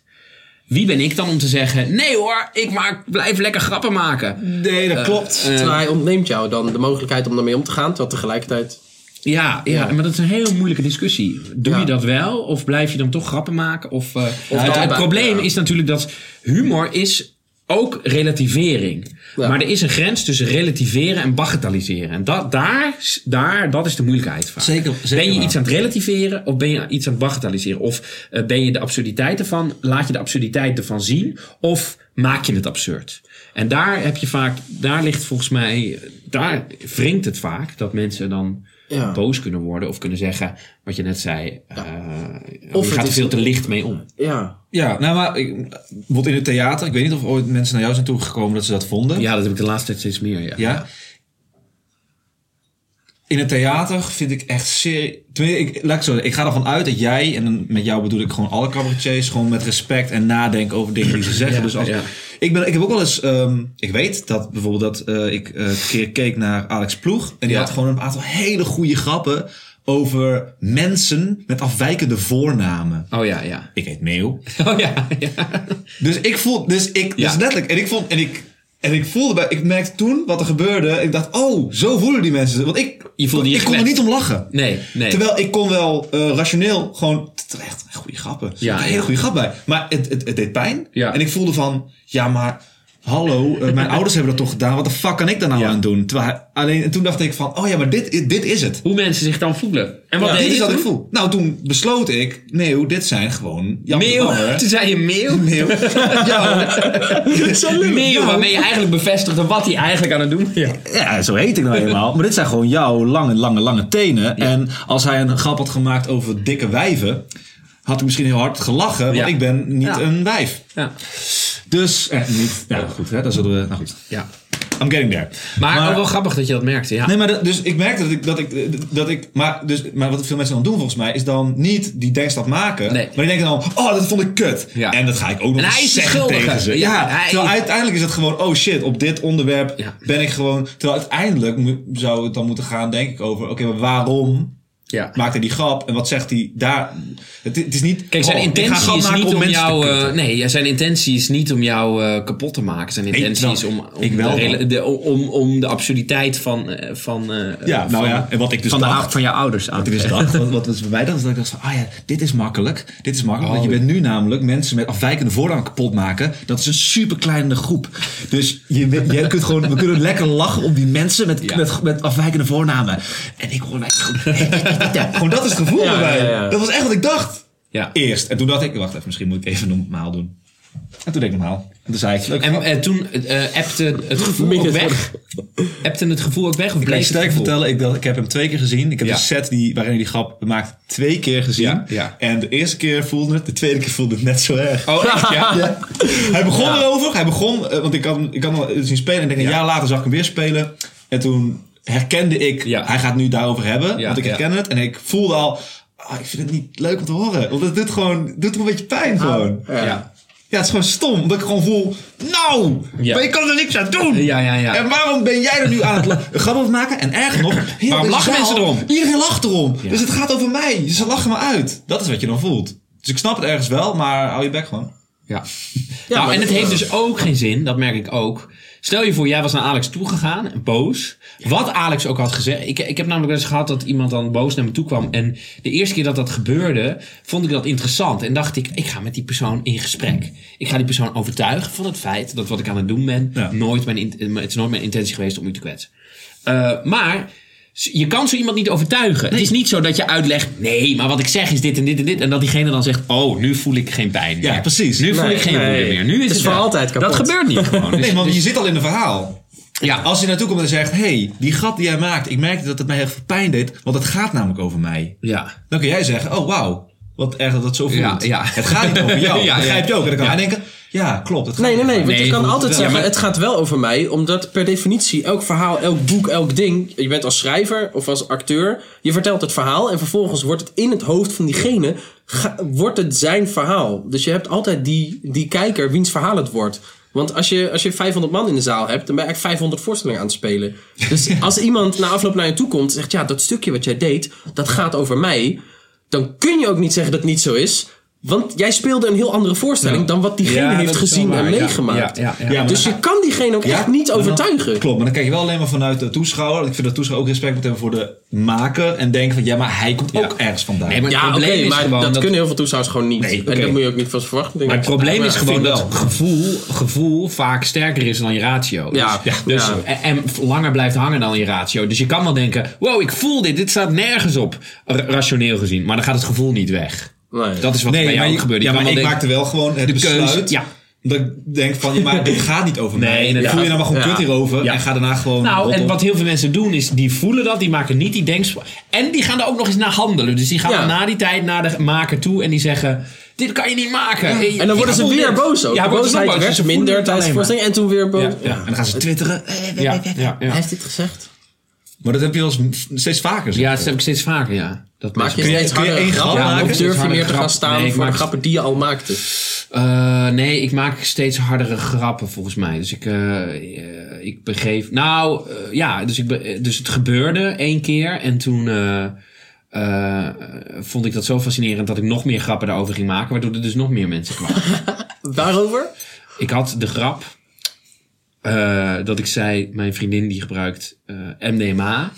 Wie ben ik dan om te zeggen: nee hoor, ik maak, blijf lekker grappen maken. Nee, dat klopt. eh, Terwijl hij ontneemt jou dan de mogelijkheid om daarmee om te gaan, terwijl tegelijkertijd... Ja, ja, maar dat is een hele moeilijke discussie. Doe Ja. je dat wel? Of blijf je dan toch grappen maken? Of, eh, het, probleem ja. is natuurlijk dat humor is ook relativering. Ja. Maar er is een grens tussen relativeren en bagatelliseren. En dat, daar, daar, dat is de moeilijkheid vaak. Zeker- zeker ben je iets aan het relativeren of ben je iets aan het bagatelliseren? Of eh, ben je de absurditeit ervan, laat je de absurditeit ervan zien? Of maak je het absurd? En daar heb je vaak, daar ligt volgens mij, daar wringt het vaak dat mensen dan Ja. boos kunnen worden of kunnen zeggen wat je net zei. eh Of of je gaat er veel te licht mee om. Ja, Ja, nou maar ik, bijvoorbeeld in het theater, ik weet niet of ooit mensen naar jou zijn toegekomen dat ze dat vonden. Ja, dat heb ik de laatste tijd steeds meer. Ja. Ja. In het theater vind ik echt serie. Ik, laat ik, zo, ik ga ervan uit dat jij, en met jou bedoel ik gewoon alle cabaretiers, gewoon met respect en nadenken over dingen die ze zeggen. Ja, dus als, ja. ik, ben, ik heb ook wel eens, ehm, ik weet dat bijvoorbeeld dat eh, ik eh, een keer keek naar Alex Ploeg en die Ja. had gewoon een aantal hele goede grappen over mensen met afwijkende voornamen. Oh ja, ja. Ik heet Meeuw. Oh ja, ja. Dus ik voel, dus ik, Ja. dus letterlijk, en ik vond, en ik, en ik voelde bij, ik merkte toen wat er gebeurde. Ik dacht, oh, zo voelen die mensen. Want ik, Je voelde je ik kon er niet om lachen. Nee, nee. Terwijl ik kon wel eh, rationeel gewoon, terecht, goede grappen. Ja, een hele ja. goede grap bij. Maar het, het, het deed pijn. Ja. En ik voelde van, ja, maar hallo, eh, mijn ouders hebben dat toch gedaan. Wat de fuck kan ik daar nou Ja. aan doen? Terwijl hij, alleen, en toen dacht ik van, oh ja, maar dit, dit is het. Hoe mensen zich dan voelen. En wat Ja, deed dit is wat ik voel. Nou, toen besloot ik, nee, dit zijn gewoon Jan de Meeuw. Banger. Toen zei je meeuw. Meeuw. Ja. Meeuw, waarmee je eigenlijk bevestigde wat hij eigenlijk aan het doen was. Ja. Ja, zo heet ik nou eenmaal. Maar dit zijn gewoon jouw lange, lange, lange tenen. En als hij een grap had gemaakt over dikke wijven, had ik misschien heel hard gelachen. Want Ja. ik ben niet Ja. een wijf. Ja. Dus, eh, niet, ja goed, hè, dan zullen we, nou goed. ja. I'm getting there. Maar, ook wel grappig dat je dat merkte. Ja. Nee, maar dat- dus ik merkte dat ik, dat ik, dat ik maar, dus, maar wat veel mensen dan doen volgens mij, is dan niet die denkstap maken. Nee. Maar die denken dan, oh, dat vond ik kut. Ja. En dat ga ik ook nog eens zeggen tegen ze. Ja, Ja, hij- terwijl uiteindelijk is het gewoon, oh shit, op dit onderwerp ben ik gewoon... Terwijl uiteindelijk zou het dan moeten gaan, denk ik, over, oké, maar waarom ja. maakt hij die grap? En wat zegt hij daar? Het, het is niet, Kijk, zijn oh, intentie grap is maken niet om te jou. eh, nee, zijn intentie is niet om jou eh, kapot te maken. Zijn intentie is om, om, de, rela- dan. de- om, om de absurditeit van. eh, van eh, Ja, nou van, ja, en wat ik dus van, de, ou- van jouw ouders aan Wat te ik dus dacht, wat, wat was bij mij dacht, is dat ik dacht van, ah ja, dit is makkelijk. Dit is makkelijk, want je bent nu namelijk mensen met afwijkende voornaam kapot maken. Dat is een super kleine groep. Dus je, je kunt gewoon, we kunnen lekker lachen om die mensen met, Ja. met, met afwijkende voornamen. En ik hoor mij ja, gewoon dat is het gevoel Ja, bij mij. Dat was echt wat ik dacht. Ja. Eerst. En toen dacht ik, wacht even, misschien moet ik even normaal doen. En toen deed ik normaal. En toen zei ik, leuk. En eh, toen eh appte het gevoel ook weg. Appte het gevoel ook weg? Of Ik kan je het sterk gevoel? vertellen, ik, dat- ik heb hem twee keer gezien. Ik heb Ja. de set die, waarin hij die grap maakt twee keer gezien. Ja, ja. En de eerste keer voelde het, de tweede keer voelde het net zo erg. Oh, echt? Ja. Hij begon erover, hij begon, eh, want ik kan, ik kan hem al zien spelen. En ik denk, een Ja. jaar later zag ik hem weer spelen. En toen herkende ik, Ja. hij gaat nu daarover hebben. Ja, want ik ja. herkende het. En ik voelde al, ah, ik vind het niet leuk om te horen. Want het doet gewoon, het doet een beetje pijn gewoon. Ja. Ja. Ja, het is gewoon stom. Omdat ik gewoon voel, nou, Ja. maar je kan er niks aan doen. Ja, ja, ja. En waarom ben jij er nu aan het grappen over maken? En erger nog, heel Waarom de lachen zaal- mensen erom? Iedereen lacht erom. Ja. Dus het gaat over mij. Ze lachen me uit. Dat is wat je dan voelt. Dus ik snap het ergens wel, maar hou je bek gewoon. Ja. Ja, nou, en het dat- heeft dus ook geen zin, dat merk ik ook. Stel je voor, jij was naar Alex toegegaan, boos. Wat Alex ook had gezegd. Ik, ik heb namelijk wel eens gehad dat iemand dan boos naar me toe kwam. En de eerste keer dat dat gebeurde, vond ik dat interessant. En dacht ik, ik ga met die persoon in gesprek. Ik ga die persoon overtuigen van het feit dat wat ik aan het doen ben, Ja. nooit mijn, het is nooit mijn intentie geweest om u te kwetsen. Eh, maar je kan zo iemand niet overtuigen. Het is niet zo dat je uitlegt, nee, maar wat ik zeg is dit en dit en dit. En dat diegene dan zegt, oh, nu voel ik geen pijn meer. Ja, precies. Nu voel ik geen nee. woede meer. Nu is Het het, is voor altijd kapot. Dat gebeurt niet gewoon. Dus- nee, want dus- je zit al in een verhaal. ja, Als je naartoe komt en zegt, hey, die grap die jij maakt, ik merkte dat het mij heel veel pijn deed, want het gaat namelijk over mij. ja. Dan kun jij zeggen, oh wauw, wat erg dat dat zo voelt. Ja, ja. Het gaat niet over jou. Ja, Dat begrijp je ook. En dan kan Ja. hij denken, ja, klopt. Het gaat Nee, nee, nee. Want Nee, je kan altijd ja, zeggen, maar- het gaat wel over mij. Omdat per definitie elk verhaal, elk boek, elk ding... Je bent als schrijver of als acteur. Je vertelt het verhaal en vervolgens wordt het in het hoofd van diegene... ga- wordt het zijn verhaal. Dus je hebt altijd die, die kijker wiens verhaal het wordt. Want als je, als je 500 man in de zaal hebt, dan ben je eigenlijk 500 voorstellingen aan het spelen. Dus als iemand na afloop naar je toe komt en zegt... Ja, dat stukje wat jij deed, dat gaat over mij. Dan kun je ook niet zeggen dat het niet zo is... Want jij speelde een heel andere voorstelling dan wat diegene Ja, heeft gezien en meegemaakt. ja, ja, ja. Ja, maar Dus dan je kan diegene ook echt niet dan- overtuigen. klopt, maar dan kijk je wel alleen maar vanuit de toeschouwer. Ik vind dat de toeschouwer ook respect moet hebben voor de maker. En denken van, ja, maar hij komt ook ergens vandaan. Nee, maar het Ja, oké, probleem is maar gewoon dat, dat- kunnen heel veel toeschouwers gewoon niet. Nee. En dat moet je ook niet van ze verwachten. Maar het probleem is gewoon dat gevoel, gevoel vaak sterker is dan je ratio. Ja, dus, ja, dus, ja. En, en langer blijft hangen dan je ratio. Dus je kan wel denken, wow, ik voel dit. Dit staat nergens op, ra- rationeel gezien. Maar dan gaat het gevoel niet weg. Nee. Dat is wat er bij maar, jou ja, kan maar wel ik denken- maakte wel gewoon het de besluit. keuze. Ja. Dat ik denk van, ja, maar dit gaat niet over Nee, mij. Voel je nou maar gewoon Ja. kut hierover. Ja. En ga daarna gewoon... Nou, en wat heel veel mensen doen is, die voelen dat, die maken niet die denksp... En die gaan er ook nog eens naar handelen. Dus die gaan Ja. na die tijd naar de maker toe en die zeggen... Dit kan je niet maken. En dan worden ze weer boos ook. Ja, boosheid werd Ze minder tijdens de maar. voorstelling. En toen weer boos. Ja, ja. En dan gaan ze twitteren. Ja, ja, ja. Hij heeft dit gezegd. Maar dat heb je wel eens steeds vaker. zeg. Ja, dat heb ik steeds vaker, ja. Dat Maak je Kun je- steeds kun je harder één grap grappen? maken? Of durf je meer te gaan grap. staan Nee, voor de grappen die je al maakte? Eh, nee, ik maak steeds hardere grappen volgens mij. Dus ik, eh, eh, ik begeef. Nou, eh, ja, dus, ik be- dus het gebeurde één keer. En toen eh, eh, vond ik dat zo fascinerend dat ik nog meer grappen daarover ging maken. Waardoor er dus nog meer mensen kwamen. Waarover? ik had de grap eh, dat ik zei: Mijn vriendin die gebruikt eh, MDMA.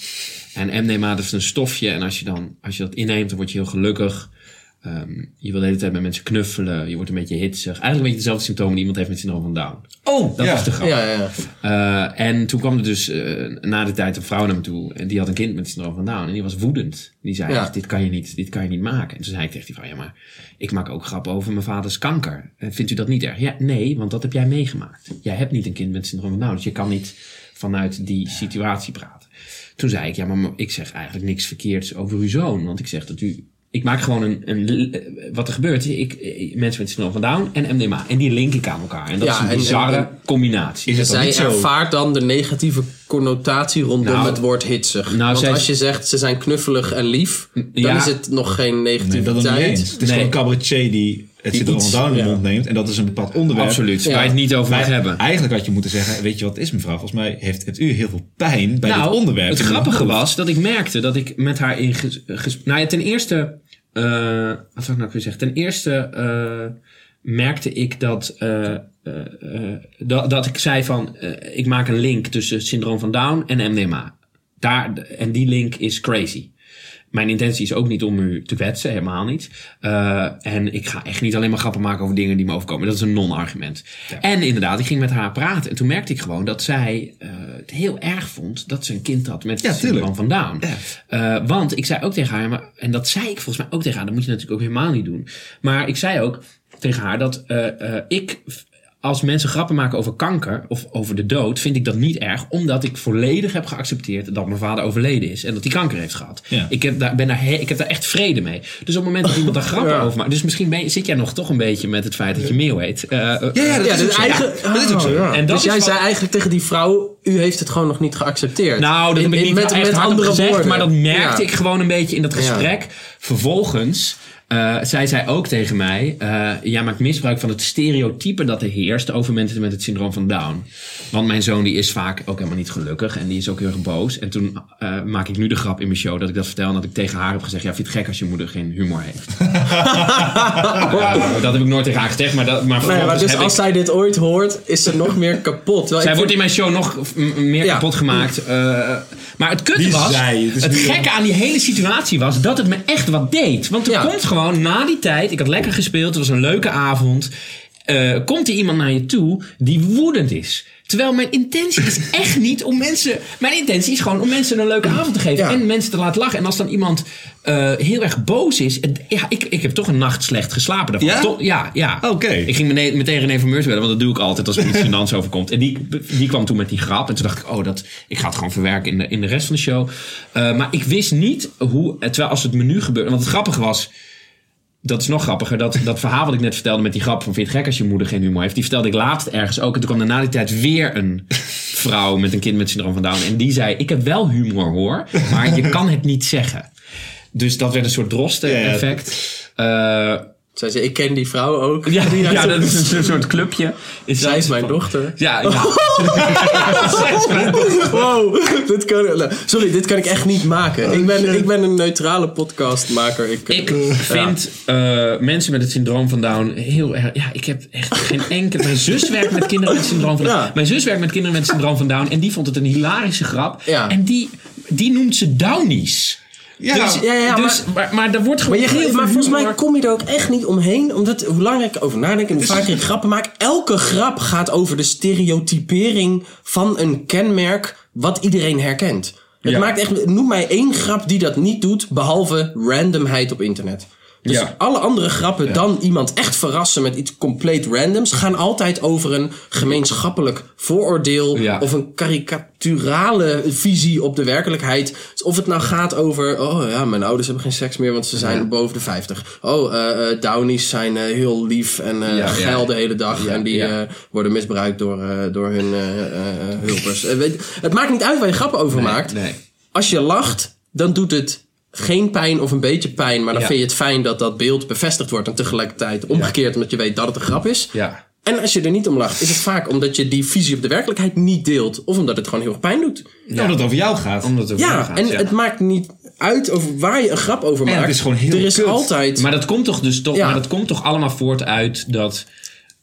En MDMA dat is een stofje. En als je, dan, als je dat inneemt, dan word je heel gelukkig. Ehm, je wil de hele tijd met mensen knuffelen. Je wordt een beetje hitsig. Eigenlijk een beetje dezelfde symptomen die iemand heeft met syndroom van Down. Oh, Dat ja. is de grap. Ja, ja. Eh, en toen kwam er dus eh, na de tijd een vrouw naar me toe. En die had een kind met syndroom van Down. En die was woedend. Die zei, Ja. dit, kan je niet, dit kan je niet maken. En toen zei ik tegen die vrouw, ja maar ik maak ook grappen over mijn vaders kanker. En vindt u dat niet erg? Ja, nee, want dat heb jij meegemaakt. Jij hebt niet een kind met syndroom van Down. Dus je kan niet vanuit die situatie praten. Toen zei ik, ja maar ik zeg eigenlijk niks verkeerds over uw zoon. Want ik zeg dat u ik maak gewoon een, een eh, wat er gebeurt. Ik, ik- mensen met syndroom van Down en MDMA. En die link ik aan elkaar. En dat Ja, is een en- bizarre en- combinatie. Is het Zij niet zo? ervaart dan de negatieve connotatie rondom Nou, het woord hitsig. nou, Want zij- als je zegt ze zijn knuffelig en lief, dan Ja. is het nog geen Nee, dat negativiteit. eens. Het is Nee. gewoon een cabaretier die het van iets- Down in de mond neemt. En dat is een bepaald onderwerp. Absoluut. Ja. Waar je het niet over mag hebben. Eigenlijk had je moeten zeggen, weet je wat het is mevrouw? Volgens mij heeft, heeft u heel veel pijn bij dit onderwerp. Nou, Het grappige was dat ik merkte dat ik met haar in ges, ges- Nou ja, ten eerste... eh, wat zou ik nou kunnen zeggen? Ten eerste eh, merkte ik dat... eh, dat, dat ik zei van... ik maak een link tussen syndroom van Down en MDMA. Daar, en die link is crazy. Mijn intentie is ook niet om u te kwetsen, helemaal niet. Eh, en ik ga echt niet alleen maar grappen maken over dingen die me overkomen. Dat is een non-argument. En inderdaad, ik ging met haar praten. En toen merkte ik gewoon dat zij eh, het heel erg vond dat ze een kind had met Ja, syndroom van Down. Eh, want ik zei ook tegen haar, maar, en dat zei ik volgens mij ook tegen haar, dat moet je natuurlijk ook helemaal niet doen. Maar ik zei ook tegen haar dat ik als mensen grappen maken over kanker of over de dood, vind ik dat niet erg, omdat ik volledig heb geaccepteerd dat mijn vader overleden is en dat hij kanker heeft gehad. Ja. Ik, heb daar, ben daar he- ik heb daar echt vrede mee. Dus op het moment dat iemand daar grappen Ja. over maakt, dus misschien ben zit jij nog toch een beetje met het feit dat je Meeuw heet. Eh, Ja, ja, dat Ja, is dus ook zo. eigen, Ja, dat is ook zo. Ja. En dat dus jij wat- zei eigenlijk tegen die vrouw, u heeft het gewoon nog niet geaccepteerd. Nou, dat heb ik niet met, echt met andere gezegd, woorden. maar dat merkte ik gewoon een beetje in dat gesprek. Vervolgens eh zij zei ook tegen mij, eh jij maakt misbruik van het stereotype dat er heerst over mensen met het syndroom van Down. Want mijn zoon die is vaak ook helemaal niet gelukkig en die is ook heel erg boos. En toen eh, maak ik nu de grap in mijn show dat ik dat vertel en dat ik tegen haar heb gezegd, ja vind je het gek als je moeder geen humor heeft. Dat heb ik nooit tegen haar gezegd, maar, dat, maar Nee, maar vervolgens dus als ik... zij dit ooit hoort, is ze nog meer kapot. Terwijl Zij wordt in mijn show nog meer Ja. kapot gemaakt. eh, maar het kutte Die was, het gekke aan die hele situatie was dat het me echt wat deed. Want er Ja. komt gewoon na die tijd, ik had lekker gespeeld, het was een leuke avond. eh, komt er iemand naar je toe die woedend is. Terwijl mijn intentie is echt niet om mensen. Mijn intentie is gewoon om mensen een leuke avond te geven. Ja. En mensen te laten lachen. En als dan iemand eh, heel erg boos is. het- Ja, ik, ik heb toch een nacht slecht geslapen daarvan. Ja? Toch- ja, ja. Oké. Ik ging meteen, meteen René van Meurs bellen, want dat doe ik altijd als er iets gênants overkomt. En die, die kwam toen met die grap. En toen dacht ik, oh, dat, ik ga het gewoon verwerken in de, in de rest van de show. Eh, maar ik wist niet hoe, terwijl als het menu gebeurde. Want het grappige was, dat is nog grappiger. Dat, dat verhaal wat ik net vertelde met die grap van vind je het gek als je moeder geen humor heeft. Die vertelde ik laatst ergens ook. En toen kwam er na die tijd weer een vrouw met een kind met syndroom van Down. En die zei, ik heb wel humor hoor, maar je kan het niet zeggen. Dus dat werd een soort drosten-effect. Eh, Zij zei, ik ken die vrouw ook. ja, dat is een soort clubje. Zij dat is mijn van- dochter. Ja, ja. Zij is mijn Wow, dit kan, sorry, dit kan ik echt niet maken. ik, ben, ik ben een neutrale podcastmaker. Ik, Ik vind eh, mensen met het syndroom van Down heel erg. Ja, ik heb echt geen enkele. Mijn zus werkt met kinderen met het syndroom van Down. Ja. Mijn zus werkt met kinderen met het syndroom van Down. En die vond het een hilarische grap. En die, die noemt ze Downies. Ja, dus, ja, ja, dus, maar, maar, er wordt gewoon. Maar, je, maar volgens mij kom je er ook echt niet omheen. Omdat hoe langer ik over nadenk en hoe vaker ik grappen maak. Elke grap gaat over de stereotypering van een kenmerk wat iedereen herkent. Het Ja. maakt echt, noem mij één grap die dat niet doet, behalve randomheid op internet. Dus Ja. alle andere grappen dan iemand echt verrassen met iets compleet randoms... gaan altijd over een gemeenschappelijk vooroordeel... Ja. of een karikaturale visie op de werkelijkheid. Dus of het nou gaat over... oh ja, mijn ouders hebben geen seks meer, want ze zijn boven de 50. Oh, eh eh, Downies zijn eh, heel lief en geil de hele dag... En die worden misbruikt door, door hun hulpers. Het maakt niet uit waar je grappen over maakt. Nee. Als je lacht, dan doet het geen pijn of een beetje pijn. Maar dan Ja. vind je het fijn dat dat beeld bevestigd wordt. En tegelijkertijd omgekeerd omdat je weet dat het een grap is. Ja. En als je er niet om lacht, is het vaak omdat je die visie op de werkelijkheid niet deelt. Of omdat het gewoon heel erg pijn doet. omdat het over jou gaat. Omdat het over jou Ja, gaat, en ja. het maakt niet uit over waar je een grap over Ja, maakt. het is gewoon heel er is kut. altijd... Maar dat komt toch dus toch, Ja. maar dat komt toch allemaal voort uit dat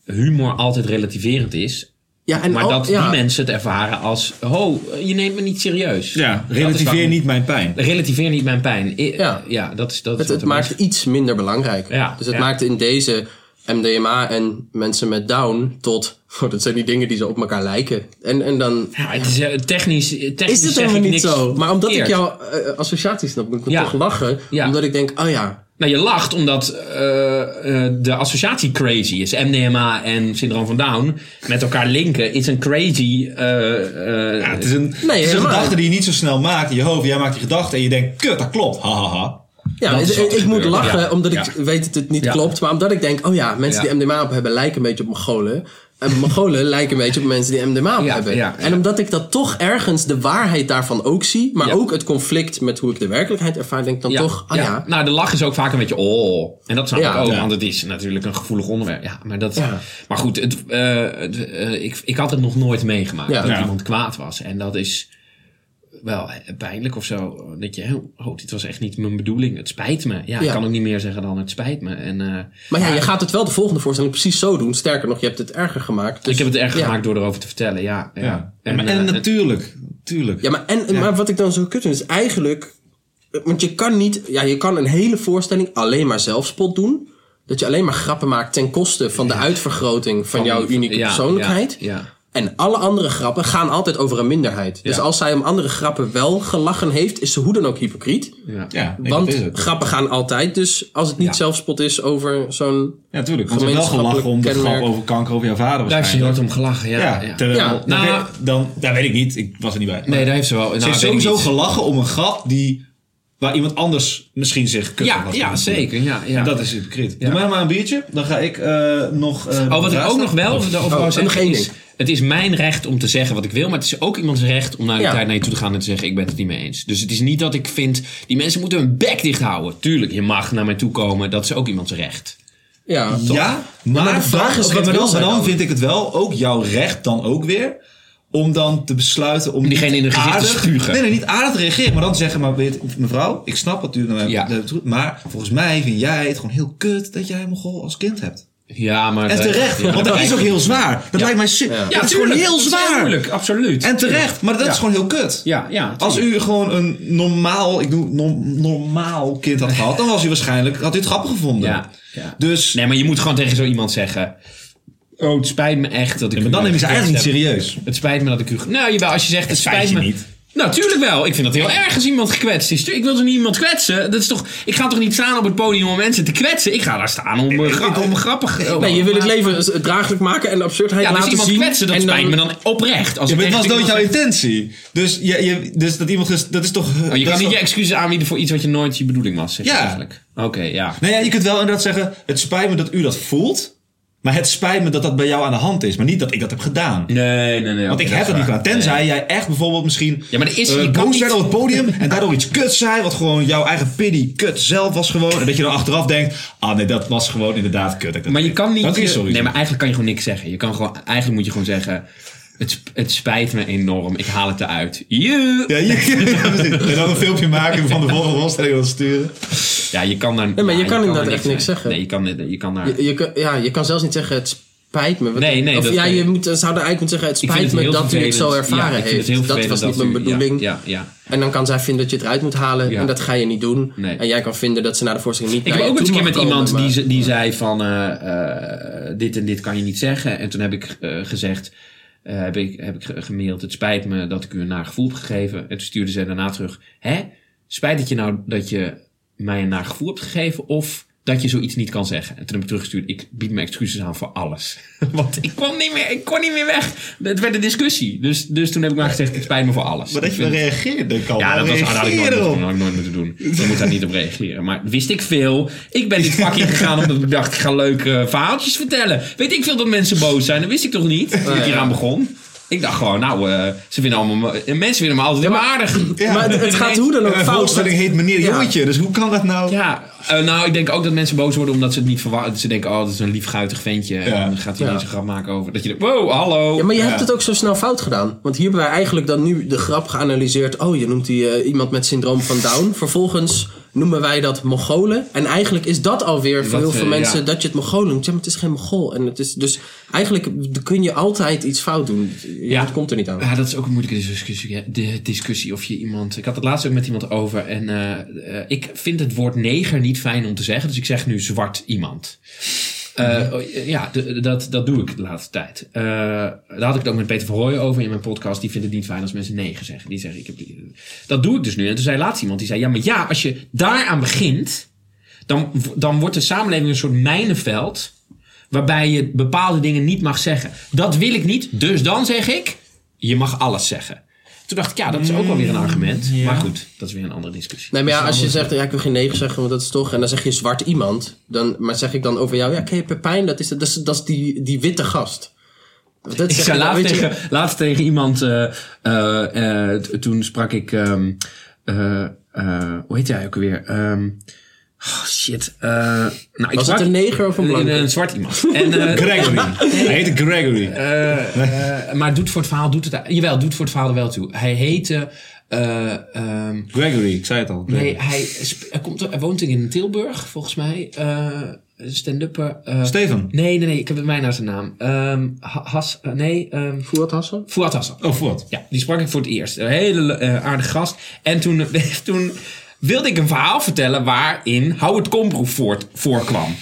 humor altijd relativerend is. Ja, en Maar al- dat ja. die mensen het ervaren als, ho, je neemt me niet serieus. Ja, relativeer niet mijn pijn. Relativeer niet mijn pijn. I- Ja. ja dat is dat. Het, het maakt het iets minder belangrijk. Ja, dus het ja. maakt in deze MDMA en mensen met Down tot... Oh, dat zijn die dingen die zo op elkaar lijken. En, en dan... Ja, het is technisch, technisch Is het helemaal niet zo? Maar omdat ik jouw eh, associatie snap, moet ik Ja. toch lachen. Ja. Omdat ik denk, oh ja, Nou, je lacht omdat eh, eh, de associatie crazy is. MDMA en syndroom van Down met elkaar linken is een crazy. eh, eh, Ja, het is een, het is een helemaal gedachte die je niet zo snel maakt in je hoofd. Jij maakt die gedachte en je denkt, kut, dat klopt. Ha, ha, ha. Ja, ik, moet lachen Ja. omdat ik Ja. weet dat het niet Ja. klopt. Maar omdat ik denk, oh ja, mensen Ja. die MDMA op hebben lijken een beetje op Mongolen. En Mongolen lijken een beetje op mensen die MDMA Ja, hebben. ja, ja. En omdat ik dat toch ergens de waarheid daarvan ook zie. Maar Ja. ook het conflict met hoe ik de werkelijkheid ervaar. Denk ik dan toch, ah ja. Nou, de lach is ook vaak een beetje oh. En dat snap Ja. ik ook, Ja. want het is natuurlijk een gevoelig onderwerp. Ja, maar dat. Ja. Maar goed, het, eh, het, eh, ik, ik had het nog nooit meegemaakt Ja. dat Ja. iemand kwaad was. En dat is wel pijnlijk of zo. Dat je, oh, dit was echt niet mijn bedoeling. Het spijt me. Ja, ik Ja. kan ook niet meer zeggen dan het spijt me. En eh, Maar ja, je gaat het wel de volgende voorstelling precies zo doen. Sterker nog, je hebt het erger gemaakt. Dus- ik heb het erg ja. gemaakt door erover te vertellen. Ja, ja. Ja. En, en, eh, natuurlijk, natuurlijk. Ja, maar, en, maar wat ik dan zo kut vind is eigenlijk... Want je kan niet... Ja, je kan een hele voorstelling alleen maar zelfspot doen. Dat je alleen maar grappen maakt ten koste van de uitvergroting van, jouw unieke ja, persoonlijkheid. Ja, ja. En alle andere grappen gaan altijd over een minderheid. Dus als zij om andere grappen wel gelachen heeft, is ze hoe dan ook hypocriet. ja. Ja, nee, Want grappen gaan altijd. Dus als het niet Ja. zelfspot is over zo'n... Ja, natuurlijk. Want wel gelachen om de grap over kanker over jouw vader Daar heeft ze nooit om gelachen. Ja, Ja, ja. terwijl, Ja. dan, Nou, dan, dan, weet ik niet. Ik was er niet bij. Nee, daar heeft ze wel. Nou, ze heeft weet ik sowieso gelachen om een grap die, waar iemand anders misschien zich kut Ja, had ja, zeker. Ja, ja. En dat is hypocriet. Ja. Doe mij maar een biertje. Dan ga ik eh, nog... eh, Oh, wat ik ook nog wel over Oh, wou en zeggen is... ding. Het is mijn recht om te zeggen wat ik wil, maar het is ook iemands recht om naar de Ja. tijd naar je toe te gaan en te zeggen: Ik ben het niet mee eens. Dus het is niet dat ik vind, die mensen moeten hun bek dicht houden. Tuurlijk, je mag naar mij toe komen, dat is ook iemands recht. Ja, Ja, maar, maar de vraag is, maar dan? vind ik het wel ook jouw recht dan ook weer om dan te besluiten om diegene in hun gezicht te spugen. Nee, nee, niet aardig te reageren, maar dan te zeggen, maar weet, mevrouw, ik snap wat u nou Ja. doet, maar volgens mij vind jij het gewoon heel kut dat jij Mongool als kind hebt. Ja, maar. En terecht, Ja, want dat is ook heel zwaar. Dat lijkt mij shit. Ja. dat is gewoon heel zwaar. Tuurlijk, absoluut. En terecht, maar dat is gewoon heel kut. Ja, ja. Als u gewoon een normaal, ik doe norm- normaal kind had gehad, dan was u waarschijnlijk, had u het grappig gevonden. Ja, ja. Dus, Nee, maar je moet gewoon tegen zo iemand zeggen: Oh, het spijt me echt dat ik. maar dan neem je ze eigenlijk niet serieus. Het spijt me dat ik u. Nou, jawel, als je zegt: Het, spijt spijt je me. niet. Nou, tuurlijk wel. Ik vind dat heel erg als iemand gekwetst is. Ik wil toch niet iemand kwetsen? Dat is toch, ik ga toch niet staan op het podium om mensen te kwetsen? Ik ga daar staan om, eh, gra- om grappig... Nee, je wil het leven draaglijk maken en de absurdheid Ja, laten iemand zien. kwetsen, dat en spijt me dan oprecht. Als Ja, maar het was nooit jouw intentie. Dus, je, je, dus dat iemand, dat is toch... Oh, je kan niet toch- je excuses aanbieden voor iets wat je nooit je bedoeling was, zeg Ja. eigenlijk. Oké, ja. Nou ja, je kunt wel inderdaad zeggen, het spijt me dat u dat voelt. Maar het spijt me dat dat bij jou aan de hand is. Maar niet dat ik dat heb gedaan. Nee, nee, nee. Want ik heb dat niet gedaan. Tenzij jij echt bijvoorbeeld misschien Ja, maar er is- kan boos werd op het podium en daardoor iets kut zei. Wat gewoon jouw eigen pity kut zelf was gewoon. En dat je dan achteraf denkt, ah nee, dat was gewoon inderdaad kut. Dat Maar je kan niet... Je- sorry. nee, maar eigenlijk kan je gewoon niks zeggen. Je kan gewoon, eigenlijk moet je gewoon zeggen... Het, het spijt me enorm, ik haal het eruit. Joe! Ja, je, ja, en dan een filmpje maken van de volgende voorstelling en dan sturen. Ja, je kan daar... Nee, maar je kan inderdaad echt niks zeggen. Nee, je kan, je kan daar... Je, je, kan- ja, je kan zelfs niet zeggen, het spijt me. Wat- Nee, nee, Of dat- ja, je moet, zou er eigenlijk moeten zeggen, het spijt het me dat u het zo ervaren Ja, ik vind heeft. het heel dat was niet mijn bedoeling. Ja, ja. En dan kan zij vinden dat je het eruit moet halen. Ja. En dat ga je niet doen. Nee. En jij kan vinden dat ze naar de voorstelling niet Ik heb ook eens een keer met komen, iemand die, maar- die zei van... eh, eh, dit en dit kan je niet zeggen. En toen heb ik eh, gezegd... eh, heb, ik, heb ik ge- gemaild, het spijt me dat ik u een naar gevoel heb gegeven. En toen stuurde ze daarna terug... Hè? Spijt het je nou dat je mij een naar gevoel hebt gegeven... of dat je zoiets niet kan zeggen? En toen heb ik teruggestuurd... Ik bied mijn excuses aan voor alles. Want ik kon niet meer, ik kon niet meer weg. Het werd een discussie. Dus, dus toen heb ik maar gezegd... Het spijt me voor alles. Maar dat je dan vind- reageerde kan. ja, dat was, dat had ik nooit had ik nooit moeten doen. Je moet daar niet op reageren. Maar wist ik veel. Ik ben dit vakje gegaan omdat ik dacht, ik ga leuke verhaaltjes vertellen. Weet ik veel dat mensen boos zijn. Dat wist ik toch niet, toen ik hier aan begon. Ik dacht gewoon, nou, eh, ze vinden allemaal, eh, mensen vinden me altijd heel aardig. Ja. Maar het, het gaat hoe dan ook fout. voorstelling heet meneer Ja. Jongetje. Dus hoe kan dat nou? Ja, eh, nou, ik denk ook dat mensen boos worden omdat ze het niet verwachten. Ze denken, oh, dat is een liefguitig ventje. En dan gaat hij Ja. ineens een grap maken over. Dat je denkt, wow, hallo. Ja, maar je Ja. hebt het ook zo snel fout gedaan. Want hier hebben wij eigenlijk dan nu de grap geanalyseerd. Oh, je noemt die iemand met syndroom van Down. Vervolgens noemen wij dat Mongolen. En eigenlijk is dat alweer voor Dat, heel veel eh, mensen ja. dat je het Mongolen noemt. Ja, maar het is geen Mongool. En het is dus eigenlijk kun je altijd iets fout doen. Ja, het komt er niet aan. Ja, dat is ook een moeilijke discussie. De discussie of je iemand. Ik had het laatst ook met iemand over. En eh, eh, ik vind het woord neger niet fijn om te zeggen. Dus ik zeg nu zwart iemand. Eh, ja, d- dat, dat doe ik de laatste tijd. Eh, daar had ik het ook met Peter Verhooyen over in mijn podcast. Die vindt het niet fijn als mensen neger zeggen. Die zeggen, ik heb die, dat doe ik dus nu. En toen zei laatst iemand, die zei, ja, maar ja, als je daaraan begint, dan, dan wordt de samenleving een soort mijnenveld waarbij je bepaalde dingen niet mag zeggen. Dat wil ik niet, dus dan zeg ik, je mag alles zeggen. Toen dacht ik, ja, dat is ook wel weer een argument. Maar goed, dat is weer een andere discussie. Nee, maar ja, als je zegt, ja, ik wil geen neger zeggen, want dat is toch... En dan zeg je zwart iemand. Dan, maar zeg ik dan over jou, ja, ken je Pepijn? Dat is, dat is, dat is die, die witte gast. Dat Ik zeg zei je- laatst je- tegen, laatst tegen iemand, eh, eh, eh, toen sprak ik, ehm, eh, eh, hoe heet hij ook alweer? Ehm, oh, shit. eh, nou, ik Was het een neger of een een, blanke? een zwart iemand. En, eh, Gregory. Hij heette Gregory. eh, eh, maar doet voor het verhaal, doet het, jawel, doet voor het verhaal er wel toe. Hij heette, eh, ehm, Gregory, ik zei het al. nee, hij, komt, hij woont in Tilburg, volgens mij. eh Stand-upper. eh, Steven. Nee, nee, nee, ik heb het mij naar zijn naam. Ehm, Ha- Has, nee, ehm Fuad Hassan? Fouad Hassan. Oh, voort. Ja, die sprak ik voor het eerst. Een hele aardige gast. En toen, toen wilde ik een verhaal vertellen waarin Howard Komproef voorkwam.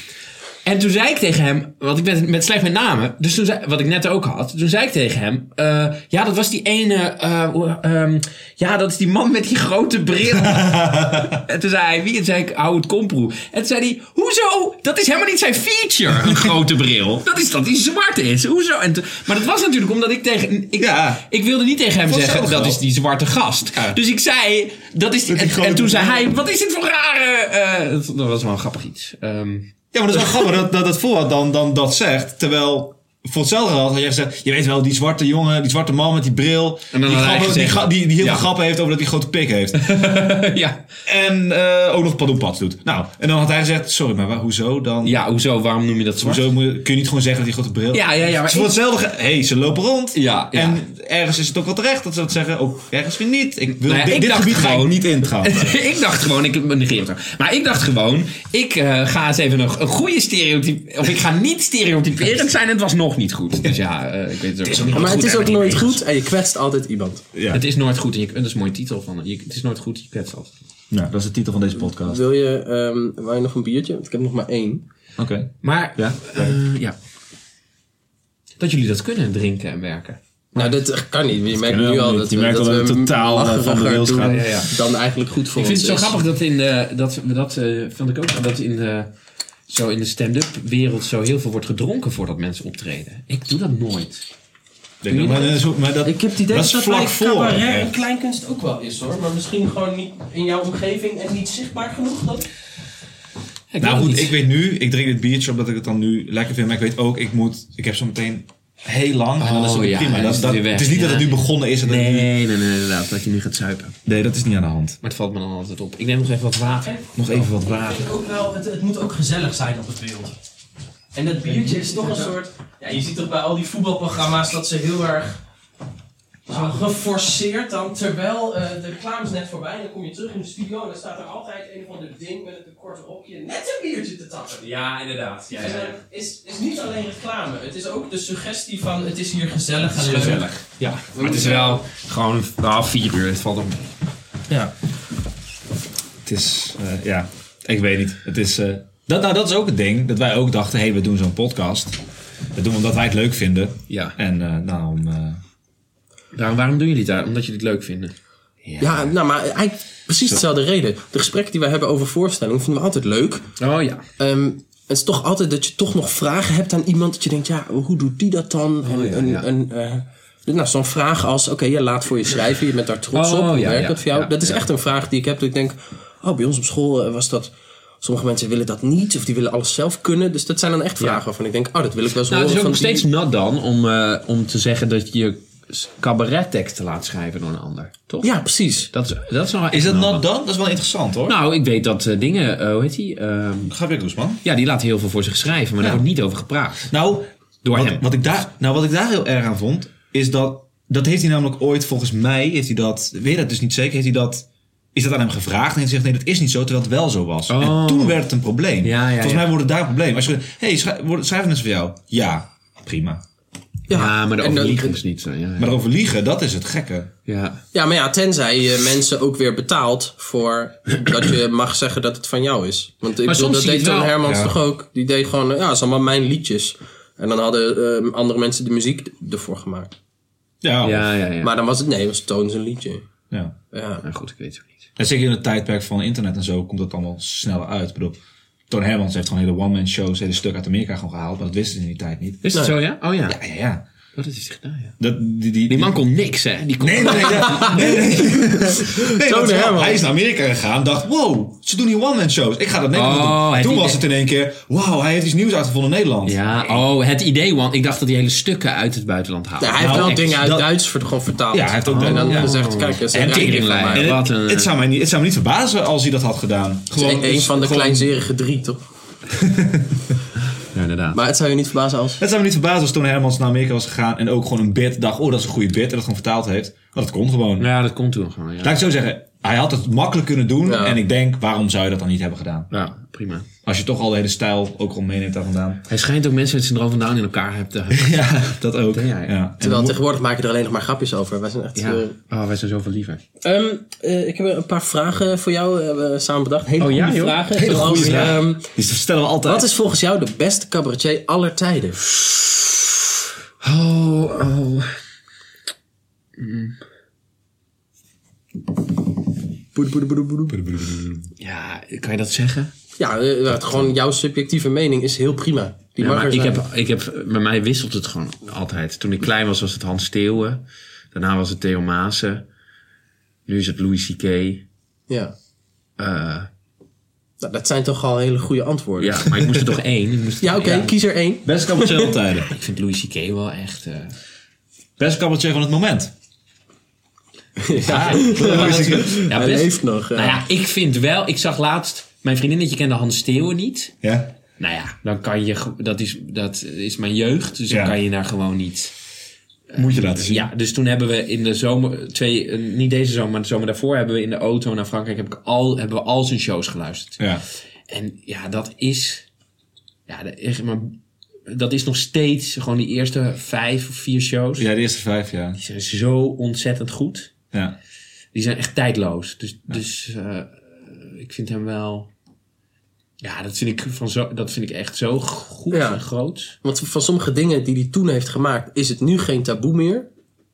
En toen zei ik tegen hem, want ik ben met slecht met namen, dus toen zei, wat ik net ook had, toen zei ik tegen hem, eh, ja, dat was die ene, eh, ehm, ja, dat is die man met die grote bril. en toen zei hij, wie? En toen zei ik, Howard Komproe. En toen zei hij, hoezo? Dat is helemaal niet zijn feature, een grote bril. Dat is dat hij zwart is. Hoezo? En maar dat was natuurlijk omdat ik tegen, ik, Ja. ik wilde niet tegen hem zeggen, dat is die zwarte gast. Ja. Dus ik zei, dat is die, en, toen zei hij, wat is dit voor rare, eh, dat, dat was wel een grappig iets. Ehm, Ja, maar dat is wel grappig dat, dat het voorhad dan, dan dat zegt. Terwijl voor hetzelfde gehad had jij gezegd... Je weet wel, die zwarte jongen, die zwarte man met die bril... Die, hij grappen, die, gra- die, die heel Ja. veel grappen heeft over dat hij grote pik heeft. ja. en eh, ook nog padoepats doet. Nou, en dan had hij gezegd... Sorry, maar waar- hoezo dan? ja, hoezo? Waarom noem je dat zwart? Hoezo moet kun je niet gewoon zeggen dat die grote bril... Ja, ja, ja. Maar Ze voor hetzelfde... ge- hey, ze lopen rond. Ja, ja. En ergens is het ook wel terecht dat ze dat zeggen. Ook ergens weer niet. Ik wil Nou ja, dit, ik dit dacht gebied ik gewoon- niet ingaan. ik dacht gewoon, ik negeer het. Maar ik dacht gewoon, ik eh, ga eens even nog een goede stereotype. Of ik ga niet stereotyperend zijn het was nog niet goed. Dus ja, eh, ik weet het ook, niet Maar het is ook ik nooit goed en je kwetst altijd iemand. ja. Het is nooit goed. En je, dat is een mooie titel van je, Het is nooit goed, je kwetst altijd. Nou, dat is de titel van deze podcast. Wil je, ehm wil je nog een biertje? Want ik heb nog maar één. Oké. Maar, Ja? eh, ja. Dat jullie dat kunnen, drinken en werken. Nou, dat kan niet. Je merkt kunnen nu al niet. dat Je we, merkt dat dat we totaal, van de rails gaat. Ja, ja. dan eigenlijk goed voor Ik ons vind het zo is. grappig dat in de, dat, dat eh, vond ik ook, dat in de, zo in de stand-up wereld zo heel veel wordt gedronken voordat mensen optreden. Ik doe dat nooit. Denk maar, dat is ook- maar dat, Ik heb het idee dat dat dat vlak bij voor. cabaret en kleinkunst ook wel is hoor. Maar misschien gewoon niet in jouw omgeving en niet zichtbaar genoeg. Dat... Ik Nou goed, niet. ik weet nu, ik drink dit biertje omdat ik het dan nu lekker vind. Maar ik weet ook, ik moet, ik heb zo meteen heel lang. en dan is het Oh, ook ja, prima. Dat, is dat- weer weg. het is niet dat het nu begonnen is. En dat het nu- Nee, nee, nee, inderdaad. Dat je nu gaat zuipen. nee, dat is niet aan de hand. Maar het valt me dan altijd op. Ik neem nog even wat water. Nog even wat Ik water. vind ook wel, het, het moet ook gezellig zijn op het beeld. En dat biertje is toch een soort... Ja, je ziet toch bij al die voetbalprogramma's dat ze heel erg... Zo geforceerd dan, terwijl eh, de reclame is net voorbij en dan kom je terug in de studio en dan staat er altijd een of ander ding met een kort rokje net een biertje te tappen. Ja, inderdaad. Ja, En dat is, is niet alleen reclame, het is ook de suggestie van het is hier gezellig en leuk. Gezellig. Ja, maar het is wel gewoon half vier uur. Het valt om. Ja. Het is, eh, ja, ik weet niet. Het is, eh, dat, nou, dat is ook het ding. Dat wij ook dachten, hé, hey, we doen zo'n podcast. Dat doen we omdat wij het leuk vinden. Ja. En eh daarom... Waarom, waarom doen jullie daar? Omdat jullie het leuk vinden. Ja, nou, maar eigenlijk precies dezelfde reden. De gesprekken die wij hebben over voorstellingen vinden we altijd leuk. Oh ja. Ehm, het is toch altijd dat je toch nog vragen hebt aan iemand. Dat je denkt, ja, hoe doet die dat dan? En, ja, en, ja. en, eh, nou, zo'n vraag als, oké, je laat voor je schrijven. Je bent daar trots Oh, op. Hoe ja, werkt ja, dat voor jou? ja, dat is ja. echt een vraag die ik heb. Dat ik denk, oh, bij ons op school eh, was dat... Sommige mensen willen dat niet. Of die willen alles zelf kunnen. Dus dat zijn dan echt vragen waarvan ik denk, oh, dat wil ik wel eens Nou, het is horen ook van nog die- steeds nat dan om, eh, om te zeggen dat je cabaretteksten laat schrijven door een ander. Toch? Ja, precies. Dat is, dat is, nog wel is echt dat not dan? Dat is wel interessant hoor. Nou, ik weet dat eh, dingen, eh, hoe heet die? Ehm, Gabriel Guzman. ja, die laat heel veel voor zich schrijven, maar daar wordt niet over gepraat. Nou, Door wat, hem. Wat ik daar, nou, wat ik daar heel erg aan vond, is dat... Dat heeft hij namelijk ooit, volgens mij, heeft hij dat... Weet je dat dus niet zeker? Heeft hij dat... Is dat aan hem gevraagd? En hij zegt, nee, dat is niet zo, terwijl het wel zo was. Oh. En toen werd het een probleem. Ja, ja, volgens ja. mij wordt het daar een probleem. Als je hey, schrijf, wordt- schrijven mensen voor jou? Ja, prima. Ja, maar de en dan- overliegen is niet zo. Ja, ja. Maar erover liegen, dat is het gekke. ja. Ja, maar ja, tenzij je mensen ook weer betaalt voor dat je mag zeggen dat het van jou is. Want ik Maar bedoel, soms dat deed het Toon. Hermans Ja. toch ook. Die deed gewoon, ja, dat zijn allemaal mijn liedjes. En dan hadden ehm, andere mensen de muziek ervoor gemaakt. Ja, Ja, ja, ja. Maar dan was het, nee, was Toon zijn liedje. ja. Ja. Nou goed, ik weet het ook niet. En zeker in het tijdperk van internet en zo komt het allemaal sneller uit. Ik bedoel, Toon Hermans heeft gewoon hele one-man shows, hele stuk uit Amerika gewoon gehaald. Maar dat wisten ze in die tijd niet. Is het Nee. zo, ja? Oh ja. Ja, ja, ja. Wat heeft hij gedaan, ja. Dat, die, die, Die man kon niks, hè? Die kon... Nee, nee, nee. nee, nee. nee want Herman. hij is naar Amerika gegaan dacht, wow, ze doen hier one-man shows. Ik ga dat Nederland Oh, doen. Toen idee- was het in één keer, wow, hij heeft iets nieuws uitgevonden in Nederland. Ja, oh, het idee, want ik dacht dat hij hele stukken uit het buitenland haalde. Ja, hij heeft Nou, wel echt, dingen uit dat- Duits ver- gewoon vertaald. Ja, hij heeft ook En dan ja. gezegd, kijk, dat is En een rijking van teringlijn. mij. En Wat het, een- het, zou mij niet, het zou me niet verbazen als hij dat had gedaan. Het is een, een van de gewoon- kleinzerige drie, toch? Ja, inderdaad. Maar het zou je niet verbazen als... Het zou me niet verbazen als Tony Hermans naar Amerika was gegaan en ook gewoon een bit dacht, oh dat is een goede bit en dat gewoon vertaald heeft. Want dat kon gewoon. Ja, dat komt toen gewoon, ja. Laat ik zo zeggen, hij had het makkelijk kunnen doen Ja. en ik denk, waarom zou je dat dan niet hebben gedaan? Ja, prima. Als je toch al de hele stijl ook gewoon meeneemt daar vandaan. Hij schijnt ook mensen met het syndroom van Down in elkaar hebt te hebben. Ja, dat ook. Ja, ja. Ja. En Terwijl dan tegenwoordig maak je er alleen nog maar grapjes over. Wij zijn echt... Ja. eh, Oh, wij zijn zoveel liever. Ehm, eh, ik heb een paar vragen voor jou we samen bedacht. Hele Oh, ja, goede joh. vragen. Hele Zoals, goede vragen. ehm, moet- die stellen we altijd. wat is volgens jou de beste cabaretier aller tijden? Oh, oh. Ja, kan je dat zeggen? Ja, eh, het- gewoon jouw subjectieve mening is heel prima. Die Ja, mag maar ik zijn. heb, ik heb, bij mij wisselt het gewoon altijd. Toen ik klein was, was het Hans Steeuwen. Daarna was het Theo Maassen. Nu is het Louis C.K. Ja. Eh, Nou, dat zijn toch al hele goede antwoorden. ja, maar ik moest er toch één. Ik moest Ja, oké, kies er één. Beste cabaretier tijden. Ik vind Louis C.K. wel echt... eh, Beste cabaretier van het moment. Ja, ja, hij leeft nog. ja. Nou ja, ik vind wel... Ik zag laatst... Mijn vriendinnetje kende Hans Steeuwen niet. Ja? Nou ja, dan kan je... Dat is, dat is mijn jeugd. Dus Ja. dan kan je daar gewoon niet... Moet je laten zien. Ja, dus toen hebben we in de zomer, twee, eh, niet deze zomer, maar de zomer daarvoor hebben we in de auto naar Frankrijk, heb ik al, hebben we al zijn shows geluisterd. Ja. En ja, dat is, ja, dat is, maar, dat is nog steeds gewoon die eerste vijf of vier shows. Ja, de eerste vijf, ja. Die zijn zo ontzettend goed. Ja. Die zijn echt tijdloos. Dus, dus eh, ik vind hem wel, ja, dat vind ik, van zo, dat vind ik echt zo goed Ja. en groot. Want van sommige dingen die hij toen heeft gemaakt, is het nu geen taboe meer.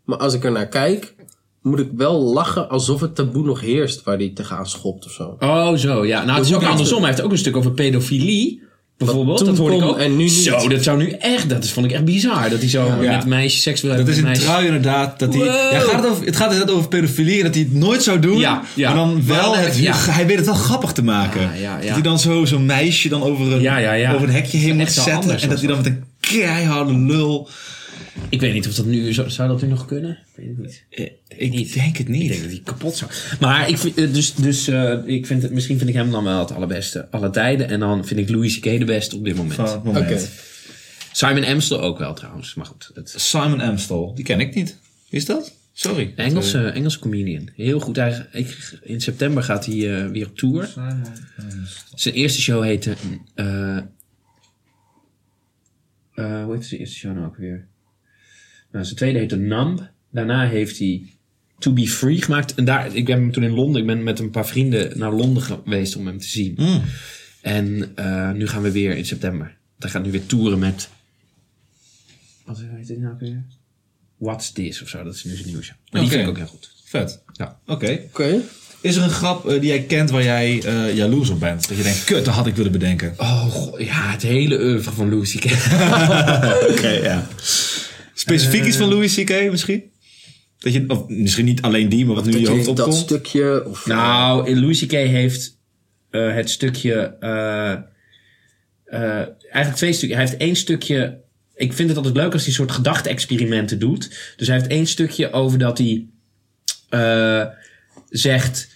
Maar als ik er naar kijk, moet ik wel lachen alsof het taboe nog heerst waar hij tegenaan schopt of zo. Oh, zo, ja. Nou, het is ook andersom. Hij heeft ook een stuk over pedofilie. Bijvoorbeeld, toen dat hoorde ik ook. en nu niet. Zo, dat zou nu echt, dat is, vond ik echt bizar. Dat hij zo Ja. met meisjes seks wil Dat hebben. is een met meisjes. trui inderdaad. Dat hij, Wow. ja, gaat het, over, het gaat inderdaad over pedofilie en dat hij het nooit zou doen. Ja, ja. Maar dan wel, het, ja. hij weet het wel grappig te maken. Ja, ja, ja. Dat hij dan zo, zo'n meisje dan over een, Ja, ja, ja. over een hekje heen moet zo zetten. En dat hij dan dan met een keiharde lul... Ik weet niet of dat nu, zou, zou dat nu nog kunnen? Ik weet het niet. Ik Niet. denk het Ik niet. denk dat hij kapot zou. Maar ik vind, eh, dus, dus eh, ik vind het, misschien vind ik hem dan wel het allerbeste alle tijden. En dan vind ik Louis C.K. de beste op dit moment. Oké. Simon Amstel ook wel trouwens. Maar goed, dat Simon Amstel, die ken ik niet. Wie is dat? Sorry. Engelse, Engelse comedian. Heel goed. Hij, ik, in september gaat hij eh, weer op tour. Simon Zijn eerste show heette. eh eh, hoe heet zijn eerste show nou ook weer? Nou, zijn tweede heette Numb. Daarna heeft hij To Be Free gemaakt. En daar, ik ben hem toen in Londen. Ik ben met een paar vrienden naar Londen geweest om hem te zien. Mm. En eh, nu gaan we weer in september. Hij gaat nu weer toeren met. Wat heet dit nou weer? What's This of zo. Dat is nu zijn nieuwe show. Maar die vind ik ook heel goed. Vet. Ja. Oké. Oké. Is er een grap eh, die jij kent waar jij eh jaloers op bent? Dat je denkt, kut, dat had ik willen bedenken. Oh, goh, ja, het hele oeuvre van C.K. Oké, ja. Specifiek iets van Louis C.K. misschien? Dat je, of misschien niet alleen die, maar wat nu Dat, je hoofd dat opkomt. stukje. Of, Nou, in Louis C.K. heeft eh, het stukje... eh, eh, eigenlijk twee stukken. Hij heeft één stukje... Ik vind het altijd leuk als hij soort gedachte-experimenten doet. Dus hij heeft één stukje over dat hij eh, zegt...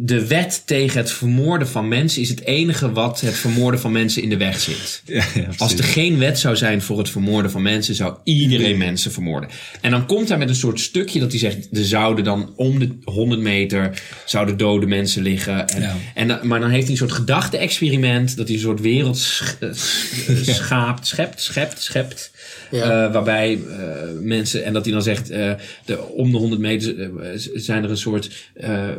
De wet tegen het vermoorden van mensen is het enige wat het vermoorden van mensen in de weg zit. Ja, ja, Als er geen wet zou zijn voor het vermoorden van mensen, zou iedereen mensen vermoorden. En dan komt hij met een soort stukje dat hij zegt: er zouden dan om de 100 meter zouden dode mensen liggen. En, Ja. en, dan- maar dan heeft hij een soort gedachte-experiment dat hij een soort wereld sch- eh, sch- schaapt, schept, schept, schept. Ja. Eh, waarbij eh, mensen, en dat hij dan zegt, eh, de, om de 100 meter eh, zijn er een soort eh, eh,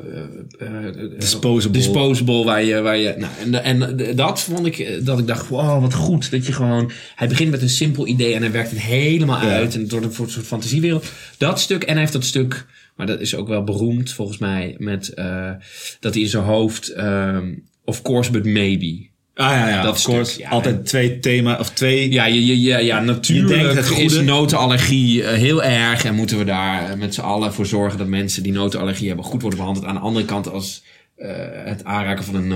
eh, Disposable. disposable waar je, waar je nou, en, en dat vond ik, eh, dat ik dacht, wow, wat goed. Dat je gewoon, hij begint met een simpel idee en hij werkt het helemaal Ja. uit. En het wordt een soort, soort fantasiewereld. Dat stuk, en hij heeft dat stuk, maar dat is ook wel beroemd volgens mij, met eh, dat hij in zijn hoofd, ehm, of course but maybe. Ah ja, ja, Dat of course. stuk, ja. Altijd twee thema, of twee... Ja, je, je- ja natuurlijk het is goede. notenallergie eh, heel erg. En moeten we daar eh, met z'n allen voor zorgen dat mensen die notenallergie hebben goed worden behandeld. Aan de andere kant, als eh, het aanraken van een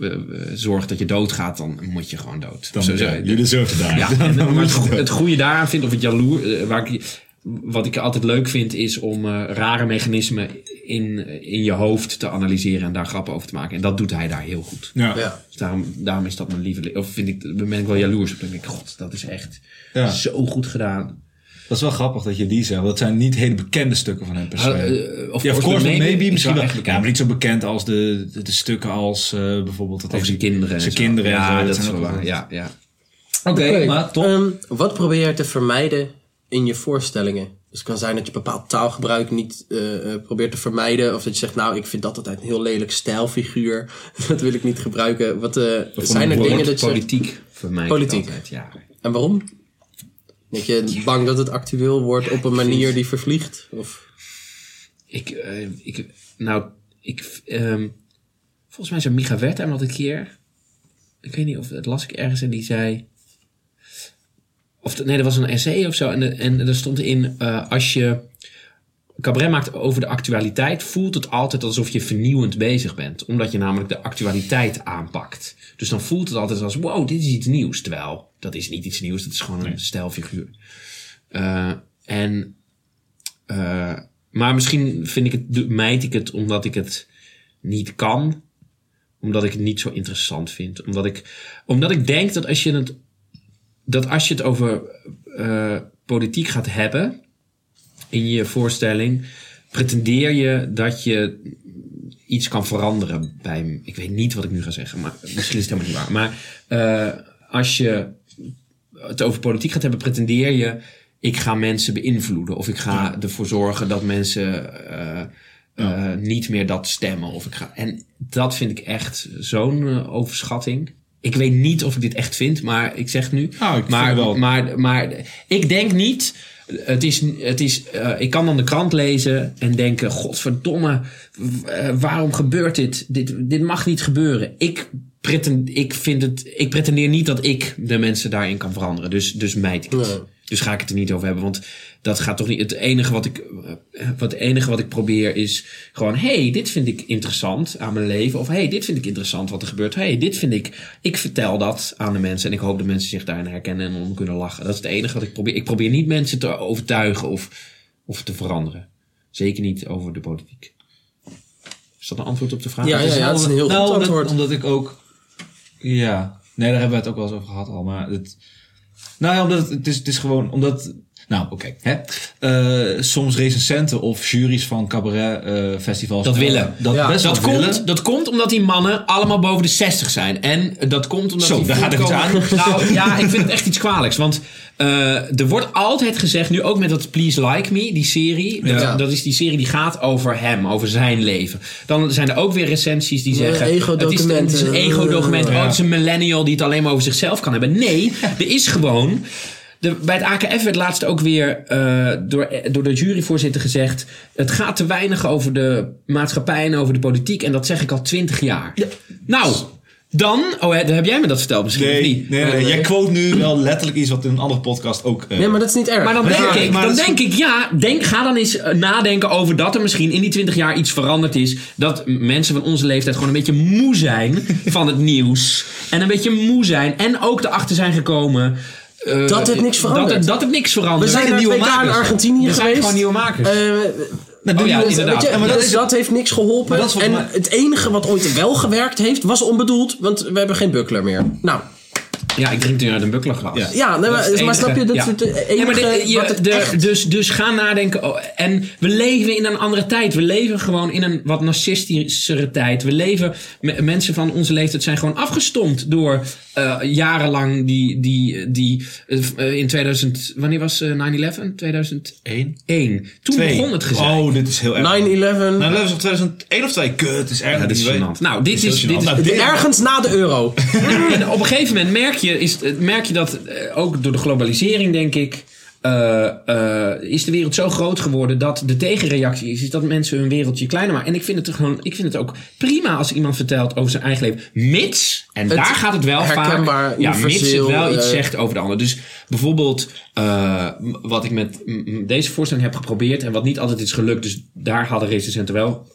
eh, zorgt dat je doodgaat, dan moet je gewoon dood. Dan, Zo- zo- ja, deserve to die. Ja, en, maar het, goede daaraan vind, of het jaloer, waar ik, wat ik altijd leuk vind, is om eh, rare mechanismen in, in je hoofd te analyseren en daar grappen over te maken. En dat doet hij daar heel goed. Ja. Ja. Dus daarom, daarom is dat mijn lieveling. Of vind ik, ben ik wel jaloers op. Dan denk ik, god, dat is echt Ja. zo goed gedaan. Dat is wel grappig dat je die zegt. want Dat zijn niet hele bekende stukken van hem per se. Uh, of ja, of course, maybe, is misschien wel. echt Ja, bekend. maar niet zo bekend als de, de, de stukken als eh, bijvoorbeeld... Dat Over zijn kinderen. en Zijn kinderen en Ja, dat is zijn wel ook waar. Ja, ja. Oké, maar top. Ehm, wat probeer je te vermijden in je voorstellingen? Dus het kan zijn dat je bepaald taalgebruik niet eh, eh, probeert te vermijden. Of dat je zegt, nou, ik vind dat altijd een heel lelijk stijlfiguur. dat wil ik niet gebruiken. Wat, eh, zijn er dingen dat je... Politiek mij. Politiek. Altijd, ja. En waarom? Denk je bang dat het actueel wordt op een manier die vervliegt? Of... Ik, ik, nou, ik, ehm, volgens mij zei Micha Wertheim dat een keer. Ik weet niet of dat las ik ergens en die zei. Of nee, dat was een essay of zo. En, de- en er stond in: eh, als je cabaret maakt over de actualiteit, voelt het altijd alsof je vernieuwend bezig bent. Omdat je namelijk de actualiteit aanpakt. Dus dan voelt het altijd als: wow, dit is iets nieuws. Terwijl dat is niet iets nieuws, dat is gewoon een stijlfiguur. Eh, en eh, maar misschien vind ik het, mijt ik het omdat ik het niet kan. Omdat ik het niet zo interessant vind. Omdat ik, omdat ik denk dat als je het, dat als je het over eh, politiek gaat hebben in je voorstelling, pretendeer je dat je iets kan veranderen bij Ik weet niet wat ik nu ga zeggen, maar misschien is het helemaal niet waar. Maar eh, als je het over politiek gaat hebben, pretendeer je... ik ga mensen beïnvloeden. Of ik ga ervoor zorgen dat mensen eh, niet meer dat stemmen. Of ik ga, en dat vind ik echt zo'n overschatting. Ik weet niet of ik dit echt vind, maar ik zeg het nu. Ik vind maar, het wel. maar, maar ik denk niet... Het is, het is, eh, ik kan dan de krant lezen en denken: Godverdomme, eh, waarom gebeurt dit? dit? Dit mag niet gebeuren. Ik, pretend, ik, vind het, ik pretendeer niet dat ik de mensen daarin kan veranderen. Dus, dus mijt ik het. Nee. Dus ga ik het er niet over hebben. Want dat gaat toch niet. Het enige wat ik, wat, het enige wat ik probeer is gewoon: hey, dit vind ik interessant aan mijn leven. Of hey, dit vind ik interessant wat er gebeurt. hey, dit vind ik. Ik vertel dat aan de mensen. En ik hoop dat mensen zich daarin herkennen en om kunnen lachen. Dat is het enige wat ik probeer. Ik probeer niet mensen te overtuigen of, of te veranderen. Zeker niet over de politiek. Is dat een antwoord op de vraag? Ja, ja, ja, dat is een heel nou, goed omdat, antwoord. omdat ik ook... Ja, nee, daar hebben we het ook wel eens over gehad al. Maar het, nou ja, omdat het, het, is, het is gewoon... Omdat, nou, oké. hè. Eh, soms recensenten of juries van cabaret eh, festivals... Dat willen. Dat Ja. best Dat willen. komt, dat komt omdat die mannen allemaal boven de 60 zijn. En dat komt omdat Zo, daar gaat er iets voortkomen- Nou ja, ik vind het echt iets kwalijks. Want eh, er wordt altijd gezegd, nu ook met dat Please Like Me, die serie. Dat, Ja. dat is die serie die gaat over hem, over zijn leven. Dan zijn er ook weer recensies die zeggen... Het is, ego-documenten. het is een ego-document. Oh, het is een millennial die het alleen maar over zichzelf kan hebben. Nee, er is gewoon... De, bij het AKF werd laatst ook weer eh, door, door de juryvoorzitter gezegd... het gaat te weinig over de maatschappij en over de politiek. En dat zeg ik al twintig jaar. Nou, dan... Oh, hè, dan heb jij me dat verteld misschien, of Nee, niet? nee, nee, nee. Jij quote nu wel letterlijk iets wat in een andere podcast ook... eh, Nee, maar dat is niet erg. Maar dan denk ik, maar dan denk ik, ja, denk, ga dan eens eh, nadenken over dat er misschien in die 20 jaar iets veranderd is. Dat mensen van onze leeftijd gewoon een beetje moe zijn van het nieuws. En een beetje moe zijn. En ook erachter zijn gekomen. Eh, Dat het niks verandert. Dat het, dat het niks verandert. We zijn Er naar nieuwe het WK in makers. Argentinië zijn geweest. gewoon nieuwe makers. Eh, nou, Oh ja, inderdaad. Weet je, Ja, maar dat dus is- dat heeft niks geholpen. En mij- het enige wat ooit wel gewerkt heeft, was onbedoeld. Want we hebben geen buckler meer. Nou, Ja, ik drink nu uit een bucklerglas. Ja. ja, nee, Dat maar, is snap je, dat enige. is het Ja. enige Ja, maar de- je- wat het de- echt... dus, dus ga nadenken. oh, en we leven in een andere tijd. We leven gewoon in een wat narcistischere tijd. We leven, me- mensen van onze leeftijd zijn gewoon afgestompt door eh, jarenlang die, die, die eh, in 2000, wanneer was eh, 9-11? 2001. Eén. Toen Twee. begon het gezegd. Oh, dit is heel erg. 9-11. Nou, dat is op 2001 of 2. Kut, het is erg. Ja, dit is. Nou, dit is- gênant. dit is- Nou, dit- Ergens na de euro. En op een gegeven moment merk je, is, merk je dat, eh, ook door de globalisering denk ik, eh, is de wereld zo groot geworden dat de tegenreactie is, is dat mensen hun wereldje kleiner maken. En ik vind het gewoon, ik vind het ook prima als iemand vertelt over zijn eigen leven, mits, en Het daar gaat het wel vaak, ja, mits het wel iets zegt over de ander. Dus bijvoorbeeld, wat ik met deze voorstelling heb geprobeerd en wat niet altijd is gelukt, dus daar hadden recensenten wel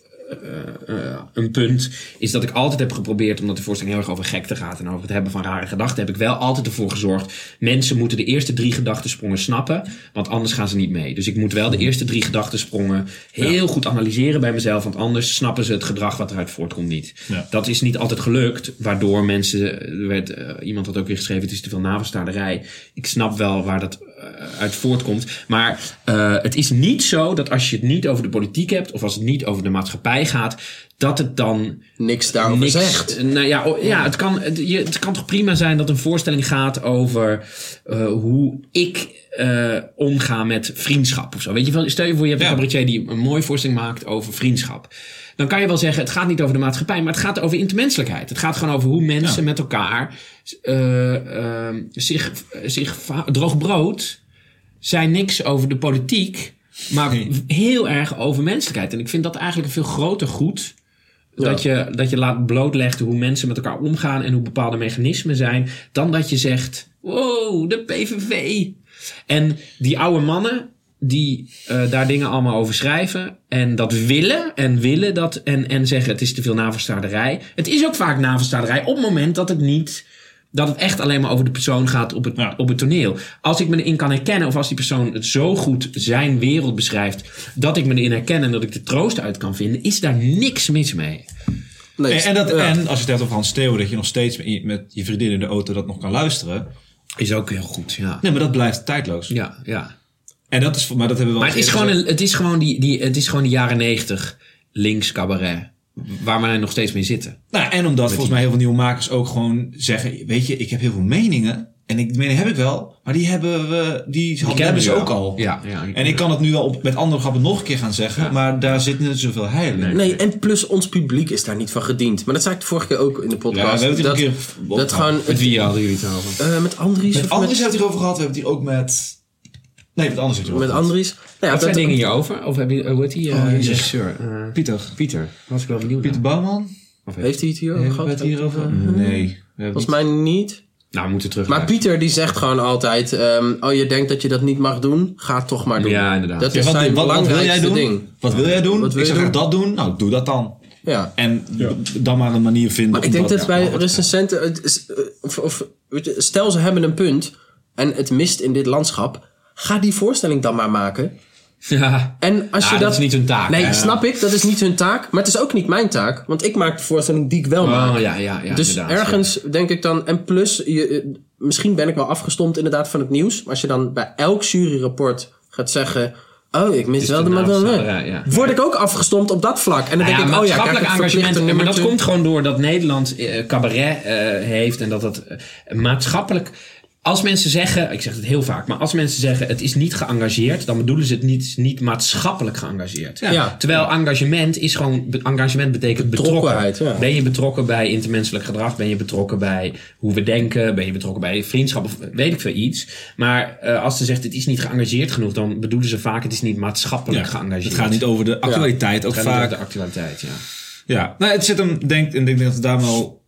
een punt is dat ik altijd heb geprobeerd, omdat de voorstelling heel erg over gekte gaat en over het hebben van rare gedachten, heb ik wel altijd ervoor gezorgd. Mensen moeten de eerste drie gedachtensprongen snappen, want anders gaan ze niet mee. Dus ik moet wel de eerste drie gedachtensprongen heel goed analyseren bij mezelf, want anders snappen ze het gedrag wat eruit voortkomt niet. Ja. Dat is niet altijd gelukt, waardoor mensen, er werd, eh, iemand had ook weer geschreven, het is te veel navelstaarderij. Ik snap wel waar dat eh, uit voortkomt. Maar eh, het is niet zo dat als je het niet over de politiek hebt, of als het niet over de maatschappij gaat, dat het dan Niks daarover niks, zegt. Nou ja, oh, ja het, kan, het, je, het kan toch prima zijn dat een voorstelling gaat over eh, hoe ik eh, omga met vriendschap of zo. Weet je wel, stel je voor, je hebt een cabaretier die een mooie voorstelling maakt over vriendschap. Dan kan je wel zeggen, het gaat niet over de maatschappij, maar het gaat over intermenselijkheid. Het gaat gewoon over hoe mensen Ja. met elkaar eh, eh, zich, zich droog brood zijn niks over de politiek, maar heel erg over menselijkheid. En ik vind dat eigenlijk een veel groter goed. Dat, je, dat je laat blootleggen hoe mensen met elkaar omgaan en hoe bepaalde mechanismen zijn. Dan dat je zegt, wow, de PVV. En die oude mannen die eh, daar dingen allemaal over schrijven. En dat willen en willen dat en, en zeggen het is te veel navelstaarderij. Het is ook vaak navelstaarderij op het moment dat het niet... Dat het echt alleen maar over de persoon gaat op het, Ja. op het toneel. Als ik me erin kan herkennen, of als die persoon het zo goed zijn wereld beschrijft. dat ik me erin herken en dat ik de troost uit kan vinden, is daar niks mis mee. Nee, En, en, dat, ja. en als je het hebt over Hans Theo, dat je nog steeds met je, met je vriendin in de auto dat nog kan luisteren. Is ook heel goed, ja. Nee, maar dat blijft tijdloos. Ja, ja. En dat is, maar dat hebben we wel Maar het is, gewoon een, het, is gewoon die, die, het is gewoon die jaren negentig links cabaret. Waar wij nog steeds mee zitten. Nou, en omdat volgens mij heel veel nieuwe makers ook gewoon zeggen, weet je, ik heb heel veel meningen. En ik, die meningen heb ik wel, maar die hebben we, die, hebben ze we ook al. Ja, ja. En ik kan het nu wel op, met andere grappen nog een keer gaan zeggen, Ja. maar daar zit niet zoveel heil in. Nee, en plus ons publiek is daar niet van gediend. Maar dat zei ik de vorige keer ook in de Ja, podcast. we hebben het hier dat, een keer dat gewoon... Met wie hadden jullie het over? eh, met Andries Met Andries hebben we het hierover gehad, we hebben het hier ook met... Nee, met Andries hebben we met. Andries. Nou ja, Wat zijn dat- dingen hierover? Of heb je, hoe heet die? Oh, eh, regisseur? Eh, Pieter. Pieter. Was ik wel benieuwd Pieter. Bouwman? Of Heeft hij het hierover gehad? het hierover? Eh, Nee. Volgens mij niet. Nou, we moeten terug. Maar Pieter die zegt gewoon altijd... ehm, oh, je denkt dat je dat niet mag doen? Ga het toch maar doen. Ja, inderdaad. Dat Ja, is wat, zijn wat, wat wil jij doen? ding. Wat wil jij doen? Wat wil ik zeg doen? dat doen. Nou, doe dat dan. Ja. En dan maar een manier vinden. Maar ik denk om dat ja, bij wat- recensenten... eh, Of, stel ze hebben een punt en het mist in dit landschap. Ga die voorstelling dan maar maken. Ja. En als je dat dat... is niet hun taak. Nee, snap ik. Dat is niet hun taak. Maar het is ook niet mijn taak. Want ik maak de voorstelling die ik wel maak. Oh, ja, ja, ja. dus ergens denk ik dan... En plus, je, eh, misschien ben ik wel afgestomd inderdaad van het nieuws. Maar als je dan bij elk juryrapport gaat zeggen... Oh, ik mis is wel de navelstaarderij, ja. Word ik ook afgestomd op dat vlak. En dan Nou denk ik, oh ja, kijk, engagement. Maar dat komt gewoon door dat Nederland eh, cabaret eh, heeft. En dat het eh, maatschappelijk. Als mensen zeggen, ik zeg het heel vaak, maar als mensen zeggen het is niet geëngageerd, dan bedoelen ze het niet, niet maatschappelijk geëngageerd. Ja. Terwijl engagement is gewoon, engagement betekent betrokken. Betrokkenheid, ja. Ben je betrokken bij intermenselijk gedrag? Ben je betrokken bij hoe we denken? Ben je betrokken bij vriendschap of weet ik veel iets? Maar eh, als ze zegt het is niet geëngageerd genoeg, dan bedoelen ze vaak het is niet maatschappelijk Ja, geëngageerd. het gaat niet over de actualiteit. Ook Het gaat niet vaak. over de actualiteit, ja. Ja, nou, het zit hem, denk, en ik denk dat het daar wel.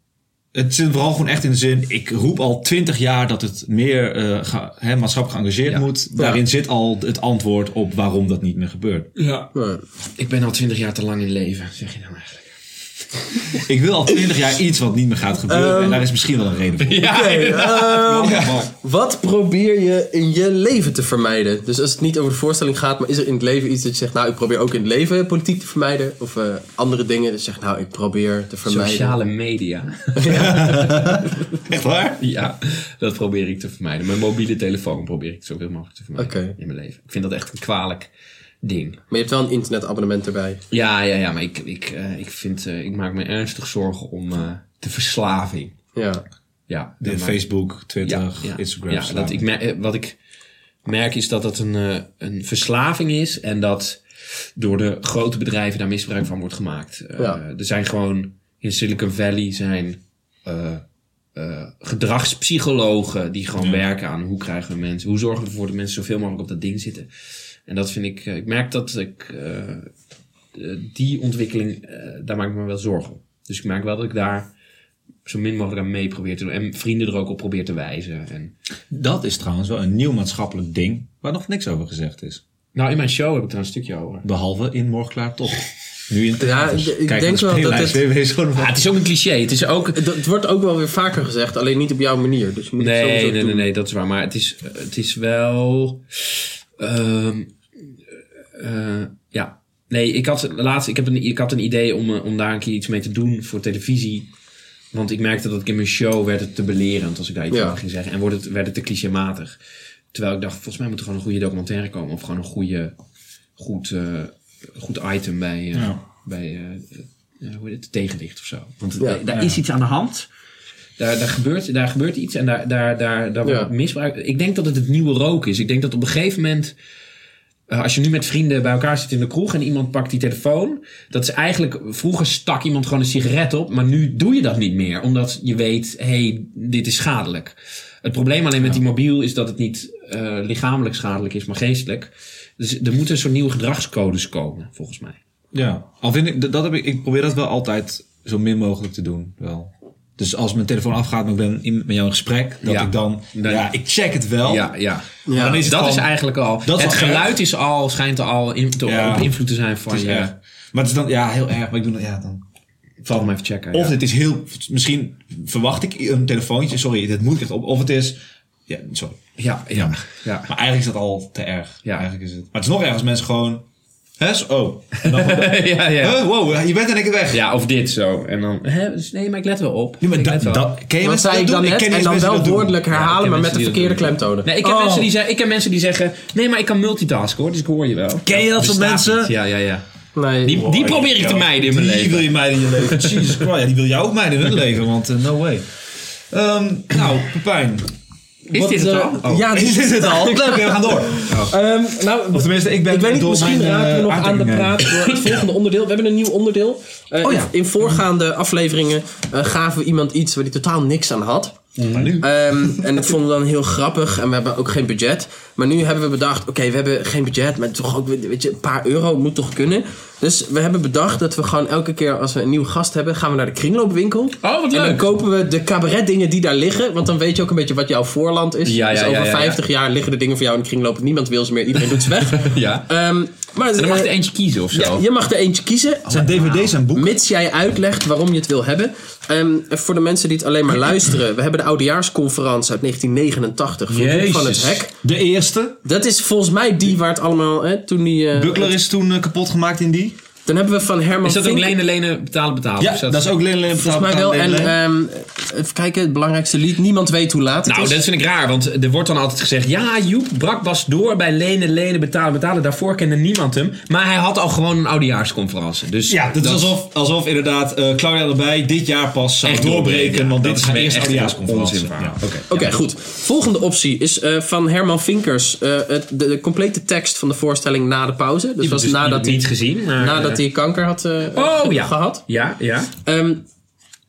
Het zit vooral gewoon echt in de zin. Ik roep al twintig jaar dat het meer eh, ga- hè, maatschappelijk geëngageerd Ja. moet. Daarin zit al het antwoord op waarom dat niet meer gebeurt. Ja. Ja. Ik ben al twintig jaar te lang in leven, zeg je dan eigenlijk. Ik wil al twintig jaar iets wat niet meer gaat gebeuren. Ehm, en daar is misschien wel een reden voor. Ja, ehm, wat probeer je in je leven te vermijden? Dus als het niet over de voorstelling gaat, maar is er in het leven iets dat je zegt, nou, ik probeer ook in het leven politiek te vermijden? Of eh, andere dingen dat je zegt, nou, ik probeer te vermijden. Sociale media. Echt waar? Ja, dat probeer ik te vermijden. Mijn mobiele telefoon probeer ik zoveel mogelijk te vermijden in mijn leven. Ik vind dat echt een kwalijk ding. Maar je hebt wel een internetabonnement erbij. Ja, ja, ja, maar ik, ik, eh, ik, vind, eh, ik maak me ernstig zorgen om eh, de verslaving. Ja. Ja, De Facebook, Twitter, ja, ja, Instagram. Ja, dat ik wat ik merk is dat dat een, eh, een verslaving is en dat door de grote bedrijven daar misbruik van wordt gemaakt. Eh, Ja. Er zijn gewoon in Silicon Valley zijn eh, eh, gedragspsychologen die gewoon werken aan hoe krijgen we mensen, hoe zorgen we ervoor dat mensen zoveel mogelijk op dat ding zitten. En dat vind ik, eh, ik merk dat ik eh, die ontwikkeling, eh, daar maak ik me wel zorgen om. Dus ik merk wel dat ik daar zo min mogelijk aan mee probeer te doen. En vrienden er ook op probeer te wijzen. En, Dat is trouwens wel een nieuw maatschappelijk ding waar nog niks over gezegd is. nou, in mijn show heb ik daar een stukje over. Behalve in Morgen Klaar Toch. Nu in Ja, ik Kijk denk wel dat het-. Ah, het is ook een cliché. Het is ook, Het, het wordt ook wel weer vaker gezegd, alleen niet op jouw manier. Dus je moet het Nee, sowieso nee, nee, nee, dat is waar. Maar het is, het is wel. Ehm, eh, ja. Nee, ik had laatst. Ik, heb een, ik had een idee om, eh, om daar een keer iets mee te doen voor televisie. Want ik merkte dat ik in mijn show werd het te belerend als ik daar iets Ja. over ging zeggen. En wordt het, werd het te clichématig. Terwijl ik dacht, volgens mij moet er gewoon een goede documentaire komen. Of gewoon een goede, goed, eh, goed item bij, Ja. bij hoe heet het, tegenlicht of zo. Want Ja. daar is iets aan de hand. Daar, daar, gebeurt, daar gebeurt iets en daar, daar, daar, daar wordt Ja. misbruik. Ik denk dat het het nieuwe rook is. Ik denk dat op een gegeven moment, eh, als je nu met vrienden bij elkaar zit in de kroeg en iemand pakt die telefoon, dat is eigenlijk, vroeger stak iemand gewoon een sigaret op, maar nu doe je dat niet meer, omdat je weet, hé, hey, dit is schadelijk. Het probleem alleen met die mobiel is dat het niet eh, lichamelijk schadelijk is, maar geestelijk. Dus er moeten zo'n nieuwe gedragscodes komen, volgens mij. Ja, al vind ik, dat heb ik, ik probeer dat wel altijd zo min mogelijk te doen. Wel. Dus als mijn telefoon afgaat, maar ik ben in, met jou in gesprek, dat Ja. ik dan, ja, ik check het wel. Ja, ja. Maar dan is het dat is eigenlijk al. Dat het geluid erg. is al, schijnt al in, te, Ja. op invloed te zijn van Het is je. erg. Maar het is dan, ja, heel erg. Maar ik doe dat, ja, dan. Zal hem even checken. Of ja. het is heel, misschien verwacht ik een telefoontje, sorry, dit moet ik echt op. Of het is, ja, sorry. Ja, ja, ja. Maar eigenlijk is dat al te erg. Ja. Eigenlijk is het. Maar het is nog erg als mensen gewoon, hè, zo- oh. En dan, ja, ja. huh, wow, je bent in één keer weg. Ja, of dit zo. En dan, hè, dus nee, maar ik let wel op. Ja, maar ik da- let wel. dat, ken je Wat mensen zei ik die dan dat doen? net? ken En eens dan mensen die wel dat doen. woordelijk ik herhalen, maar met mensen de die dat verkeerde klemtonen. Nee, ik heb, Oh. mensen die zeggen, ik heb mensen die zeggen, nee, maar ik kan multitasken hoor, dus ik hoor je wel. Ken je dat soort bestaat mensen? niet. Ja, ja, ja. Nee. Die, die probeer ik te mijden in mijn Die leven. wil je mijden in je leven. Jesus Christ. Ja, die wil jou ook mijden in hun leven, want eh, no way. Ehm, nou, Pepijn. Is Wat, dit het eh, al? Oh. Ja, Is dit het al? Leuk, we gaan door. Ehm, nou, Of tenminste, ik ben ik weet niet, door misschien mijn, raken we eh, nog aan de praat door het volgende onderdeel. We hebben een nieuw onderdeel. Eh, Oh ja. in, in voorgaande afleveringen eh, gaven we iemand iets waar hij totaal niks aan had. Maar nu? Ehm, en dat vonden we dan heel grappig. En we hebben ook geen budget. Maar nu hebben we bedacht, oké, we hebben geen budget. Maar toch ook, weet je, een paar euro moet toch kunnen. Dus we hebben bedacht dat we gewoon elke keer als we een nieuwe gast hebben... gaan we naar de kringloopwinkel. Oh, wat En dan leuk. kopen we de cabaret dingen die daar liggen. Want dan weet je ook een beetje wat jouw voorland is. Ja, ja, dus over ja, ja. 50 jaar liggen de dingen voor jou in de kringloop. Niemand wil ze meer. Iedereen doet ze weg. Ja. Ehm, maar En dan mag je eh, er eentje kiezen of zo. ja, je mag er eentje kiezen. zijn dvd's en boeken? Mits jij uitlegt waarom je het wil hebben. Ehm, voor de mensen die het alleen maar luisteren. We hebben de oudejaarsconferentie uit 1989. Van van het. Hek. De eerste. Dat is volgens mij die waar het allemaal... Hè, toen die, eh, Buckler is toen eh, kapot gemaakt in die. Dan hebben we van Herman Is dat ook lenen, lenen, betalen, betalen? Ja, dat is ook Lenen Lenen Volgens mij wel. En ehm, even kijken, het belangrijkste lied. Niemand weet hoe laat het Nou, is. dat vind ik raar, want er wordt dan altijd gezegd... Ja, Joep brak was door bij lenen, lenen, betalen, betalen. Daarvoor kende niemand hem. Maar hij had al gewoon een oudejaarsconferentie. Dus Ja, dat is alsof, alsof inderdaad eh, Claudia erbij dit jaar pas zou Echt doorbreken. doorbreken, want ja. dit Dat is haar eerste oudejaarsconferentie. Ja. Oké. Oké, goed. Volgende optie is eh, van Herman Vinkers. eh, het, de, de complete tekst van de voorstelling na de pauze. Dus was dus nadat nadat hij, niet gezien. Maar, nadat eh, hij kanker had eh, Oh, ja. gehad. Ja, ja. Ehm,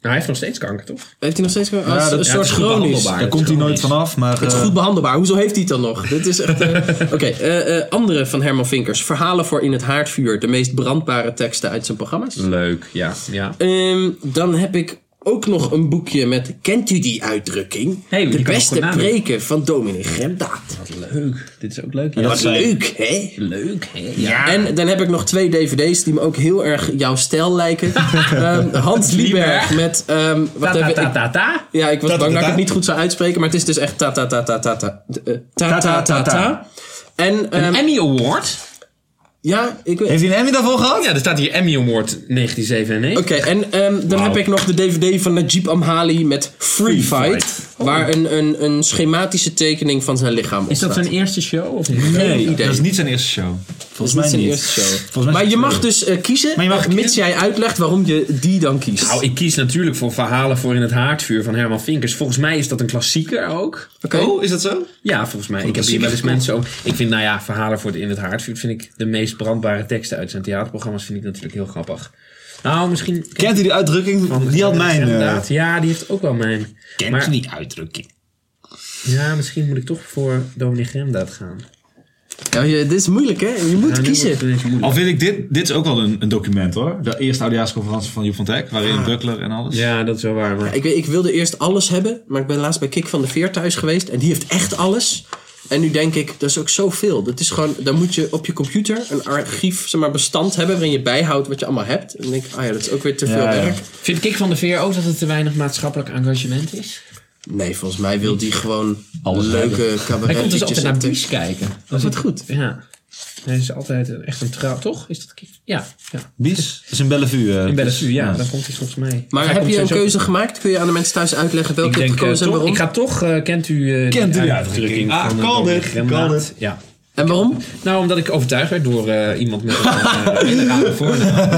Nou, hij heeft nog steeds kanker, toch? heeft hij nog steeds kanker? Ja, dat- een ja, soort chronisch. Daar komt hij nooit vanaf, maar... Het is eh, goed behandelbaar. Hoezo heeft hij het dan nog? Dit is echt. eh, Oké, eh, eh, andere van Herman Vinkers. Verhalen voor in het haardvuur. De meest brandbare teksten uit zijn programma's. Leuk, ja. ja. Ehm, dan heb ik ook nog een boekje met. Kent u die uitdrukking? Hey, de beste preken van dominee Gremdaad. Wat leuk. Dit is ook leuk. Ja. Is leuk, hè? Leuk, hè? Ja. En dan heb ik nog twee dvd's die me ook heel erg jouw stijl lijken. Ehm, Hans Lieberg met... ehm Ta, wat ta, ta, ik- ta, ta. ja, ik was Ta, ta, bang dat ik het niet goed zou uitspreken, maar het is dus echt ta ta ta ta ta ta. Ta ta ta ta. En ehm, Een Emmy Award. Ja, ik weet... Heeft hij een Emmy daarvoor gehad? Ja, er staat hier Emmy Award 1997. Oké, en ehm, dan heb ik nog de DVD van Najib Amhali met Free Fight. Waar een, een, een schematische tekening van zijn lichaam op Is dat staat. zijn eerste show? Of niet? Geen idee. dat is niet zijn eerste show. Volgens mij niet niet. zijn eerste show. Volgens mij Maar je mag dus eh, kiezen, Maar je mag mits kiezen. jij uitlegt waarom je die dan kiest. Nou, ik kies natuurlijk voor Verhalen voor in het haardvuur van Herman Vinkers. Volgens mij is dat een klassieker ook. Oké. Oh, is dat zo? Ja, volgens mij. Ik heb hier wel eens mensen. Ik vind, nou ja, Verhalen voor in het haardvuur vind ik de meest brandbare teksten uit zijn theaterprogramma's vind ik natuurlijk heel grappig. Nou, misschien... Kent u die uitdrukking? van- die had mijn... eh, Inderdaad. Ja, die heeft ook wel mijn. Kent Maar- u die uitdrukking? Ja, misschien moet ik toch voor Dominic Gremdaad gaan. Ja, je, dit is moeilijk, hè? Je moet Ja, kiezen. Al vind ik dit... Dit is ook wel een, een document hoor. De eerste oudejaarsconferentie van Joep van Teck. Waarin Ah. Buckler en alles. Ja, dat is wel waar. Maar... Ik, weet, ik wilde eerst alles hebben, maar ik ben laatst bij Kik van de Veer thuis geweest. En die heeft echt alles. En nu denk ik, dat is ook zoveel. Dat is gewoon, dan moet je op je computer een archief, zeg maar, bestand hebben waarin je bijhoudt wat je allemaal hebt. En dan denk ik, ah ja, dat is ook weer te veel Ja, ja. werk. Vind Kik van de Veer ook dat het te weinig maatschappelijk engagement is? Nee, volgens mij wil die gewoon Alles leuke Hij komt dus cabaretjes. altijd naar Bies kijken. Dat is goed. Ja. Hij is altijd echt een trouw, toch? Is dat? Ja. ja. Bies? Is in Bellevue. eh, In Bellevue, ja. ja. Dan komt hij volgens mij. Maar heb je een keuze gemaakt? Kun je aan de mensen thuis uitleggen welke Ik je hebt denk, eh, gekozen en toch, waarom? ik ga toch, eh, kent u eh, Kent u die uitdrukking? Ah, it. Ja. En waarom? Nou, omdat ik overtuigd werd door eh, iemand met een uh, hele rare voornaam.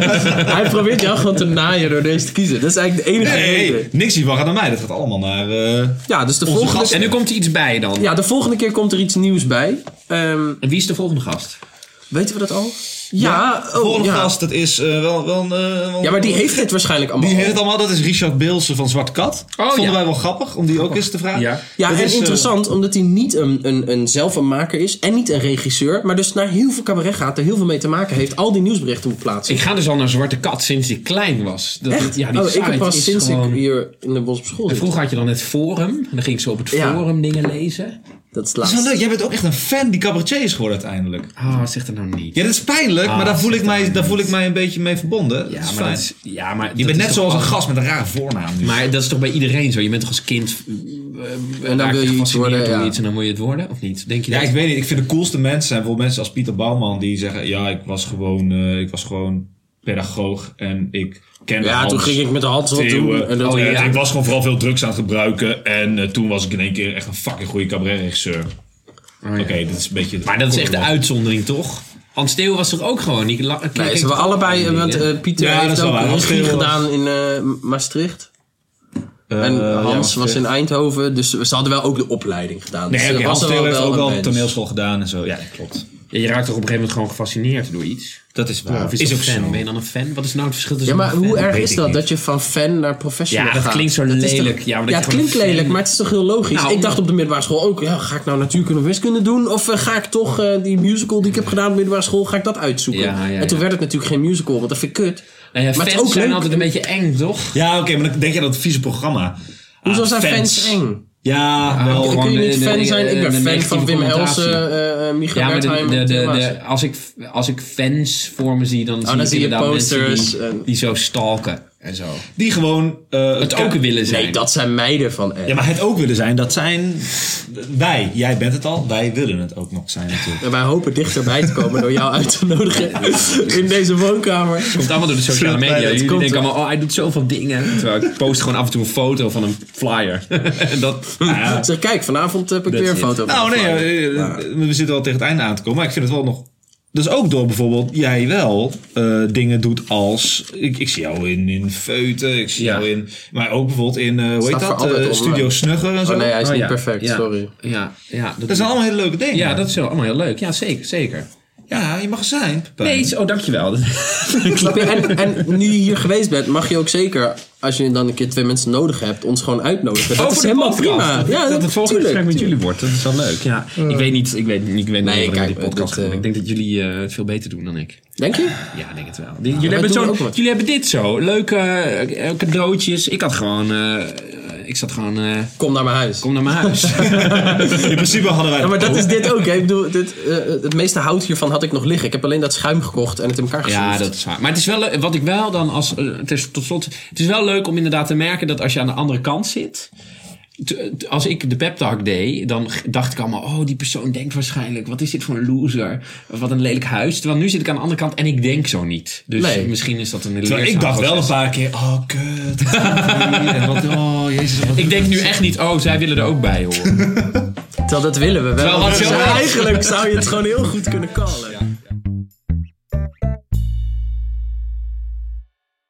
Hij probeert jou gewoon te naaien door deze te kiezen. Dat is eigenlijk de enige Nee, reden. niks hiervan gaat naar mij. Dat gaat allemaal naar... eh, Ja, dus de volgende, gast- En nu komt er iets bij dan. ja, de volgende keer komt er iets nieuws bij. Ehm, En wie is de volgende gast? Weten we dat al? Ja, oh, volgende ja. gast, dat is eh, wel... wel, eh, wel Ja, maar die heeft dit waarschijnlijk allemaal. Die heeft het allemaal, dat is Richard Beelsen van Zwart Kat. Oh, Vonden ja. wij wel grappig, om die ook eens te vragen. Ja. Ja, Dat en is, eh, interessant, omdat hij niet een, een, een zelf een maker is en niet een regisseur, maar dus naar heel veel cabaret gaat, er heel veel mee te maken heeft, al die nieuwsberichten moet plaatsen. Ik ga dus al naar Zwarte Kat sinds ik klein was. Dat, Echt? Ja, die oh, ik heb pas sinds gewoon... ik hier in de bos op school En vroeger had je dan het forum. En dan ging ik zo op het Ja. forum dingen lezen. Dat is het Dat is wel laatste. leuk. Jij bent ook echt een fan die cabaretier is geworden uiteindelijk. Ah, zeg dat nou niet. Ja, dat is pijnlijk, Ah, maar daar voel, ik mij, nou daar voel ik mij een beetje mee verbonden. dat Ja, is maar, fijn. dat is, ja, maar Je bent net zoals een gast met een rare voornaam. nu. Maar dat is toch bij iedereen zo? Je bent toch als kind... eh, dan raak wil je iets worden, door ja. iets en dan moet je het worden? Of niet? Denk je Ja, dat? ik weet niet. Ik vind de coolste mensen zijn bijvoorbeeld mensen als Pieter Bouwman die zeggen: Ja, ik was gewoon, eh, ik was gewoon pedagoog en ik kende Ja, Hans toen ging ik met de hand wat Theeuwen. doen. En dat, Oh, ja. Ik was gewoon vooral veel drugs aan het gebruiken. En eh, toen was ik in één keer echt een fucking goede cabaretregisseur. Oh, ja. Oké, dit is een beetje... Maar dat is echt de uitzondering, toch? Hans Theo was er ook gewoon. Die Nee, ze hebben toch allebei, want eh, Pieter Ja, heeft ook regie gedaan in eh, Maastricht. Eh, En ja, Hans was in Nee, Eindhoven, dus ze hadden wel ook de opleiding gedaan. Dus oké, er was Hans er Theo heeft ook een wel bench. toneelschool gedaan en zo. Ja, dat klopt. Ja, je raakt toch op een gegeven moment gewoon gefascineerd door iets? Dat is waar. Of is, ook fan? zo. Ben je dan een fan? Wat is nou het verschil Ja, tussen maar een fan hoe erg is dat? Dat je van fan naar professional Ja, dat gaat? klinkt zo toch- lelijk. Ja, maar ja het klinkt fan- lelijk, maar het is toch heel logisch. Nou, ik dacht op de middelbare school ook, ja, ga ik nou natuurkunde of wiskunde doen? Of eh, ga ik toch eh, die musical die ik heb gedaan op de middelbare school, ga ik dat uitzoeken? Ja, ja, en toen ja. werd het natuurlijk geen musical, want dat vind ik kut. Nou ja, Maar fans ook zijn leuk. altijd een beetje eng, toch? Ja, oké, maar dan denk je dat het vieze programma. Hoezo Ah, zijn fans, eng? Ja, Ah, wel. kun je niet fan zijn. Ik ben fan van Wim connotatie. Helsen, eh eh, Michael Ja, maar de, de, de, als, ik, als ik fans voor me zie, dan zie dan ik zie je inderdaad posters mensen die, en- die zo stalken en zo. Die gewoon... eh, Het ook willen zijn. Nee, dat zijn meiden van Ed. Ja, maar het ook willen zijn, dat zijn wij. Jij bent het al, wij willen het ook nog zijn natuurlijk. En wij hopen dichterbij te komen door jou uit te nodigen in deze woonkamer. Het komt allemaal door de sociale media. het Jullie komt denken er- allemaal, oh, hij doet zoveel dingen. Terwijl ik post gewoon af en toe een foto van een flyer. en dat... Ja. Zeg, kijk, vanavond heb ik That's weer een it. foto van Nou nee, eh, we zitten wel tegen het einde aan te komen, maar ik vind het wel nog... Dus ook door bijvoorbeeld jij wel eh, dingen doet als... Ik, ik zie jou in, in Feuten, ik zie Ja. jou in... Maar ook bijvoorbeeld in, eh hoe heet dat? Eh. Studio Snugger en zo. Oh nee, hij is Oh, niet ja. perfect, Ja. sorry. Ja, ja, dat, Dat zijn allemaal hele leuke dingen. ja, dat is wel allemaal heel leuk. Ja, zeker, zeker. Ja, je mag er zijn. Pepijn. Nee, oh, dankjewel. En, en nu je hier geweest bent, mag je ook zeker, als je dan een keer twee mensen nodig hebt, ons gewoon uitnodigen. Dat Oh, is helemaal podcast. prima. Dat, ja, dat het volgende tuurlijk, gesprek met tuurlijk. jullie wordt. Dat is wel leuk. Ja, ik weet niet, ik weet, ik weet niet Nee, of kijk, die podcast eh, Ik denk dat jullie eh, het veel beter doen dan ik. Denk je? Ja, ik denk het wel. Die- jullie, hebben zo, jullie hebben dit zo. Leuke eh, cadeautjes. Ik had gewoon... eh, ik zat gewoon... eh, Kom naar mijn huis. kom naar mijn huis. In principe hadden wij... Ja, maar dat is dit ook. Hè. Ik bedoel, dit, eh, het meeste hout hiervan had ik nog liggen. Ik heb alleen dat schuim gekocht en het in elkaar geschroefd. Ja, dat is waar. Maar het is wel. Wat ik wel dan als. het is tot slot. Het is wel leuk om inderdaad te merken dat als je aan de andere kant zit. Als ik de pep talk deed, dan dacht ik allemaal: oh, die persoon denkt waarschijnlijk: wat is dit voor een loser? Wat een lelijk huis. Terwijl nu zit ik aan de andere kant en ik denk zo niet. Dus Nee. misschien is dat een Terwijl ik leerzaam dacht wel een paar keer, oh kut, wat oh jezus. Wat Ik denk nu echt niet: oh, zij willen er ook bij horen. Terwijl dat willen we wel. Dus eigenlijk zou je het gewoon heel goed kunnen callen.